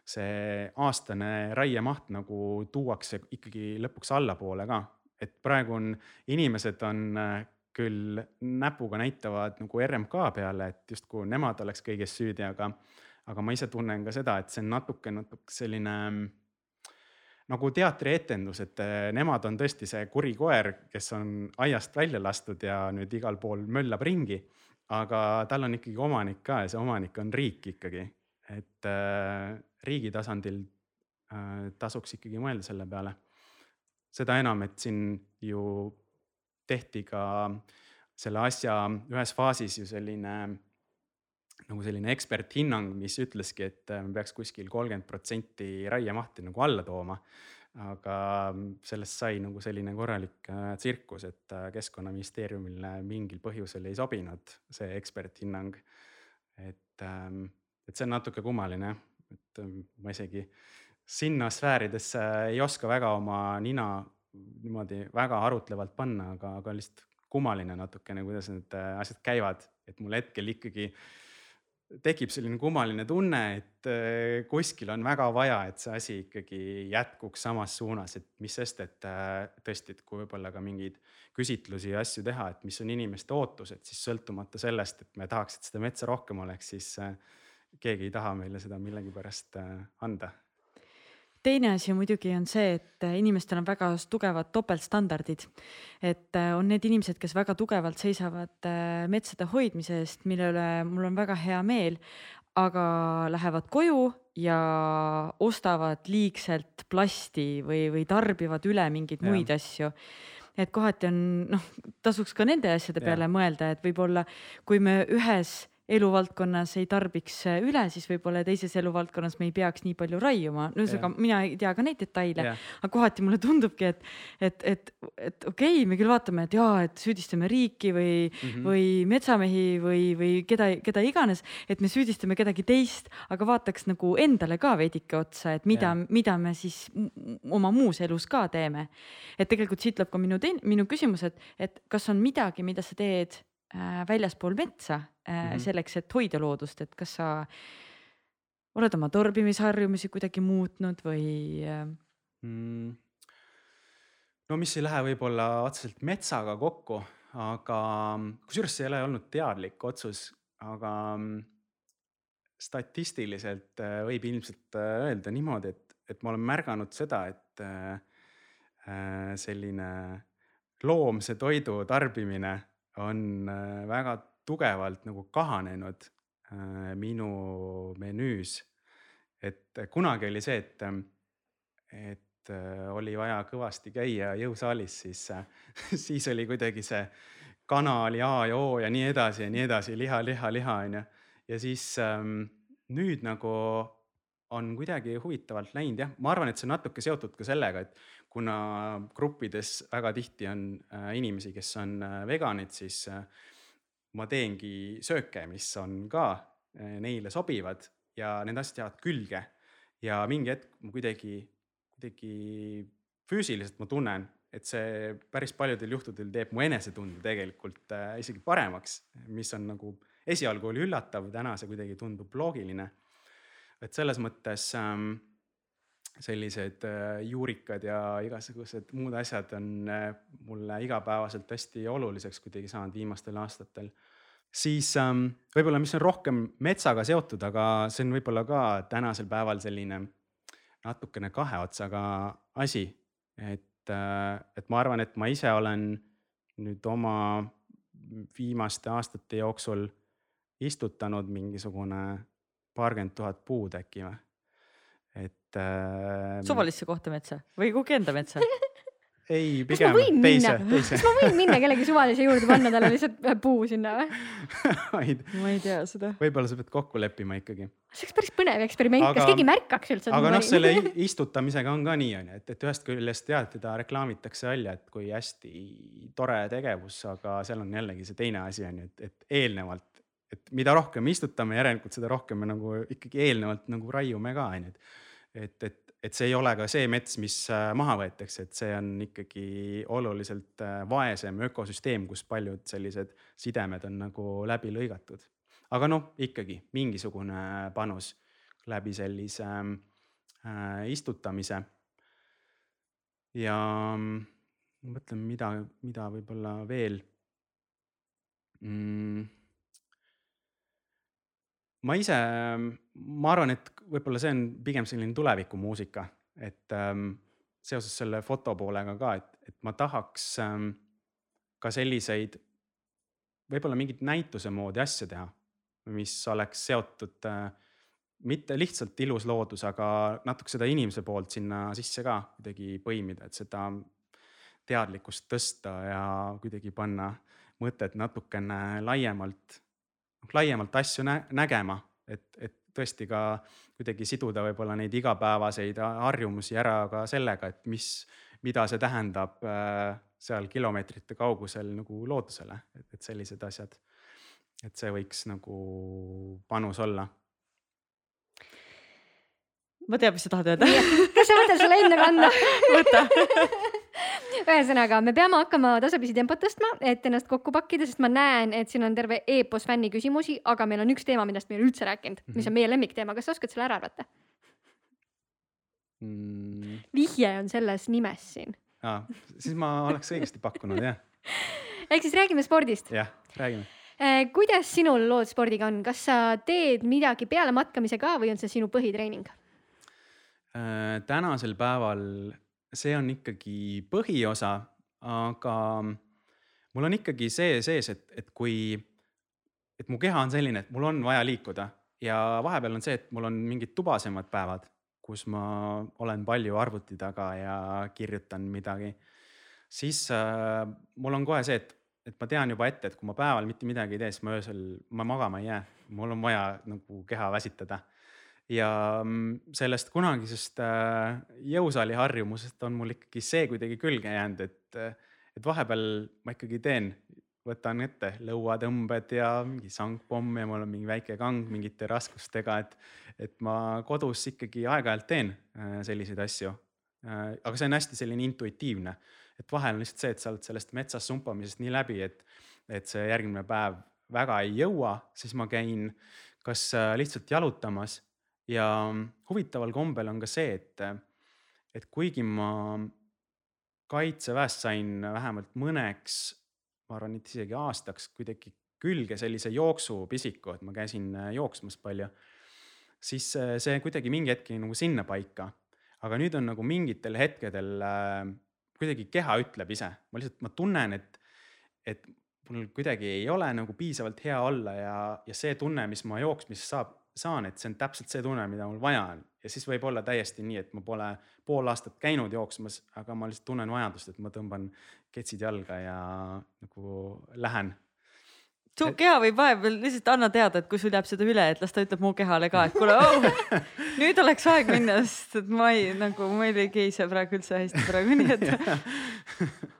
see aastane raiemaht nagu tuuakse ikkagi lõpuks allapoole ka, et praegu on, inimesed on küll näpuga näitavad nagu RMK peale, et justkui nemad oleks kõiges süüdi, aga, aga ma ise tunnen ka seda, et see on natuke, natuke selline nagu teatrietendus, et eh, nemad on tõesti see kuri koer, kes on aiast välja lastud ja nüüd igal pool möllab ringi. aga tal on ikkagi omanik ka ja see omanik on riik ikkagi, et äh, riigi tasandil äh, tasuks ikkagi mõelda selle peale. seda enam, et siin ju tehti ka selle asja ühes faasis ju selline nagu selline eksperthinnang, mis ütleski, et me peaks kuskil kolmkümmend protsenti raiemahti nagu alla tooma. aga sellest sai nagu selline korralik äh, tsirkus, et äh, keskkonnaministeeriumile mingil põhjusel ei sobinud see eksperthinnang. et, ähm, et see on natuke kummaline, et ähm, ma isegi sinna sfääridesse ei oska väga oma nina niimoodi väga arutlevalt panna, aga, aga lihtsalt kummaline natukene, kuidas need äh, asjad käivad, et mul hetkel ikkagi tekib selline kummaline tunne, et äh, kuskil on väga vaja, et see asi ikkagi jätkuks samas suunas, et mis sest, et äh, tõesti, et kui võib-olla ka mingeid küsitlusi ja asju teha, et mis on inimeste ootused, siis sõltumata sellest, et me tahaks, et seda metsa rohkem oleks, siis keegi ei taha meile seda millegipärast anda teine asi muidugi on see, et äh, inimestel on väga tugevad topeltstandardid. et äh, on need inimesed, kes väga tugevalt seisavad äh, metsade hoidmise eest, mille üle mul on väga hea meel, aga lähevad koju ja ostavad liigselt plasti või, või tarbivad üle mingeid ja. muid asju et kohati on noh, tasuks ka nende asjade peale ja. mõelda, et võib-olla kui me ühes eluvaldkonnas ei tarbiks äh, üle, siis võib-olla teises eluvaldkonnas me ei peaks nii palju raiuma. no ühesõnaga, mina ei tea ka neid detaile, aga kohati mulle tundubki, et, et, et, et okei okay,, me küll vaatame, et jaa, et süüdistame riiki või mm, -hmm. või metsamehi või, või keda, keda iganes, et me süüdistame kedagi teist, aga vaataks nagu endale ka veidike otsa, et mida, mida me siis oma muus elus ka teeme. et tegelikult siit tuleb ka minu teine, minu küsimus, et, et kas on midagi, mida sa teed väljaspool metsa äh, mm -hmm. selleks, et hoida loodust, et kas sa oled oma tarbimisharjumusi kuidagi muutnud või äh...? Mm. no mis ei lähe võib-olla otseselt metsaga kokku, aga kusjuures see ei ole olnud teadlik otsus, aga mm, statistiliselt äh, võib ilmselt äh, öelda niimoodi, et, et ma olen märganud seda, et äh, selline loomse toidu tarbimine on äh, väga tugevalt nagu kahanenud äh, minu menüüs. et kunagi oli see, et, et äh, oli vaja kõvasti käia jõusaalis, siis, <laughs> siis oli kuidagi see kana oli A ja O ja nii edasi ja nii edasi, liha, liha, liha on ju. ja siis ähm, nüüd nagu on kuidagi huvitavalt läinud jah, ma arvan, et see on natuke seotud ka sellega, et kuna gruppides väga tihti on äh, inimesi, kes on äh, veganid, siis äh, ma teengi sööke, mis on ka neile sobivad ja need asjad jäävad külge. ja mingi hetk ma kuidagi, kuidagi füüsiliselt ma tunnen, et see päris paljudel juhtudel teeb mu enesetunde tegelikult isegi paremaks, mis on nagu esialgu oli üllatav, täna see kuidagi tundub loogiline. et selles mõttes ähm, sellised äh, juurikad ja igasugused muud asjad on äh, mulle igapäevaselt hästi oluliseks kuidagi saanud viimastel aastatel. siis ähm, võib-olla, mis on rohkem metsaga seotud, aga see on võib-olla ka tänasel päeval selline natukene kahe otsaga asi. et, äh, et ma arvan, et ma ise olen nüüd oma viimaste aastate jooksul istutanud mingisugune paarkümmend tuhat puud äkki või et äh,. suvalisse kohta metsa või kuhugi enda metsa <laughs> ei, kas pigem teise, teise kas ma võin minna kellegi suvalise juurde panna talle lihtsalt ühe puu sinna või? <laughs> ma ei tea seda. võib-olla sa pead kokku leppima ikkagi. see oleks päris põnev eksperiment, kas Aga- keegi märkaks üldse? aga noh, selle <laughs> istutamisega on ka nii onju, et, et ühest küljest jah, teda reklaamitakse välja, et kui hästi tore tegevus, aga seal on jällegi see teine asi onju, et, et eelnevalt, et mida rohkem istutame, järelikult seda rohkem me nagu ikkagi eelnevalt nagu raiume ka onju, et et, et, et see ei ole ka see mets, mis äh, maha võetakse, et see on ikkagi oluliselt äh, vaesem ökosüsteem, kus paljud sellised sidemed on nagu läbi lõigatud. aga noh, ikkagi mingisugune panus läbi sellise äh, istutamise. ja mm, ma mõtlen, mida, mida võib-olla veel mm,. ma ise, ma arvan, et võib-olla see on pigem selline tulevikumuusika, et ähm, seoses selle foto poolega ka, et, et ma tahaks ähm, ka selliseid võib-olla mingit näituse moodi asja teha, mis oleks seotud äh, mitte lihtsalt ilus loodus, aga natuke seda inimese poolt sinna sisse ka kuidagi põimida, et seda teadlikkust tõsta ja kuidagi panna mõtet natukene laiemalt, laiemalt asju nä nägema, et, et tõesti ka kuidagi siduda võib-olla neid igapäevaseid harjumusi ära ka sellega, et mis, mida see tähendab äh, seal kilomeetrite kaugusel nagu loodusele, et, sellised asjad. et see võiks nagu panus olla ma tean, mis sa tahad öelda. kas sa võtad selle enda kanda? võta. <laughs> ühesõnaga, me peame hakkama tasapisi tempot tõstma, et ennast kokku pakkida, sest ma näen, et siin on terve eepos fänni küsimusi, aga meil on üks teema, millest me ei ole üldse rääkinud, mis Mhm. on meie lemmikteema, kas sa oskad selle ära arvata? mm,. vihje on selles nimes siin. Ah, siis ma oleks õigesti pakkunud jah, <laughs> ehk siis räägime spordist. jah, räägime kuidas sinul lood spordiga on, kas sa teed midagi peale matkamise ka või on see sinu põhitreening? Äh, tänasel päeval see on ikkagi põhiosa, aga mul on ikkagi see sees, et, et kui, et mu keha on selline, et mul on vaja liikuda ja vahepeal on see, et mul on mingid tubasemad päevad, kus ma olen palju arvuti taga ja kirjutan midagi. siis äh, mul on kohe see, et, et ma tean juba ette, et kui ma päeval mitte midagi ei tee, siis ma öösel, ma magama ei jää, mul on vaja nagu keha väsitada ja mm, sellest kunagisest äh, jõusaali harjumusest on mul ikkagi see kuidagi külge jäänud, et, et vahepeal ma ikkagi teen, võtan ette lõuatõmbed ja mingi sangpomm ja mul on mingi väike kang mingite raskustega, et, et ma kodus ikkagi aeg-ajalt teen äh, selliseid asju. aga see on hästi selline intuitiivne, et vahel on lihtsalt see, et sa oled sellest metsas sumpamisest nii läbi, et, et see järgmine päev väga ei jõua, siis ma käin kas äh, lihtsalt jalutamas ja huvitaval kombel on ka see, et, et kuigi ma kaitseväest sain vähemalt mõneks, ma arvan, et isegi aastaks kuidagi külge sellise jooksupisiku, et ma käisin äh, jooksmas palju, siis äh, see kuidagi mingi hetk jäi nagu sinnapaika. aga nüüd on nagu mingitel hetkedel äh, kuidagi keha ütleb ise, ma lihtsalt, ma tunnen, et, et mul kuidagi ei ole nagu piisavalt hea olla ja, ja see tunne, mis ma jooksmisest saab, saan, et see on täpselt see tunne, mida mul vaja on. ja siis võib olla täiesti nii, et ma pole pool aastat käinud jooksmas, aga ma lihtsalt tunnen vajadust, et ma tõmban ketsid jalga ja nagu lähen. su keha võib vahepeal lihtsalt anna teada, et kui sul jääb seda üle, et las ta ütleb mu kehale ka, et kuule oh, <laughs> nüüd oleks aeg minna, sest et ma ei nagu, meil ei keise praegu üldse hästi praegu, nii et <laughs>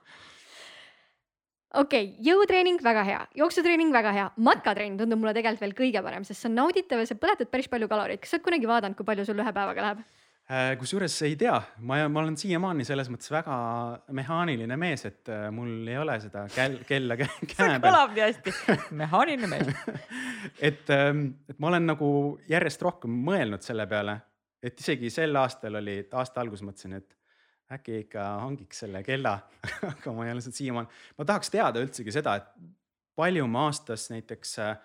okei okay,, jõutreening väga hea, jooksutreening väga hea, matkatrenn tundub mulle tegelikult veel kõige parem, sest see on nauditav ja sa põletad päris palju kaloreid. kas sa oled kunagi vaadanud, kui palju sul ühe päevaga läheb? Äh, kusjuures ei tea, ma, ma olen siiamaani selles mõttes väga mehaaniline mees, et äh, mul ei ole seda käll, kella kä- <laughs> see käe peal. kõlab nii hästi. mehaaniline mees. <laughs> et, ähm, et ma olen nagu järjest rohkem mõelnud selle peale, et isegi sel aastal oli, et aasta alguses mõtlesin, et äkki ikka hangiks selle kella <laughs> aga ma ei ole seda siiamaani, ma tahaks teada üldsegi seda, et palju ma aastas näiteks äh,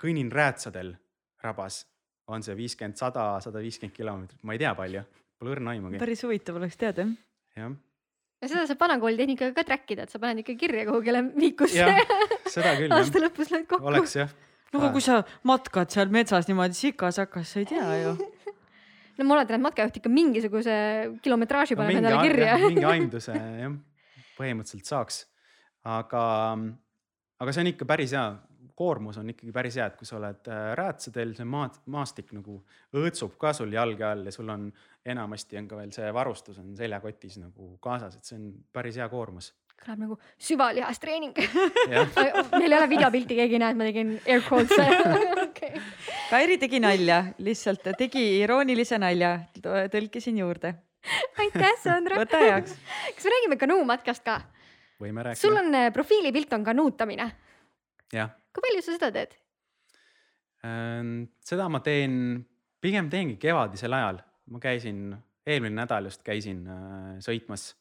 kõnnin räätsadel rabas on see viiskümmend, sada, sada viiskümmend kilomeetrit, ma ei tea palju, pole õrna aimugi, päris huvitav oleks teada jah. jah. ja seda saab vanakooli tehnikaga ka track ida, et sa paned ikka kirja kuhugile viikusse jah, seda küll aasta lõpus lööd kokku. oleks jah. no aga kui sa matkad seal metsas niimoodi sikas-sakas, sa ei tea ju. No ma oletan, et matkajuht ikka mingisuguse kilometraaži no, paneb mingi, endale kirja. mingi <laughs> aimduse jah, põhimõtteliselt saaks, aga, aga see on ikka päris hea, koormus on ikkagi päris hea, et kui sa oled äh, räätsadel, see maad, maastik nagu õõtsub ka sul jalge all ja sul on enamasti on ka veel see varustus on seljakotis nagu kaasas, et see on päris hea koormus. Kõlab nagu süvalihastreening jah, <laughs> meil ei ole videopilti, keegi ei näe, et ma tegin air quotes'e <laughs> okay.. Kairi tegi nalja, lihtsalt tegi iroonilise nalja, tõlkisin juurde. aitäh, Sandra. võta heaks. kas me räägime kanuumatkast ka? võime sul rääkida. on äh, profiilipilt on kanuutamine. jah, kui palju sa seda teed? Ähm, seda ma teen, pigem teengi kevadisel ajal, ma käisin, eelmine nädal just käisin äh, sõitmas,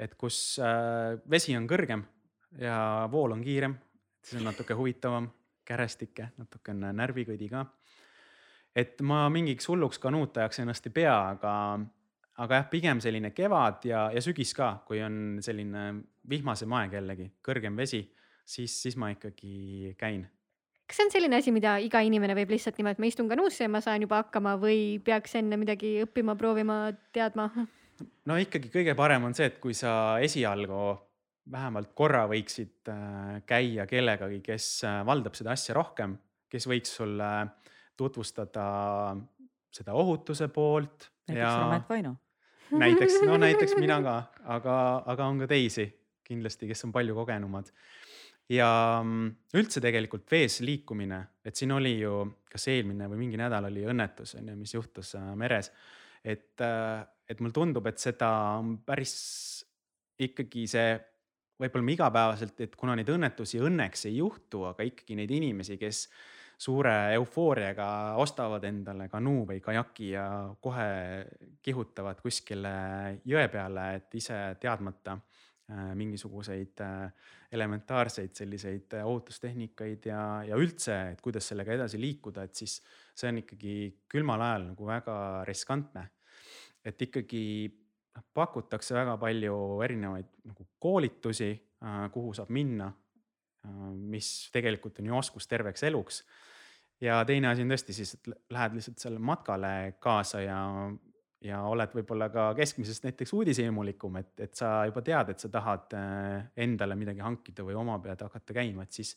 et kus äh, vesi on kõrgem ja vool on kiirem, siis on natuke huvitavam, kärestikke, natukene närvikõdi ka. et ma mingiks hulluks kanuutajaks ennast ei pea, aga, aga jah, pigem selline kevad ja, ja sügis ka, kui on selline vihmasem aeg jällegi, kõrgem vesi, siis, siis ma ikkagi käin kas see on selline asi, mida iga inimene võib lihtsalt niimoodi, et ma istun kanuusse ja ma saan juba hakkama või peaks enne midagi õppima, proovima, teadma? No ikkagi kõige parem on see, et kui sa esialgu vähemalt korra võiksid äh, käia kellegagi, kes äh, valdab seda asja rohkem, kes võiks sulle tutvustada seda ohutuse poolt näiteks Ramet Vaino. <laughs> näiteks, no näiteks mina ka, <laughs> aga, aga on ka teisi kindlasti, kes on palju kogenumad. ja mm, üldse tegelikult vees liikumine, et siin oli ju, kas eelmine või mingi nädal oli õnnetus on ju, mis juhtus äh, meres. et, et mulle tundub, et seda on päris ikkagi see võib-olla igapäevaselt, et kuna neid õnnetusi õnneks ei juhtu, aga ikkagi neid inimesi, kes suure eufooriaga ostavad endale kanuu või kajaki ja kohe kihutavad kuskile jõe peale, et ise teadmata äh, mingisuguseid äh, elementaarseid selliseid äh, ohutustehnikaid ja, ja üldse, et kuidas sellega edasi liikuda, et siis see on ikkagi külmal ajal nagu väga riskantne. Et ikkagi noh, pakutakse väga palju erinevaid nagu koolitusi, kuhu saab minna, mis tegelikult on ju oskus terveks eluks. Ja teine asi on tõesti siis, et lä- lähed lihtsalt sellele matkale kaasa ja, ja oled võib-olla ka keskmisest näiteks uudisheimulikum, et, et sa juba tead, et sa tahad äh, endale midagi hankida või oma pead hakata käima, et siis,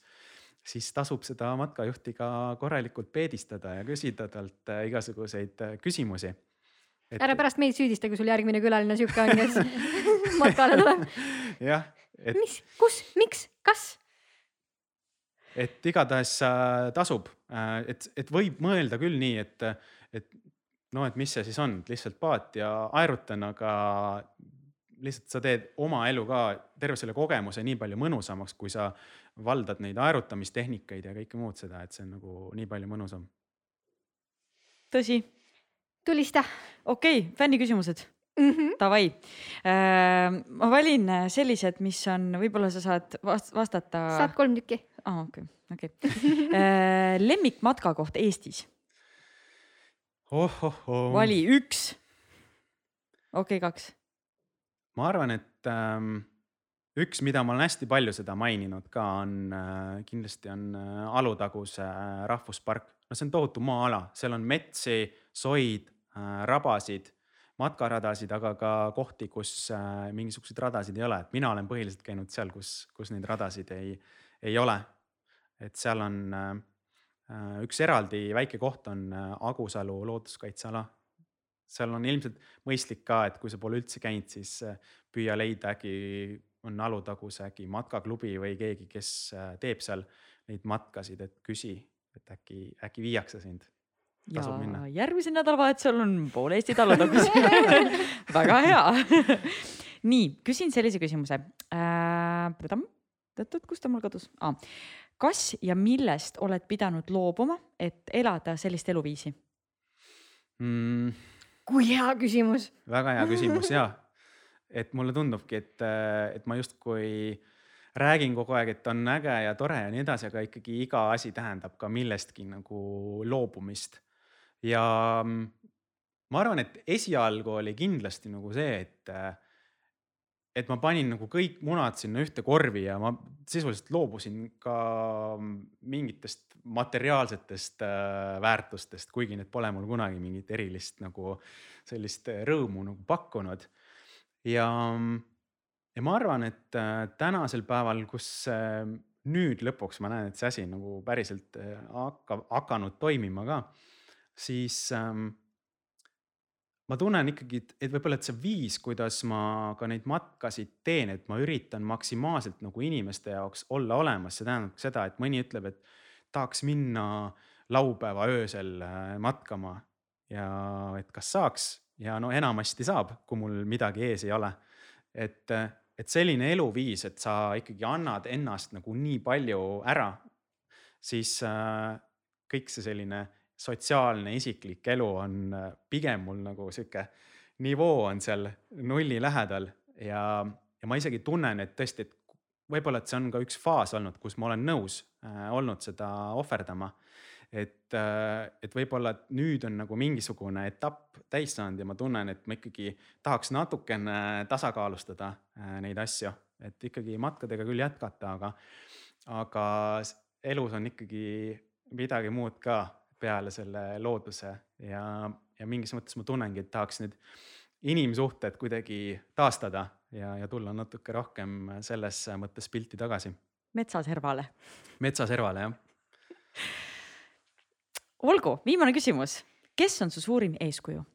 siis tasub seda matkajuhti ka korralikult peedistada ja küsida talt äh, igasuguseid äh, küsimusi. ära pärast meid süüdista, kui sul järgmine külaline sihuke on, kes <laughs> matkale tuleb. jah, et mis, kus, miks, kas? et igatahes äh, tasub, et, et võib mõelda küll nii, et, et no et mis see siis on, et lihtsalt paat ja aerutan, aga lihtsalt sa teed oma elu ka, terve selle kogemuse nii palju mõnusamaks, kui sa valdad neid aerutamistehnikaid ja kõike muud seda, et see on nagu nii palju mõnusam. tõsi, tulista okei okay,, fänniküsimused, mm. -hmm. davai. ma valin sellised, mis on, võib-olla sa saad vast- vastata. saad kolm tükki. aa, okei, okei. lemmikmatkakoht Eestis, ohohoo. vali üks. okei okay,, kaks. ma arvan, et ähm, üks, mida ma olen hästi palju seda maininud ka, on äh, kindlasti on äh, Alutaguse äh, rahvuspark. no see on tohutu maa-ala, seal on metsi, soid äh,, rabasid, matkaradasid, aga ka kohti, kus äh, mingisuguseid radasid ei ole, et mina olen põhiliselt käinud seal, kus, kus neid radasid ei, ei ole. et seal on äh, üks eraldi väike koht on Agusalu looduskaitseala seal on ilmselt mõistlik ka, et kui sa pole üldse käinud, siis püüa leida äkki on Alutaguse äkki matkaklubi või keegi, kes teeb seal neid matkasid, et küsi, et äkki, äkki viiakse sind. Ja järgmisel nädalavahetusel on pool Eesti Talutagusi <laughs> väga hea <laughs> nii, küsin sellise küsimuse äh,. kus ta mul kadus ah.? kas ja millest oled pidanud loobuma, et elada sellist eluviisi? mm,? kui hea küsimus. väga hea küsimus <laughs> ja, et mulle tundubki, et, et ma justkui räägin kogu aeg, et on äge ja tore ja nii edasi, aga ikkagi iga asi tähendab ka millestki nagu loobumist. Ja mm, ma arvan, et esialgu oli kindlasti nagu see, et, et ma panin nagu kõik munad sinna ühte korvi ja ma sisuliselt loobusin ka mingitest materiaalsetest äh, väärtustest, kuigi need pole mul kunagi mingit erilist nagu sellist rõõmu nagu pakkunud. ja, ja ma arvan, et äh, tänasel päeval, kus äh, nüüd lõpuks ma näen, et see asi nagu päriselt äh, hakka, hakanud toimima ka, siis ähm, ma tunnen ikkagi, et, võib-olla, et see viis, kuidas ma ka neid matkasid teen, et ma üritan maksimaalselt nagu inimeste jaoks olla olemas, see tähendab seda, et mõni ütleb, et tahaks minna laupäeva öösel äh, matkama ja et kas saaks ja no enamasti saab, kui mul midagi ees ei ole. et, et selline eluviis, et sa ikkagi annad ennast nagu nii palju ära, siis äh, kõik see selline sotsiaalne isiklik elu on äh, pigem mul nagu sihuke nivoo on seal nulli lähedal ja, ja ma isegi tunnen, et tõesti, et võib-olla, et see on ka üks faas olnud, kus ma olen nõus äh, olnud seda ohverdama. et äh,, et võib-olla nüüd on nagu mingisugune etapp täis saanud ja ma tunnen, et ma ikkagi tahaks natukene tasakaalustada neid asju, et ikkagi matkadega küll jätkata, aga, aga elus on ikkagi midagi muud ka peale selle looduse ja, ja mingis mõttes ma tunnengi, et tahaks nüüd inimsuhted kuidagi taastada ja, ja tulla natuke rohkem selles mõttes pilti tagasi. metsaservale. metsaservale jah. olgu, viimane küsimus. kes on su suurim eeskuju?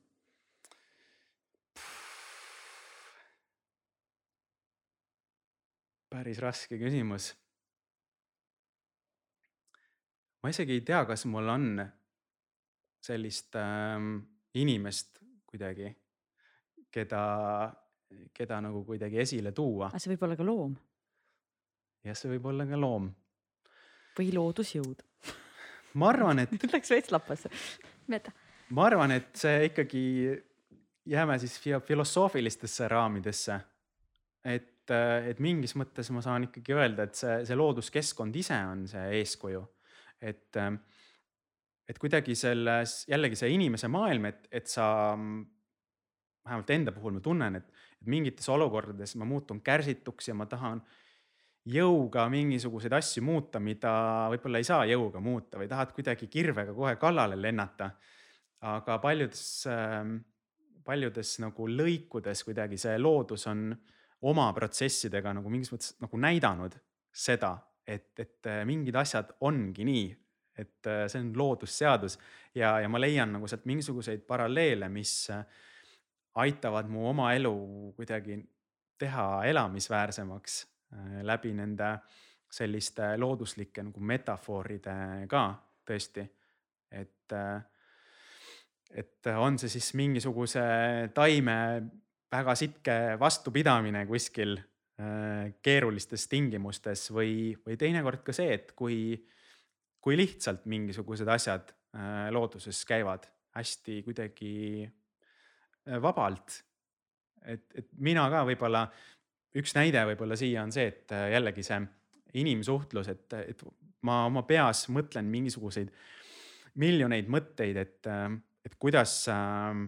päris raske küsimus. Ma isegi ei tea, kas mul on sellist ähm, inimest kuidagi, keda, keda nagu kuidagi esile tuua aga see võib olla ka loom ja see võib olla ka loom. või loodusjõud. ma arvan, et <laughs> läks veits lappasse. Ma arvan, et see ikkagi jääme siis filosoofilistesse raamidesse. et, et mingis mõttes ma saan ikkagi öelda, et see, see looduskeskkond ise on see eeskuju. Et, et kuidagi selles jällegi see inimese maailm, et, et sa vähemalt enda puhul ma tunnen, et, et mingites olukordades ma muutun kärsituks ja ma tahan jõuga mingisuguseid asju muuta, mida võib-olla ei saa jõuga muuta või tahad kuidagi kirvega kohe kallale lennata. aga paljudes, paljudes nagu lõikudes kuidagi see loodus on oma protsessidega nagu mingis mõttes nagu näidanud seda, et, et mingid asjad ongi nii, et see on loodusseadus ja, ja ma leian nagu sealt mingisuguseid paralleele, mis aitavad mu oma elu kuidagi teha elamisväärsemaks äh, läbi nende selliste looduslike nagu metafooride ka tõesti. et, äh, et on see siis mingisuguse taime väga sitke vastupidamine kuskil äh, keerulistes tingimustes või, või teinekord ka see, et kui, kui lihtsalt mingisugused asjad äh, looduses käivad hästi kuidagi äh, vabalt. et, et mina ka võib-olla, üks näide võib-olla siia on see, et äh, jällegi see inimsuhtlus, et, et ma oma peas mõtlen mingisuguseid miljoneid mõtteid, et, et kuidas äh,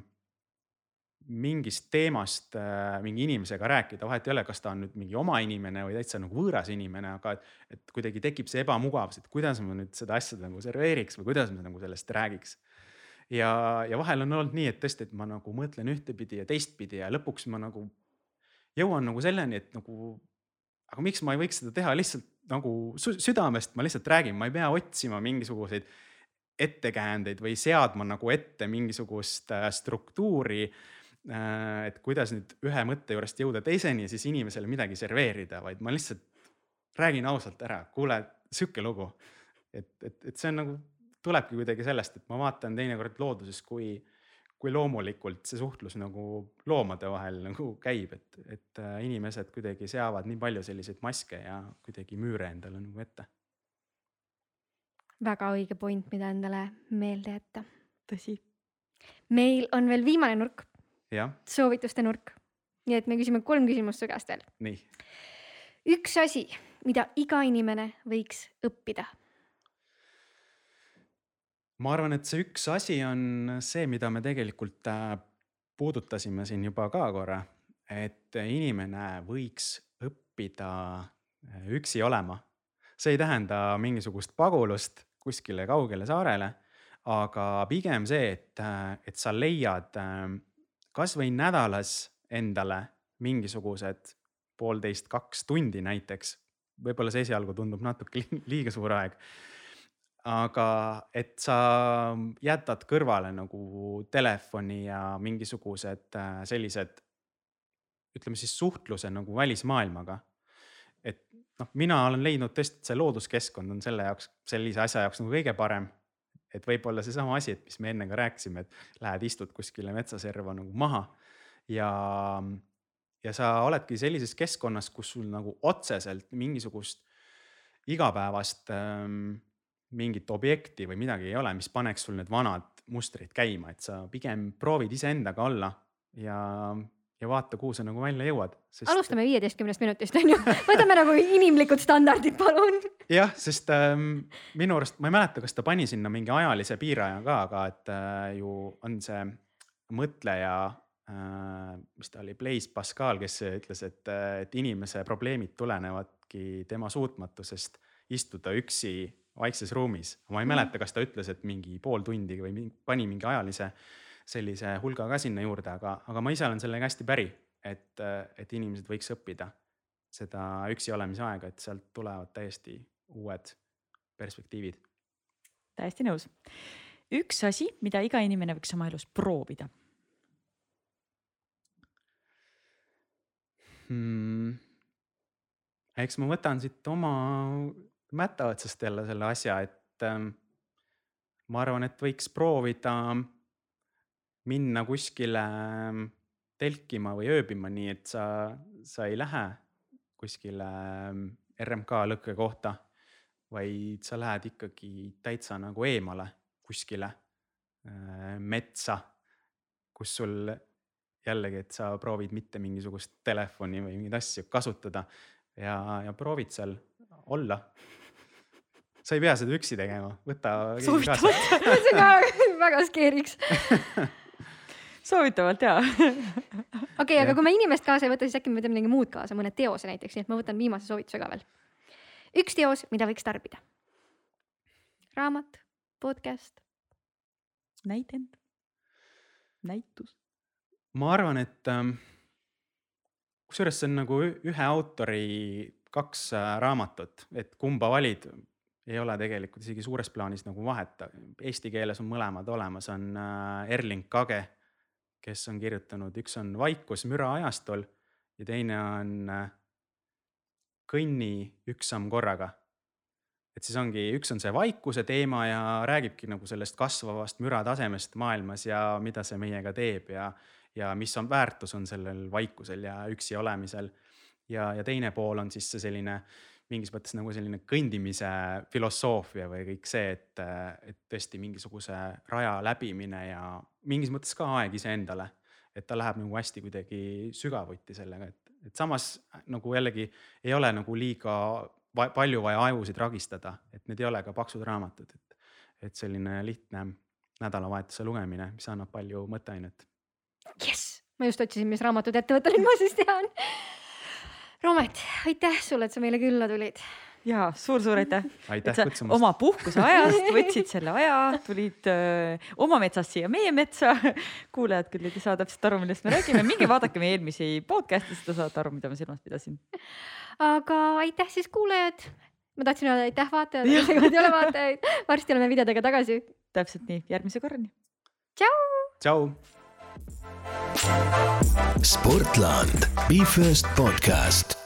mingist teemast äh, mingi inimesega rääkida, vahet ei ole, kas ta on nüüd mingi oma inimene või täitsa nagu võõras inimene, aga et, et kuidagi tekib see ebamugavus, et kuidas ma nüüd seda asja nagu serveeriks või kuidas ma nagu sellest räägiks. ja, ja vahel on olnud nii, et tõesti, et ma nagu mõtlen ühtepidi ja teistpidi ja lõpuks ma nagu jõuan nagu selleni, et nagu, aga miks ma ei võiks seda teha lihtsalt nagu sü- südamest, ma lihtsalt räägin, ma ei pea otsima mingisuguseid ettekäändeid või seadma nagu ette mingisugust äh, struktuuri et kuidas nüüd ühe mõtte juurest jõuda teiseni ja siis inimesele midagi serveerida, vaid ma lihtsalt räägin ausalt ära, kuule, sihuke lugu. et, et, et see on nagu tulebki kuidagi sellest, et ma vaatan teinekord looduses, kui, kui loomulikult see suhtlus nagu loomade vahel nagu käib, et, et äh, inimesed kuidagi seavad nii palju selliseid maske ja kuidagi müüre endale nagu ette. väga õige point, mida endale meelde jätta. tõsi. meil on veel viimane nurk, soovituste nurk. nii et me küsime kolm küsimust su käest veel. nii üks asi, mida iga inimene võiks õppida ma arvan, et see üks asi on see, mida me tegelikult äh, puudutasime siin juba ka korra, et inimene võiks õppida äh, üksi olema. see ei tähenda mingisugust pagulust kuskile kaugele saarele, aga pigem see, et, äh, et sa leiad kasvõi nädalas endale mingisugused poolteist, kaks tundi näiteks. võib-olla see esialgu tundub natuke liiga suur aeg aga et sa jätad kõrvale nagu telefoni ja mingisugused äh, sellised, ütleme siis suhtluse nagu välismaailmaga. et noh, mina olen leidnud tõesti, et see looduskeskkond on selle jaoks, sellise asja jaoks nagu kõige parem. Et võib-olla seesama asi, et mis me enne ka rääkisime, et lähed istud kuskile metsaserva nagu maha ja, ja sa oledki sellises keskkonnas, kus sul nagu otseselt mingisugust igapäevast ähm, mingit objekti või midagi ei ole, mis paneks sul need vanad mustrid käima, et sa pigem proovid iseendaga olla ja, ja vaata, kuhu sa nagu välja jõuad sest.... alustame viieteistkümnest minutist on ju, võtame nagu inimlikud standardid, palun. Jah, sest ähm, minu arust, ma ei mäleta, kas ta pani sinna mingi ajalise piiraja ka, aga et äh, ju on see mõtleja äh,, mis ta oli, Blaise Pascal, kes ütles, et, äh, et inimese probleemid tulenevadki tema suutmatusest istuda üksi vaikses ruumis. ma ei mhm. mäleta, kas ta ütles, et mingi pool tundi või mingi, pani mingi ajalise sellise hulga ka sinna juurde, aga, aga ma ise olen sellega hästi päri, et, et inimesed võiks õppida seda üksi olemise aega, et sealt tulevad täiesti uued perspektiivid. täiesti nõus. üks asi, mida iga inimene võiks oma elus proovida hmm.. eks ma võtan siit oma mätta otsast jälle selle asja, et ähm, ma arvan, et võiks proovida minna kuskile ähm, telkima või ööbima, nii et sa, sa ei lähe kuskile ähm, RMK lõkkekohta, vaid sa lähed ikkagi täitsa nagu eemale kuskile äh, metsa, kus sul jällegi, et sa proovid mitte mingisugust telefoni või mingeid asju kasutada ja, ja proovid seal olla sa ei pea seda üksi tegema, võta. soovitavalt <laughs> see ka väga skeeriks <laughs> soovitavalt jaa. <laughs> okei aga kui me inimest kaasa ei võta, siis äkki me võtame midagi muud kaasa, mõne teose näiteks, nii et ma võtan viimase soovituse ka veel. Üks teos, mida võiks tarbida. raamat, podcast. näidend, näitus. ma arvan, et ähm, kusjuures see on nagu ühe autori kaks äh, raamatut, et kumba valid, ei ole tegelikult isegi suures plaanis nagu vahet. Eesti keeles on mõlemad olemas, on äh, Erling Kage, kes on kirjutanud, üks on Vaikus müra ajastul ja teine on äh, Kõnni üks samm korraga. et siis ongi, üks on see vaikuse teema ja räägibki nagu sellest kasvavast müratasemest maailmas ja mida see meiega teeb ja, ja mis on väärtus on sellel vaikusel ja üksi olemisel. ja, ja teine pool on siis see selline mingis mõttes nagu selline kõndimise filosoofia või kõik see, et, et tõesti mingisuguse raja läbimine ja mingis mõttes ka aeg iseendale. et ta läheb nagu hästi kuidagi sügavuti sellega, et, et samas nagu jällegi ei ole nagu liiga va palju vaja ajusid ragistada, et need ei ole ka paksud raamatud, et, et selline lihtne nädalavahetuse lugemine, mis annab palju mõtteainet. jess, ma just otsisin, mis raamatut ette võtta, nüüd ma siis tean Roomet, aitäh sulle, et sa meile külla tulid. Ja suur-suur aitäh. aitäh kutsumast. oma puhkuse ajast võtsid selle aja, tulid öö, oma metsast siia meie metsa. kuulajad küll ei saa täpselt aru, millest me räägime, minge vaadake meie eelmisi podcast'e, siis te saate aru, mida ma silmas pidasin. aga aitäh siis kuulajad. ma tahtsin öelda aitäh vaatajatele, seekord ei ole vaatajaid. varsti oleme videodega tagasi. täpselt nii, järgmise korrani. tšau. tšau. Sportland, Be First podcast